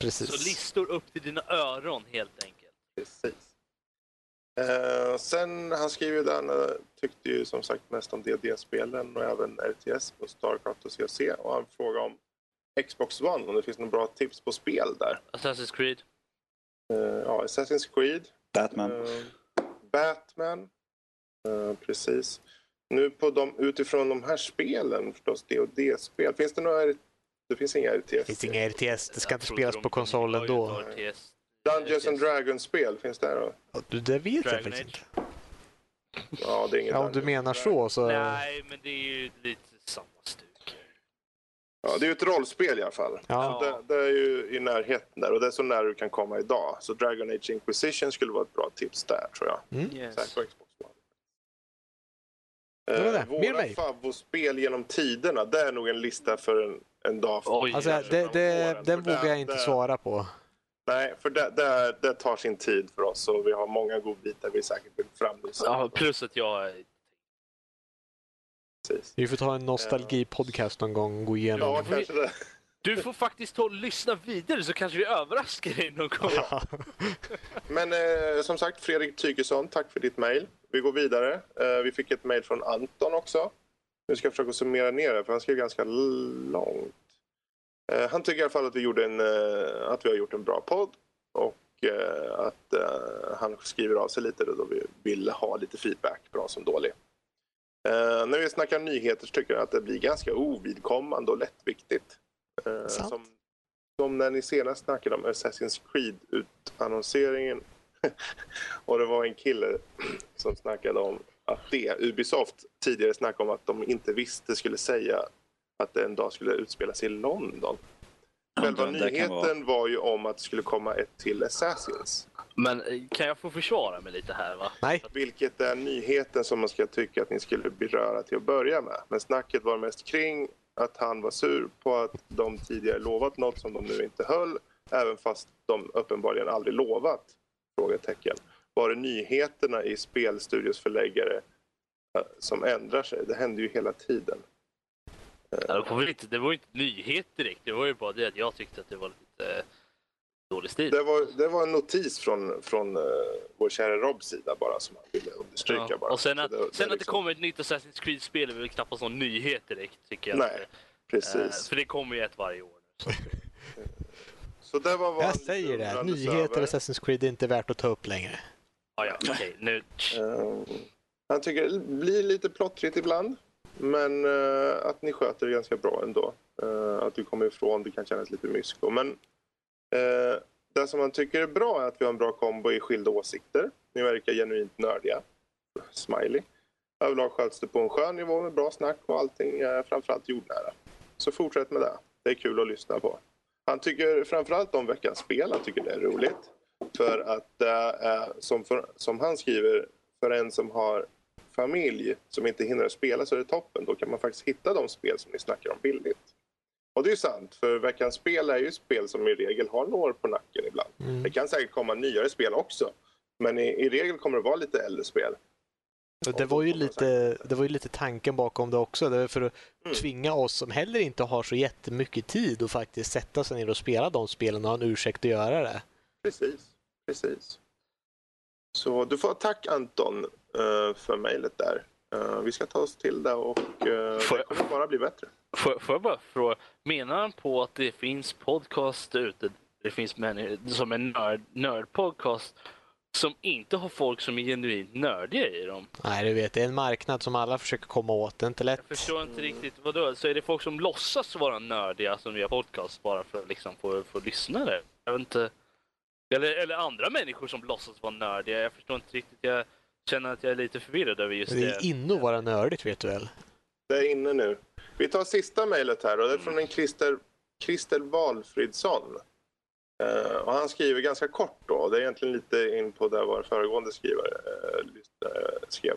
Precis. listor upp till dina öron helt enkelt. Precis. Eh, sen, han skriver ju där, han eh, tyckte ju som sagt mest om DD-spelen och även RTS på Starcraft och COC och han frågar om Xbox One, om det finns några bra tips på spel där. Assassin's Creed. Eh, ja, Assassin's Creed, Batman. Eh, Batman. Eh, precis. Nu på de, utifrån de här spelen, förstås D&D-spel, finns det några... Det finns inga RTS? Det finns inga RTS, det ska Jag inte spelas på de konsolen har ju då. ett RTS. Dungeons and Dragons-spel, finns det då? Ja, du, Det vet jag Dragon faktiskt Age. inte. Ja, det är inget Ja, om du Dungeons menar and så så... Nej, men det är ju lite samma stuk. Ja, det är ju ett rollspel i alla fall. Ja, Så det, det är ju i närheten där och det är så nära du kan komma idag. Så Dragon Age Inquisition skulle vara ett bra tips där tror jag. Yes. På Xbox One. Det var det. Eh, Mer våra favoritspel genom tiderna, det är nog en lista för en, en dag. Oj, alltså, det, det, den vågar jag inte det- svara på. Nej, för det, det, det tar sin tid för oss och vi har många godbitar vi säkert vill framvisa. Ja, plus att jag... Precis. Vi får ta en nostalgi-podcast någon gång och gå igenom. Ja, kanske det. Du får faktiskt ta och lyssna vidare så kanske vi överraskar dig någon gång. Ja. Men eh, som sagt, Fredrik Tykesson, tack för ditt mejl. Vi går vidare. Eh, vi fick ett mejl från Anton också. Nu ska jag försöka summera ner det, för han skrev ganska långt. Eh, han tycker i alla fall att vi, gjorde en, eh, att vi har gjort en bra podd och eh, att han skriver av sig lite då vi vill ha lite feedback, bra som dålig. När vi snackar nyheter så tycker jag att det blir ganska ovidkommande och lättviktigt. Som, som när ni senast snackade om Assassin's Creed-utannonseringen och det var en kille som snackade om att det, Ubisoft tidigare snackade om att de inte visste skulle säga att det en dag skulle utspelas i London. Själva nyheten var ju om att det skulle komma ett till Assassins. Men eh, kan jag få försvara mig lite här va? Nej. Vilket är nyheten som man ska tycka att ni skulle beröra till att börja med. Men snacket var mest kring att han var sur på att de tidigare lovat något som de nu inte höll. Även fast de uppenbarligen aldrig lovat? Frågetecken. Var det nyheterna i spelstudios förläggare eh, som ändrar sig? Det händer ju hela tiden. Ja, det, var inte, det var ju inte nyhet direkt. Det var ju bara det att jag tyckte att det var lite eh, dålig stil. Det var, det var en notis från, från uh, vår kära Robs sida bara som han ville understryka. Ja. bara. Och sen att, det- sen det att det liksom- kommer ett nytt Assassin's Creed-spel är väl knappast någon nyhet direkt tycker jag. Nej, Precis. Eh, för det kommer ju ett varje år. Så. Så det var vad Jag säger det, nyheter över. Assassin's Creed är inte värt att ta upp längre. Ah, ja, okej. Nu... Eh, han tycker det blir lite plottrigt ibland. Men eh, att ni sköter det ganska bra ändå. Eh, att du kommer ifrån, det kan kännas lite mysko. Men eh, det som han tycker är bra är att vi har en bra kombo i skilda åsikter. Ni verkar genuint nördiga. Smiley. Överlag sköts det på en skön nivå med bra snack och allting är framförallt jordnära. Så fortsätt med det. Det är kul att lyssna på. Han tycker framförallt om veckans spel. Han tycker det är roligt. För att det är, som, för, som han skriver, för en som har familj som inte hinner spela så är det toppen. Då kan man faktiskt hitta de spel som ni snackar om billigt. Och det är sant, för veckans spel är ju spel som i regel har några år på nacken ibland. Mm. Det kan säkert komma nyare spel också. Men i, i regel kommer det vara lite äldre spel. Det var, ju lite, det var ju lite tanken bakom det också. Det för att Mm. tvinga oss som heller inte har så jättemycket tid att faktiskt sätta sig ner och spela de spelen och ha en ursäkt att göra det. Precis, precis. Så du får tack Anton eh, för mejlet där. Eh, vi ska ta oss till det och uh, Får det jag- kommer bara bli bättre. Får, får jag bara fråga, menar han på att det finns podcast ute, det finns människor som är nörd, nördpodcast som inte har folk som är genuint nördiga i dem? Nej, du vet, det är en marknad som alla försöker komma åt. Det är inte lätt. Jag förstår inte riktigt, vadå? Så är det folk som låtsas vara nördiga som gör podcast bara för att liksom få, få lyssnare? Jag vet inte. Eller, eller andra människor som låtsas vara nördiga. Jag förstår inte riktigt. Jag känner att jag är lite förvirrad över just Det det. är inne att vara nördigt, vet du väl? Det är inne nu. Vi tar sista mejlet här och det är från en Christer, Christer Valfridsson. Eh, och han skriver ganska kort då. Det är egentligen lite in på där vår föregående skrivare uh, skrev.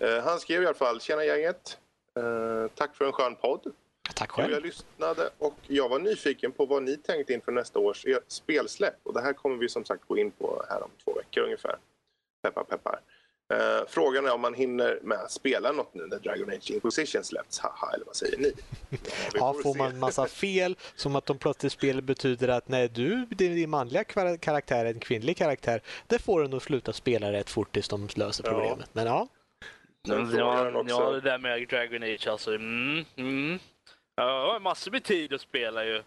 Eh, han skrev i alla fall, tjena gänget. Tack för en skön podd. Tack Jo, Jag själv. lyssnade och jag var nyfiken på vad ni tänkte inför nästa års e- spelsläpp. Och det här kommer vi som sagt gå in på här om två veckor ungefär. Peppar peppar. Eh, frågan är om man hinner med att spela något nu när Dragon Age Inquisition släpps. Haha, eller vad säger ni? Ja, Ja, får se. man massa fel, som att de plötsligt spelet betyder att nej, du, din, din manliga karaktär är en kvinnlig karaktär, det får du nog sluta spela rätt fort tills de löser Ja. problemet. Men ja, Sen Ja, han också- ja, det där med Dragon Age alltså. Mm, mm. Ja, Jag har massor med tid att spela ju.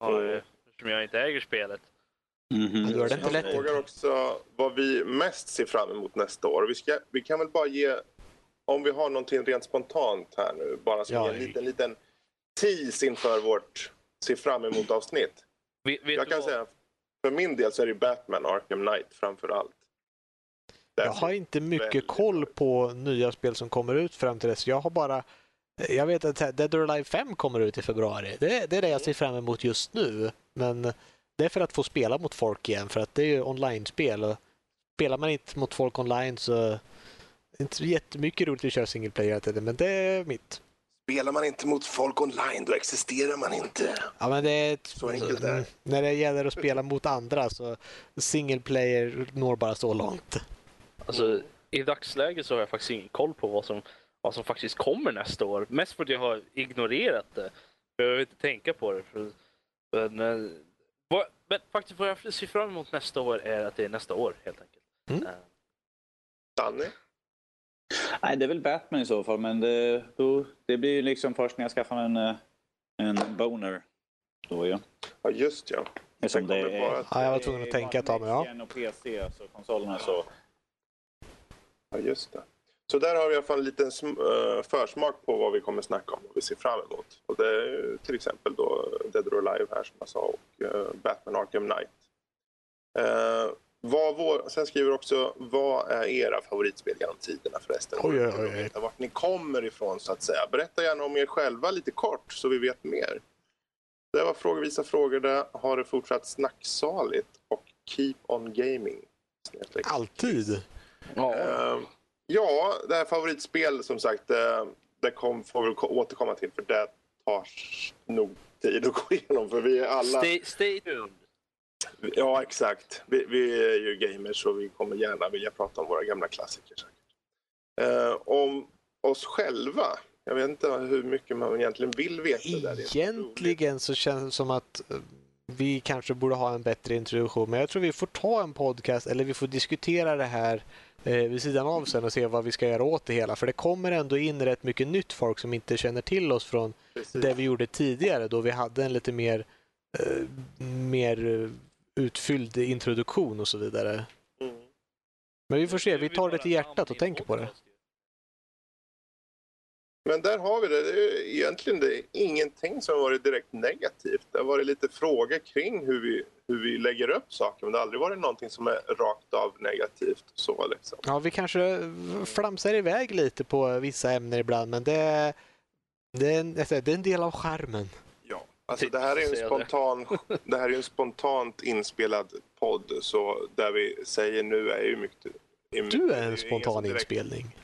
Ja, Mm. Eftersom jag inte äger spelet. Du har det inte lätt. frågar också vad vi mest ser fram emot nästa år. Vi, ska, vi kan väl bara ge, om vi har någonting rent spontant här nu, bara som Ja, en liten, liten tease inför vårt se fram emot avsnitt. Vet, vet Jag kan vad? säga, för min del så är det Batman Arkham Knight framför allt. Där jag har inte mycket koll på nya spel som kommer ut fram till dess. Jag har bara jag vet att Dead or Alive 5 kommer ut i februari. Det, det är det jag ser fram emot just nu. Men det är för att få spela mot folk igen, för att det är ju online-spel. och Spelar man inte mot folk online så är det inte så jättemycket roligt att köra single player hela tiden, men det är mitt. Spelar man inte mot folk online, då existerar man inte. Ja, men det är ett, Så enkelt är det. När det gäller att spela mot andra så single player når bara så långt. Alltså, I dagsläget så har jag faktiskt ingen koll på vad som, vad som faktiskt kommer nästa år. Mest för att jag har ignorerat det. Jag vill inte tänka på det. För, men, eh, vad, men faktiskt vad jag ser fram emot nästa år är att det är nästa år helt enkelt. Mm. Eh, Danny? Nej, det är väl Batman i så fall, men det, då, det blir ju liksom först när jag skaffar en, eh, en boner. Då ju. Ja, just ja. Eftersom Det det är... bara- Ja, jag var tvungen att tänka ett tag, men ja. Och PC, så konsolerna så... Ja, just det. Så där har vi i alla fall en liten eh, försmak på vad vi kommer snacka om och vi ser fram emot. Och det är till exempel då Dead or Alive här som jag sa och eh, Batman Arkham Knight. Eh, vad vår, sen skriver också, vad är era favoritspel genom tiderna förresten? Oj, oj, oj, veta Vart ni kommer ifrån så att säga. Berätta gärna om er själva lite kort så vi vet mer. Det var frågevisa frågor där. Har det fortsatt snacksaligt och keep on gaming. Alltid. Ja. Eh, ja, det här favoritspel som sagt, eh, det kom, får vi återkomma till för det tar nog tid att gå igenom för vi är alla... Stay, stay tuned. Ja, exakt. Vi, vi är ju gamers och vi kommer gärna vilja prata om våra gamla klassiker. Eh, om oss själva. Jag vet inte hur mycket man egentligen vill veta. Där. Egentligen så känns det som att eh, vi kanske borde ha en bättre introduktion. Men jag tror vi får ta en podcast eller vi får diskutera det här eh, vid sidan av sen och se vad vi ska göra åt det hela. För det kommer ändå in rätt mycket nytt folk som inte känner till oss från Precis. det vi gjorde tidigare då vi hade en lite mer, eh, mer eh, utfylld introduktion och så vidare. Mm. Men vi får se, vi tar det till hjärtat och tänker på det. Men där har vi det. det är egentligen det är ingenting som varit direkt negativt. Det har varit lite frågor kring hur vi, hur vi lägger upp saker. Men det har aldrig varit någonting som är rakt av negativt. Så liksom. Ja, vi kanske flamsar iväg lite på vissa ämnen ibland, men det, det, är, en, det är en del av skärmen. Ja, alltså det här är en det. spontan, det här är en spontant inspelad podd så där vi säger nu är ju mycket... Du är det en spontan direkt, inspelning.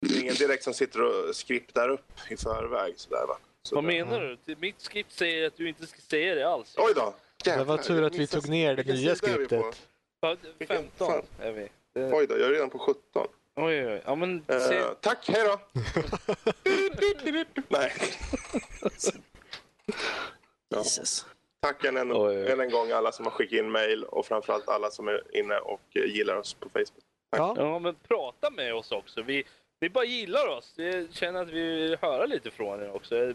Det är ingen direkt som sitter och skriptar upp i förväg sådär va. Så Vad menar du? Mitt skript säger att du inte ska säga det alls. Oj då! Det var Jävlar, tur att vi tog ner det nya skriptet. Ja, Vilken 15 fan? är vi. Det- Oj då, jag är redan på 17. Oj, oj, oj. Ja, men Eh, se, tack, hej då! Nej. Ja. Jesus. Tack än en, Oj, oj. än en gång alla som har skickat in mail och framförallt alla som är inne och eh, gillar oss på Facebook. Ja, ja, men prata med oss också. Vi, vi bara gillar oss. Vi känner att vi vill höra lite från er också.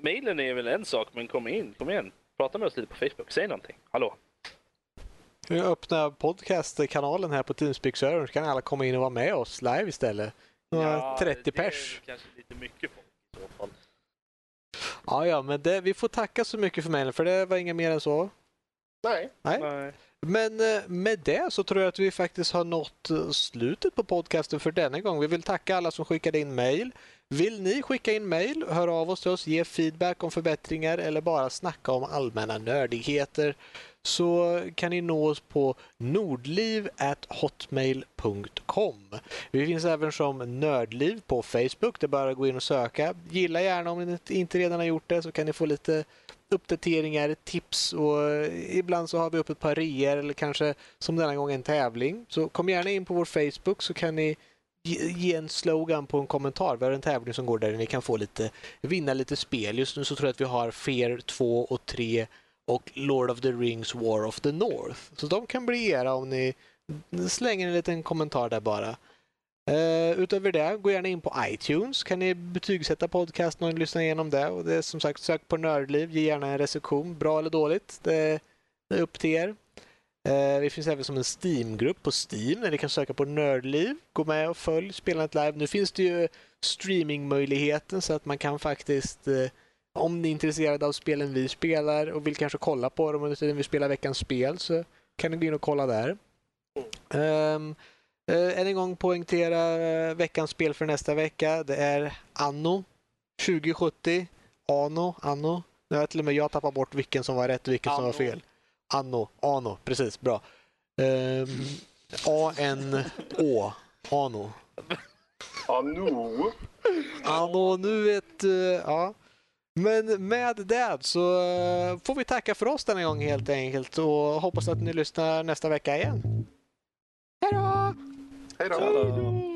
Mailen är väl en sak, men kom in, kom igen. Prata med oss lite på Facebook. Säg någonting. Hallå. vi öppnar podcastkanalen här på Teamspeak-servern så kan alla komma in och vara med oss live istället. Några 30 det pers. är kanske lite mycket folk i så fall. Ja, ja, men det, vi får tacka så mycket för mejlen för det var inga mer än så. Nej, Nej. Nej. Men eh, med det så tror jag att vi faktiskt har nått eh, slutet på podcasten för denna gång. Vi vill tacka alla som skickade in mejl. Vill ni skicka in mejl, höra av oss till oss, ge feedback om förbättringar eller bara snacka om allmänna nördigheter så kan ni nå oss på nordliv.hotmail.com. Vi finns även som Nördliv på Facebook. Det är bara att gå in och söka. Gilla gärna om ni inte redan har gjort det så kan ni få lite uppdateringar, tips och eh, ibland så har vi upp ett par reor eller kanske som denna gång en tävling. Så kom gärna in på vår Facebook så kan ni ge en slogan på en kommentar. Vi har en tävling som går där ni kan få lite, vinna lite spel. Just nu så tror jag att vi har Fear 2 och 3 och Lord of the Rings War of the North. Så de kan bli era om ni slänger en liten kommentar där bara. Uh, utöver det, gå gärna in på iTunes. Kan ni betygsätta podcasten och lyssna igenom det. Och det är som sagt, sök på Nördliv. Ge gärna en recension, bra eller dåligt. Det är upp till er. Eh, vi finns även som en Steam-grupp på Steam där ni kan söka på Nördliv. Gå med och följ Spelandet Live. Nu finns det ju streamingmöjligheten så att man kan faktiskt eh, om ni är intresserade av spelen vi spelar och vill kanske kolla på dem under tiden vi spelar veckans spel så kan ni gå in och kolla där. Um, uh, än en gång poängtera veckans spel för nästa vecka. Det är Anno 2070. Ano, Anno. Nu har till och med jag tappat bort vilken som var rätt och vilken som var Anno. fel. Anno, Ano, precis, bra. Um, A-N-Å, Ano. ja nu. Anno, nu vet... Uh, ja. Men med det så uh, får vi tacka för oss denna gång helt enkelt och hoppas att ni lyssnar nästa vecka igen. Hej då! Hej då.